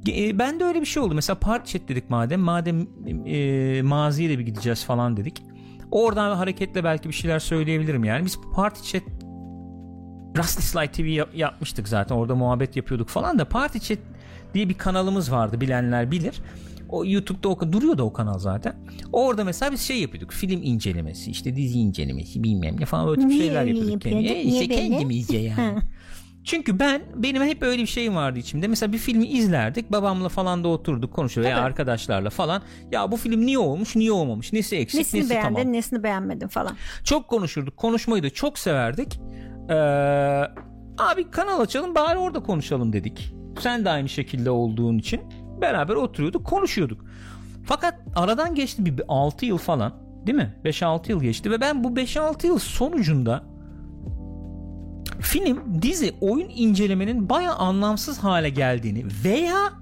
E, ben de öyle bir şey oldu. Mesela part chat dedik madem. Madem e, maziye de bir gideceğiz falan dedik. Oradan hareketle belki bir şeyler söyleyebilirim yani. Biz party chat Rusty Slide TV yap- yapmıştık zaten. Orada muhabbet yapıyorduk falan da Party Chat diye bir kanalımız vardı. Bilenler bilir. O YouTube'da o, duruyordu o kanal zaten. Orada mesela biz şey yapıyorduk. Film incelemesi, işte dizi incelemesi, bilmem ne falan öyle Niye şeyler yapıyorduk. yapıyorduk? Yani. Niye İşte böyle? kendimizce yani. Çünkü ben benim hep öyle bir şeyim vardı içimde. Mesela bir filmi izlerdik. Babamla falan da oturduk konuşuyorduk veya arkadaşlarla falan. Ya bu film niye olmuş, niye olmamış, nesi eksik, Nesini nesi beğendin, tamam. nesini beğenmedin falan. Çok konuşurduk. Konuşmayı da çok severdik. Ee, abi kanal açalım bari orada konuşalım dedik. Sen de aynı şekilde olduğun için beraber oturuyorduk konuşuyorduk. Fakat aradan geçti bir 6 yıl falan değil mi? 5-6 yıl geçti ve ben bu 5-6 yıl sonucunda film, dizi, oyun incelemenin baya anlamsız hale geldiğini veya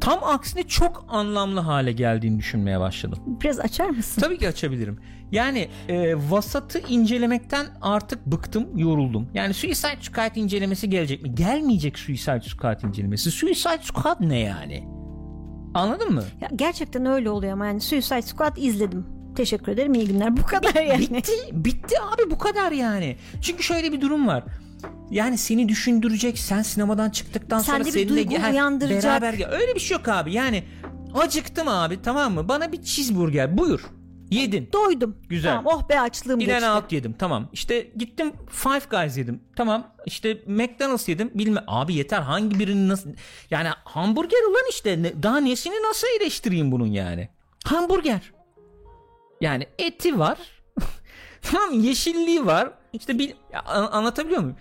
tam aksine çok anlamlı hale geldiğini düşünmeye başladım. Biraz açar mısın? Tabii ki açabilirim. Yani e, vasatı incelemekten artık bıktım, yoruldum. Yani Suicide Squad incelemesi gelecek mi? Gelmeyecek Suicide Squad incelemesi. Suicide Squad ne yani? Anladın mı? Ya gerçekten öyle oluyor ama yani Suicide Squad izledim. Teşekkür ederim. iyi günler. Bu kadar yani. Bitti, bitti abi bu kadar yani. Çünkü şöyle bir durum var. Yani seni düşündürecek sen sinemadan çıktıktan Sende sonra seninle gel- uyandıracak. beraber gel. Öyle bir şey yok abi. Yani acıktım abi tamam mı? Bana bir cheeseburger buyur. Yedin. Doydum. Güzel. Tamam, oh be açlığım In geçti. out yedim tamam. İşte gittim Five Guys yedim. Tamam. İşte McDonald's yedim. Bilme abi yeter hangi birini nasıl yani hamburger ulan işte daha nesini nasıl eleştireyim bunun yani? Hamburger. Yani eti var. tamam yeşilliği var. İşte bir anlatabiliyor muyum?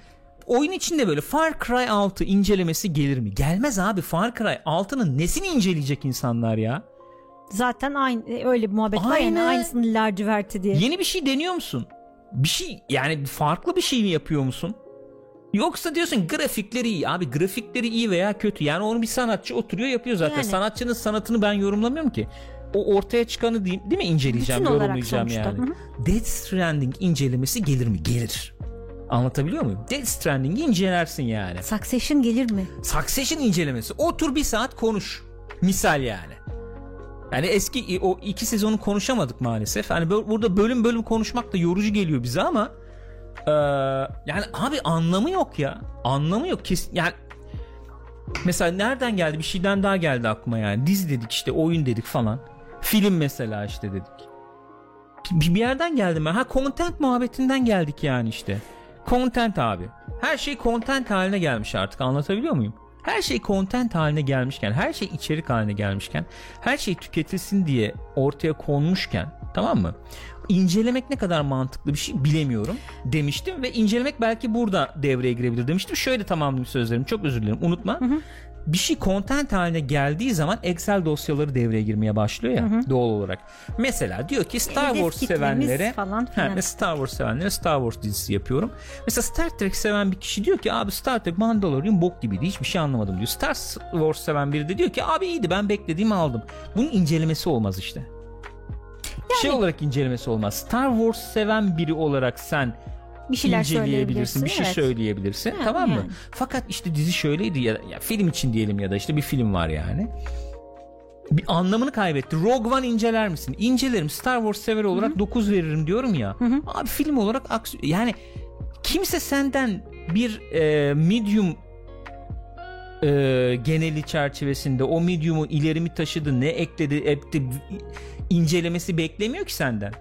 Oyun içinde böyle Far Cry 6 incelemesi gelir mi? Gelmez abi Far Cry 6'nın nesini inceleyecek insanlar ya? Zaten aynı e, öyle bir muhabbet var yani Aynen. aynısını laciverti diye. Yeni bir şey deniyor musun? Bir şey yani farklı bir şey mi yapıyor musun? Yoksa diyorsun grafikleri iyi abi grafikleri iyi veya kötü yani onu bir sanatçı oturuyor yapıyor zaten Yani. sanatçının sanatını ben yorumlamıyorum ki o ortaya çıkanı değil, değil mi inceleyeceğim Bütün yorumlayacağım yani. Hı hı. Death Stranding incelemesi gelir mi? Gelir. Anlatabiliyor muyum? Death Stranding'i incelersin yani. Succession gelir mi? Succession incelemesi. Otur bir saat konuş. Misal yani. Yani eski o iki sezonu konuşamadık maalesef. Hani burada bölüm bölüm konuşmak da yorucu geliyor bize ama eee, yani abi anlamı yok ya. Anlamı yok. Kes yani mesela nereden geldi? Bir şeyden daha geldi aklıma yani. Dizi dedik işte, oyun dedik falan. Film mesela işte dedik. Bir yerden geldim ben. Ha content muhabbetinden geldik yani işte. Content abi. Her şey content haline gelmiş artık anlatabiliyor muyum? Her şey content haline gelmişken, her şey içerik haline gelmişken, her şey tüketilsin diye ortaya konmuşken tamam mı? İncelemek ne kadar mantıklı bir şey bilemiyorum demiştim ve incelemek belki burada devreye girebilir demiştim. Şöyle tamamladım sözlerimi çok özür dilerim unutma. Bir şey content haline geldiği zaman Excel dosyaları devreye girmeye başlıyor ya doğal olarak. Mesela diyor ki Star Wars sevenlere falan mesela Star Wars sevenlere Star Wars dizisi yapıyorum. Mesela Star Trek seven bir kişi diyor ki abi Star Trek Mandalorian bok gibiydi hiçbir şey anlamadım diyor. Star Wars seven biri de diyor ki abi iyiydi ben beklediğimi aldım. Bunun incelemesi olmaz işte. şey olarak incelemesi olmaz. Star Wars seven biri olarak sen Bir şeyler inceleyebilirsin, bir şey evet. söyleyebilirsin, Yani, tamam mı? yani. Fakat işte dizi şöyleydi ya, ya film için diyelim ya da işte bir film var yani. Bir anlamını kaybetti. Rogue One inceler misin? İncelerim. Star Wars sever olarak 9 veririm diyorum ya. Abi film olarak aks- yani kimse senden bir e, medium e, geneli çerçevesinde o medium'u ileri mi taşıdı, ne ekledi, etti incelemesi beklemiyor ki senden.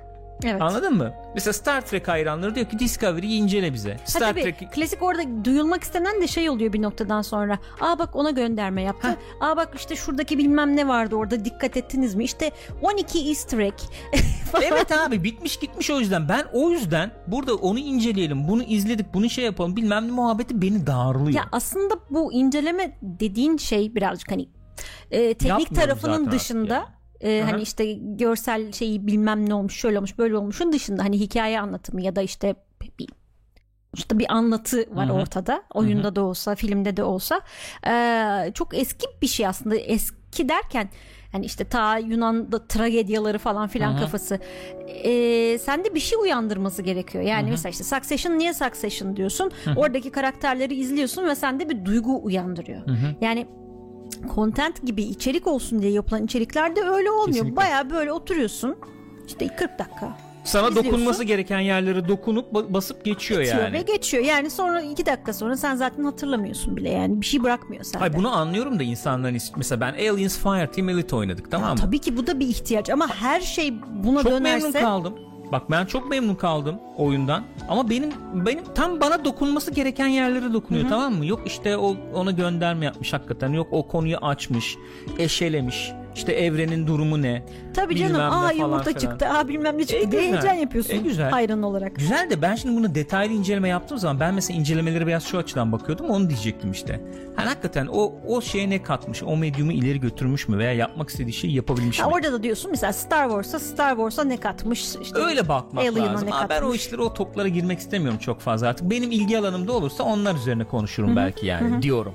Evet. Anladın mı? Mesela Star Trek hayranları diyor ki Discovery'yi incele bize. Ha, Star tabii, Trek klasik orada duyulmak istenen de şey oluyor bir noktadan sonra. Aa bak ona gönderme yaptı. Aa bak işte şuradaki bilmem ne vardı orada dikkat ettiniz mi? İşte 12 easter egg. Evet abi bitmiş gitmiş o yüzden. Ben o yüzden burada onu inceleyelim, bunu izledik, bunu şey yapalım bilmem ne muhabbeti beni darlıyor. Ya aslında bu inceleme dediğin şey birazcık hani e, teknik Yapmıyorum tarafının dışında artık e, Aha. hani işte görsel şeyi bilmem ne olmuş şöyle olmuş böyle olmuşun dışında hani hikaye anlatımı ya da işte bir işte bir anlatı var Hı hı. ortada oyunda da olsa filmde de olsa E, çok eski bir şey aslında eski derken hani işte ta Yunan'da tragedyaları falan filan Hı hı. kafası e, sende bir şey uyandırması gerekiyor yani Hı hı. mesela işte Succession niye Succession diyorsun oradaki karakterleri izliyorsun ve sende bir duygu uyandırıyor Hı hı. yani content gibi içerik olsun diye yapılan içeriklerde öyle olmuyor. Kesinlikle. Baya böyle oturuyorsun. İşte 40 dakika Sana İzliyorsun. dokunması gereken yerlere dokunup ba- basıp geçiyor bitiyor yani. ve geçiyor. Yani sonra 2 dakika sonra sen zaten hatırlamıyorsun bile yani bir şey bırakmıyor sende. Hayır bunu anlıyorum da insanların mesela ben Aliens Fireteam Elite oynadık tamam mı? Tabii ki bu da bir ihtiyaç ama her şey buna çok dönerse memnun kaldım. Bak ben çok memnun kaldım oyundan. Ama benim benim tam bana dokunması gereken yerlere dokunuyor tamam mı? Yok işte o ona gönderme yapmış hakikaten. Yok o konuyu açmış, eşelemiş. İşte evrenin durumu ne? tabii bilmem canım aa falan yumurta filan. çıktı aa bilmem ne çıktı E, diye güzel. heyecan yapıyorsun E, güzel. hayran olarak. Güzel de ben şimdi bunu detaylı inceleme yaptığım zaman ben mesela incelemeleri biraz şu açıdan bakıyordum onu diyecektim işte. Hani hakikaten o o şeye ne katmış? O medyumu ileri götürmüş mü veya yapmak istediği şeyi yapabilmiş Ha, mi? orada da diyorsun mesela Star Wars'a Star Wars'a ne katmış işte Öyle bakmak lazım. ne Ama ben o katmış? işlere o toplara girmek istemiyorum çok fazla artık. Benim ilgi alanımda olursa onlar üzerine konuşurum belki yani diyorum.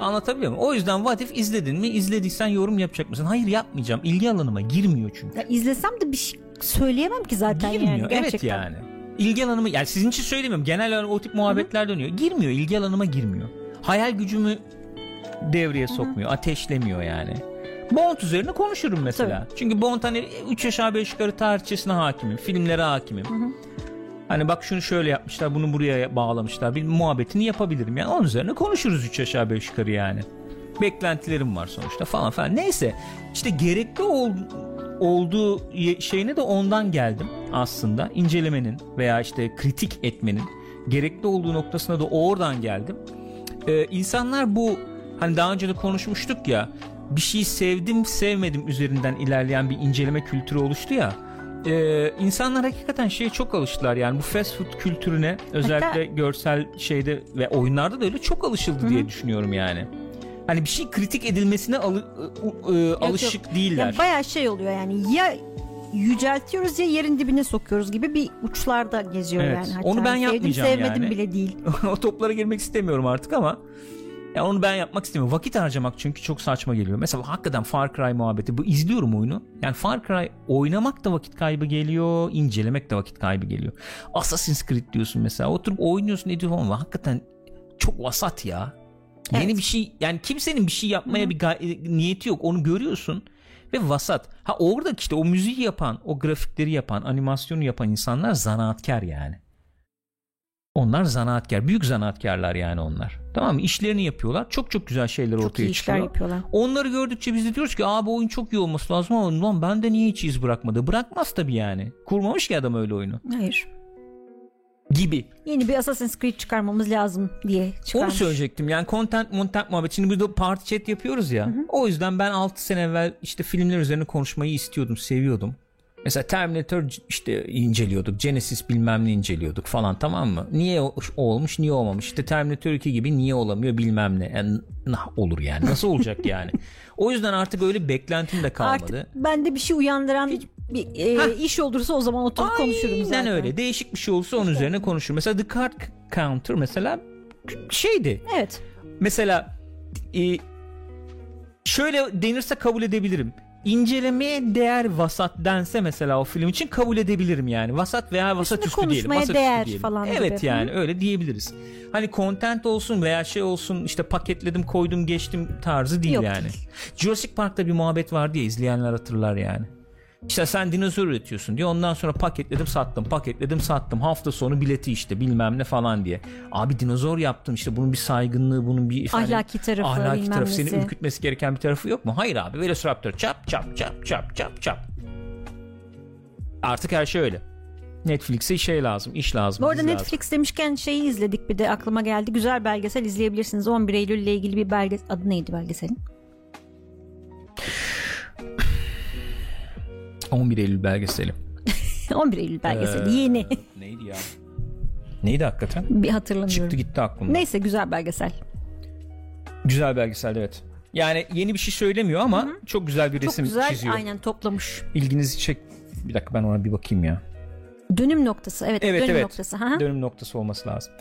Anlatabiliyor muyum? O yüzden What If izledin mi? İzlediysen yorum yapacak mısın? Hayır yapmayacağım. İlgi alanıma girmiyor çünkü. Ya izlesem de bir şey söyleyemem ki zaten Girmiyor. yani evet yani. İlgi alanımı yani sizin için söylemiyorum. Genel olarak o tip muhabbetler dönüyor. Girmiyor. ilgi alanıma girmiyor. Hayal gücümü devreye sokmuyor. Ateşlemiyor yani. Bond üzerine konuşurum mesela. Çünkü Bond hani 3 aşağı 5 yukarı tarihçesine hakimim. Filmlere hakimim. Hani bak şunu şöyle yapmışlar bunu buraya bağlamışlar. Bir muhabbetini yapabilirim. Yani onun üzerine konuşuruz 3 aşağı 5 yukarı yani. Beklentilerim var sonuçta falan falan. Neyse işte gerekli ol, olduğu şeyine de ondan geldim aslında. İncelemenin veya işte kritik etmenin gerekli olduğu noktasına da oradan geldim. Ee, insanlar bu hani daha önce de konuşmuştuk ya bir şeyi sevdim sevmedim üzerinden ilerleyen bir inceleme kültürü oluştu ya. Ee, insanlar hakikaten şeye çok alıştılar yani bu fast food kültürüne özellikle görsel şeyde ve oyunlarda da öyle çok alışıldı diye düşünüyorum yani. Hani bir şey kritik edilmesine alı- ı- ı- alışık değiller. Ya bayağı şey oluyor yani ya yüceltiyoruz ya yerin dibine sokuyoruz gibi bir uçlarda geziyor Evet, yani. Hatta onu ben sevdim, yapmayacağım sevmedim yani. bile değil. o toplara girmek istemiyorum artık ama ya onu ben yapmak istemiyorum. Vakit harcamak çünkü çok saçma geliyor. Mesela hakikaten Far Cry muhabbeti. Bu izliyorum oyunu. Yani Far Cry oynamak da vakit kaybı geliyor, incelemek de vakit kaybı geliyor. Assassin's Creed diyorsun mesela. Oturup oynuyorsun ediyorsun ama hakikaten çok vasat ya. Yeni Evet. bir şey yani kimsenin bir şey yapmaya bir gay- niyeti yok. Onu görüyorsun ve vasat. Ha orada işte o müziği yapan, o grafikleri yapan, animasyonu yapan insanlar zanaatkar yani. Onlar zanaatkar. Büyük zanaatkarlar yani onlar. Tamam mı? İşlerini yapıyorlar. Çok çok güzel şeyler Çok ortaya iyi işler çıkıyor. yapıyorlar. Onları gördükçe biz de diyoruz ki abi oyun çok iyi olması lazım ama lan bende niye hiç iz bırakmadı? Bırakmaz tabii yani. Kurmamış ki adam öyle oyunu. Hayır. Gibi. Yeni bir Assassin's Creed çıkarmamız lazım diye çıkarmış. Onu söyleyecektim. Yani content content muhabbet. Şimdi burada party chat yapıyoruz ya. O yüzden ben 6 sene evvel işte filmler üzerine konuşmayı istiyordum, seviyordum. Mesela Terminator işte inceliyorduk. Genesis bilmem ne inceliyorduk falan tamam mı? Niye o, olmuş niye olmamış? İşte Terminator 2 gibi niye olamıyor bilmem ne. Yani, nah, olur yani. Nasıl olacak yani? O yüzden artık öyle beklentim de kalmadı. Artık bende bir şey uyandıran bir e, iş olursa o zaman oturup konuşurum zaten. Aynen öyle. Değişik bir şey olursa onun üzerine konuşurum. Mesela The Card Counter mesela şeydi. Evet. Mesela e, şöyle denirse kabul edebilirim. İncelemeye değer vasat dense mesela o film için kabul edebilirim yani. Vasat veya vasat Üstüne üstü diyelim. Vasat değer üstü diyelim. falan Evet gibi. yani öyle diyebiliriz. Hani content olsun veya şey olsun işte paketledim koydum geçtim tarzı değil Yok yani. değil. Jurassic Park'ta bir muhabbet vardı ya izleyenler hatırlar yani. İşte sen dinozor üretiyorsun diyor. Ondan sonra paketledim sattım. Paketledim sattım. Hafta sonu bileti işte bilmem ne falan diye. Abi dinozor yaptım işte bunun bir saygınlığı bunun bir efendim, Ahlaki tarafı, ahlaki tarafı seni ürkütmesi gereken bir tarafı yok mu? Hayır abi Velociraptor çap çap çap çap çap çap. Artık her şey öyle. Netflix'e şey lazım, iş lazım. Bu arada Netflix lazım. demişken şeyi izledik bir de aklıma geldi. Güzel belgesel izleyebilirsiniz. 11 Eylül ile ilgili bir belge adı neydi belgeselin? 11 Eylül belgeseli. 11 Eylül belgeseli Ee, yeni. Neydi ya? Neydi hakikaten? bir hatırlamıyorum. Çıktı gitti aklımdan. Neyse güzel belgesel. Güzel belgesel evet. Yani yeni bir şey söylemiyor ama çok güzel bir Çok resim güzel çiziyor. aynen toplamış. İlginizi çek. Bir dakika ben ona bir bakayım ya. Dönüm noktası evet, Evet dönüm evet. noktası. Hı. Dönüm noktası olması lazım.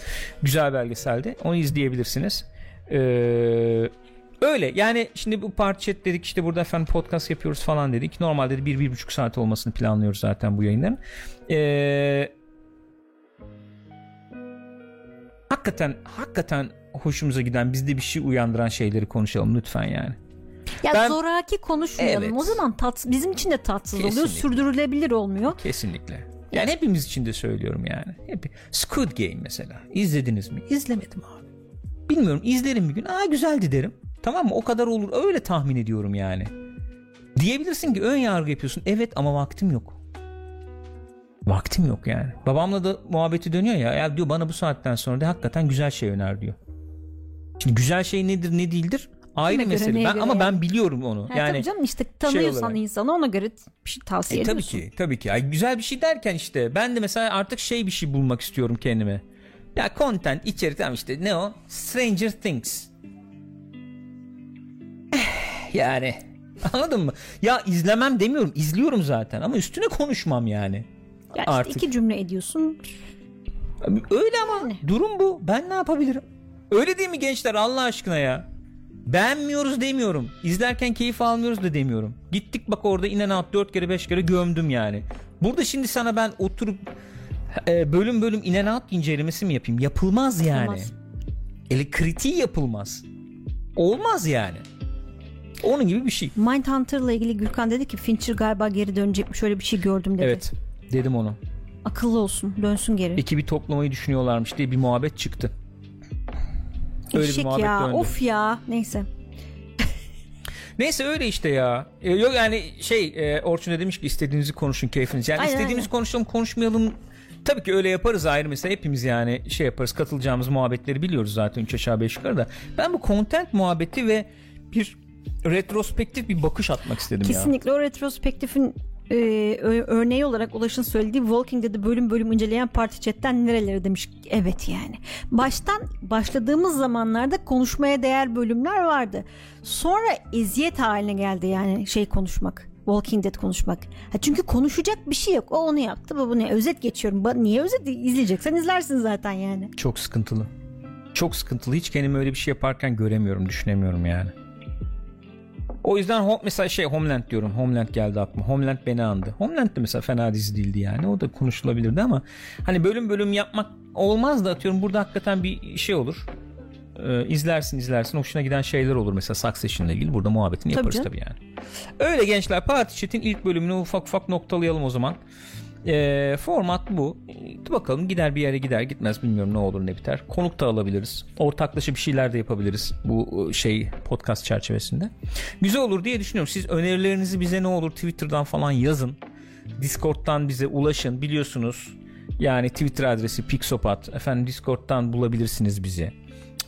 Güzel belgeseldi. Onu izleyebilirsiniz. Ee, öyle yani şimdi bu part chat dedik işte burada efendim podcast yapıyoruz falan dedik. Normalde de bir, bir buçuk saat olmasını planlıyoruz zaten bu yayınların. Ee, hakikaten hakikaten hoşumuza giden bizde bir şey uyandıran şeyleri konuşalım lütfen yani. Ya Ben- zoraki konuşmayalım. Evet. O zaman tat, bizim için de tatsız oluyor. Kesinlikle. Sürdürülebilir olmuyor. Kesinlikle. Yani hepimiz için de söylüyorum yani. Hep Squid Game mesela. İzlediniz mi? İzlemedim abi. Bilmiyorum izlerim bir gün. Aa güzeldi derim. Tamam mı? O kadar olur. Öyle tahmin ediyorum yani. Diyebilirsin ki ön yargı yapıyorsun. Evet ama vaktim yok. Vaktim yok yani. Babamla da muhabbeti dönüyor ya. Ya diyor bana bu saatten sonra da hakikaten güzel şey öner diyor. Şimdi güzel şey nedir ne değildir ayrı Kime göre, mesele. neye Ben, göre ama yani? ben biliyorum onu. Ha, yani tabii canım işte tanıyorsan olarak. insanı ona göre bir şey tavsiye e, tabii ediyorsun. ki tabii ki. Ay, güzel bir şey derken işte ben de mesela artık şey bir şey bulmak istiyorum kendime. Ya content içerik tamam işte ne o? Stranger Things. Yani anladın mı? Ya izlemem demiyorum izliyorum zaten ama üstüne konuşmam yani. Ya işte Artık. iki cümle ediyorsun. Öyle ama durum bu. Ben ne yapabilirim? Öyle değil mi gençler Allah aşkına ya? Beğenmiyoruz demiyorum. İzlerken keyif almıyoruz da demiyorum. Gittik bak orada inen out 4 kere 5 kere gömdüm yani. Burada şimdi sana ben oturup e, bölüm bölüm inen out incelemesi mi yapayım? Yapılmaz yani. Yapılmaz. Ele kritiği yapılmaz. Olmaz yani. Onun gibi bir şey. Mindhunter'la ilgili Gürkan dedi ki Fincher galiba geri dönecekmiş. Şöyle bir şey gördüm dedi. Evet. Dedim onu. Akıllı olsun. Dönsün geri. Ekibi toplamayı düşünüyorlarmış diye bir muhabbet çıktı. Öyle bir Eşek muhabbet ya. döndü. Of ya. Neyse. Neyse öyle işte ya. E, yok yani şey e, Orçun da demiş ki istediğinizi konuşun keyfiniz. Yani Aynen, istediğimiz aynen. konuşalım konuşmayalım. Tabii ki öyle yaparız ayrı mesela hepimiz yani şey yaparız katılacağımız muhabbetleri biliyoruz zaten 3 aşağı 5 yukarı da. Ben bu content muhabbeti ve bir retrospektif bir bakış atmak istedim ya. Kesinlikle o retrospektifin e, örneği olarak Ulaş'ın söylediği Walking Dead'i bölüm bölüm inceleyen parti chatten nerelere demiş. Evet yani. Baştan başladığımız zamanlarda konuşmaya değer bölümler vardı. Sonra eziyet haline geldi yani şey konuşmak. Walking Dead konuşmak. Ha çünkü konuşacak bir şey yok. O onu yaptı, bu bunu. Özet geçiyorum. Ba- Niye özet izleyeceksen izlersin zaten yani. Çok sıkıntılı. Çok sıkıntılı. Hiç kendimi öyle bir şey yaparken göremiyorum, düşünemiyorum yani. O yüzden Home, mesela şey Homeland diyorum. Homeland geldi aklıma. Homeland beni andı. Homeland de mesela fena dizi değildi yani. O da konuşulabilirdi ama hani bölüm bölüm yapmak olmaz da atıyorum burada hakikaten bir şey olur. Ee, izlersin izlersin hoşuna giden şeyler olur mesela Succession'la ilgili burada muhabbetini Tabii yaparız canım. tabii yani. Öyle gençler Party Chat'in ilk bölümünü ufak ufak noktalayalım o zaman. Ee, format bu. Ee, bakalım gider bir yere gider gitmez bilmiyorum ne olur ne biter. Konuk da alabiliriz. Ortaklaşa bir şeyler de yapabiliriz bu e, şey podcast çerçevesinde. Güzel olur diye düşünüyorum. Siz önerilerinizi bize ne olur Twitter'dan falan yazın. Discord'dan bize ulaşın. Biliyorsunuz yani Twitter adresi Pixopat. Efendim Discord'dan bulabilirsiniz bizi.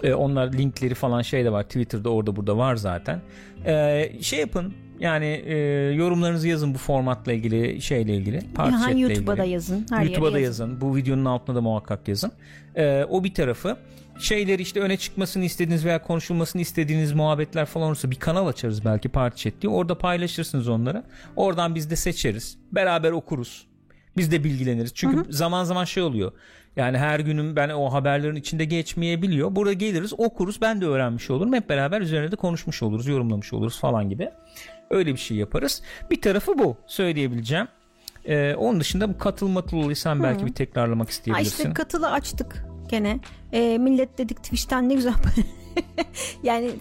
Ee, onlar linkleri falan şey de var. Twitter'da orada burada var zaten. Ee, şey yapın. Yani e, yorumlarınızı yazın bu formatla ilgili şeyle ilgili. Ha, chatle YouTube'a ilgili. da yazın. Her YouTube'a da yazın. yazın. Bu videonun altına da muhakkak yazın. Ee, o bir tarafı. Şeyleri işte öne çıkmasını istediğiniz veya konuşulmasını istediğiniz muhabbetler falan olursa bir kanal açarız belki Parti Chat diye. Orada paylaşırsınız onları. Oradan biz de seçeriz. Beraber okuruz. Biz de bilgileniriz. Çünkü zaman zaman şey oluyor. Yani her günüm ben o haberlerin içinde geçmeyebiliyor. Burada geliriz okuruz. Ben de öğrenmiş olurum. Hep beraber üzerine de konuşmuş oluruz. Yorumlamış oluruz falan gibi. Öyle bir şey yaparız. Bir tarafı bu söyleyebileceğim. Ee, onun dışında bu katıl matıl olaysan belki bir tekrarlamak Ha isteyebilirsin. işte katılı açtık gene. E, millet dedik Twitch'ten ne güzel. yani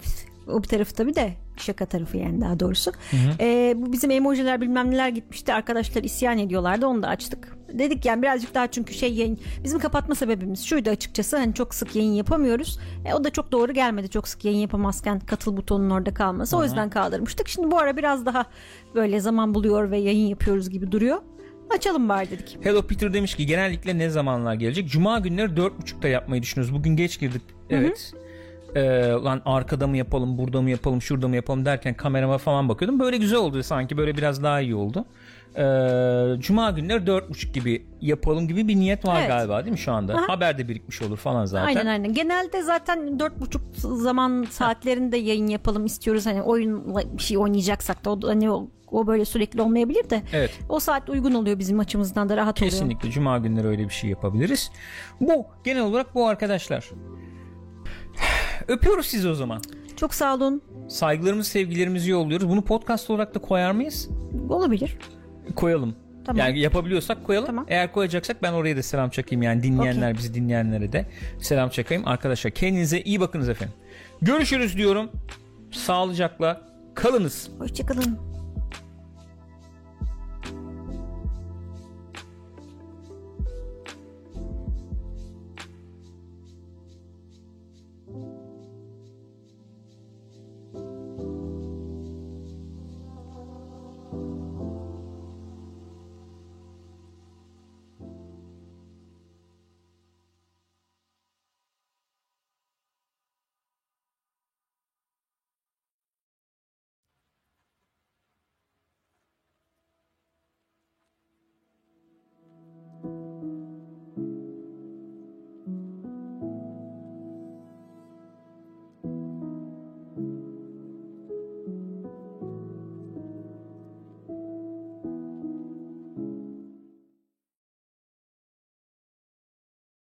o bir tarafı tabii de şaka tarafı yani daha doğrusu. E, bu bizim emojiler bilmem neler gitmişti. Arkadaşlar isyan ediyorlardı onu da açtık. Dedik yani birazcık daha çünkü şey yayın bizim kapatma sebebimiz şuydu açıkçası hani çok sık yayın yapamıyoruz. E, o da çok doğru gelmedi çok sık yayın yapamazken katıl butonunun orada kalması. O yüzden kaldırmıştık. Şimdi bu ara biraz daha böyle zaman buluyor ve yayın yapıyoruz gibi duruyor. Açalım bari dedik. Hello Peter demiş ki genellikle ne zamanlar gelecek? Cuma günleri 4.30'da yapmayı düşünüyoruz. Bugün geç girdik. Evet. Ee, lan arkada mı yapalım, burada mı yapalım, şurada mı yapalım derken kamerama falan bakıyordum. Böyle güzel oldu sanki. Böyle biraz daha iyi oldu. Ee, Cuma günleri 4.30 gibi yapalım gibi bir niyet var Evet. galiba değil mi şu anda? Aha. Haber de birikmiş olur falan zaten. Aynen aynen. Genelde zaten dört buçuk zaman saatlerinde yayın yapalım istiyoruz. Hani oyunla bir şey oynayacaksak da o, hani o, o böyle sürekli olmayabilir de Evet. o saat uygun oluyor bizim açımızdan da rahat oluyor. Kesinlikle Cuma günleri öyle bir şey yapabiliriz. Bu genel olarak bu arkadaşlar. Öpüyoruz sizi o zaman. Çok sağ olun. Saygılarımızı, sevgilerimizi yolluyoruz. Bunu podcast olarak da koyar mıyız? Olabilir. Koyalım. Tamam. Yani yapabiliyorsak koyalım. Tamam. Eğer koyacaksak ben oraya da selam çakayım. Yani dinleyenler bizi dinleyenlere de selam çakayım. Arkadaşlar kendinize iyi bakınız efendim. Görüşürüz diyorum. Sağlıcakla kalınız. Hoşçakalın.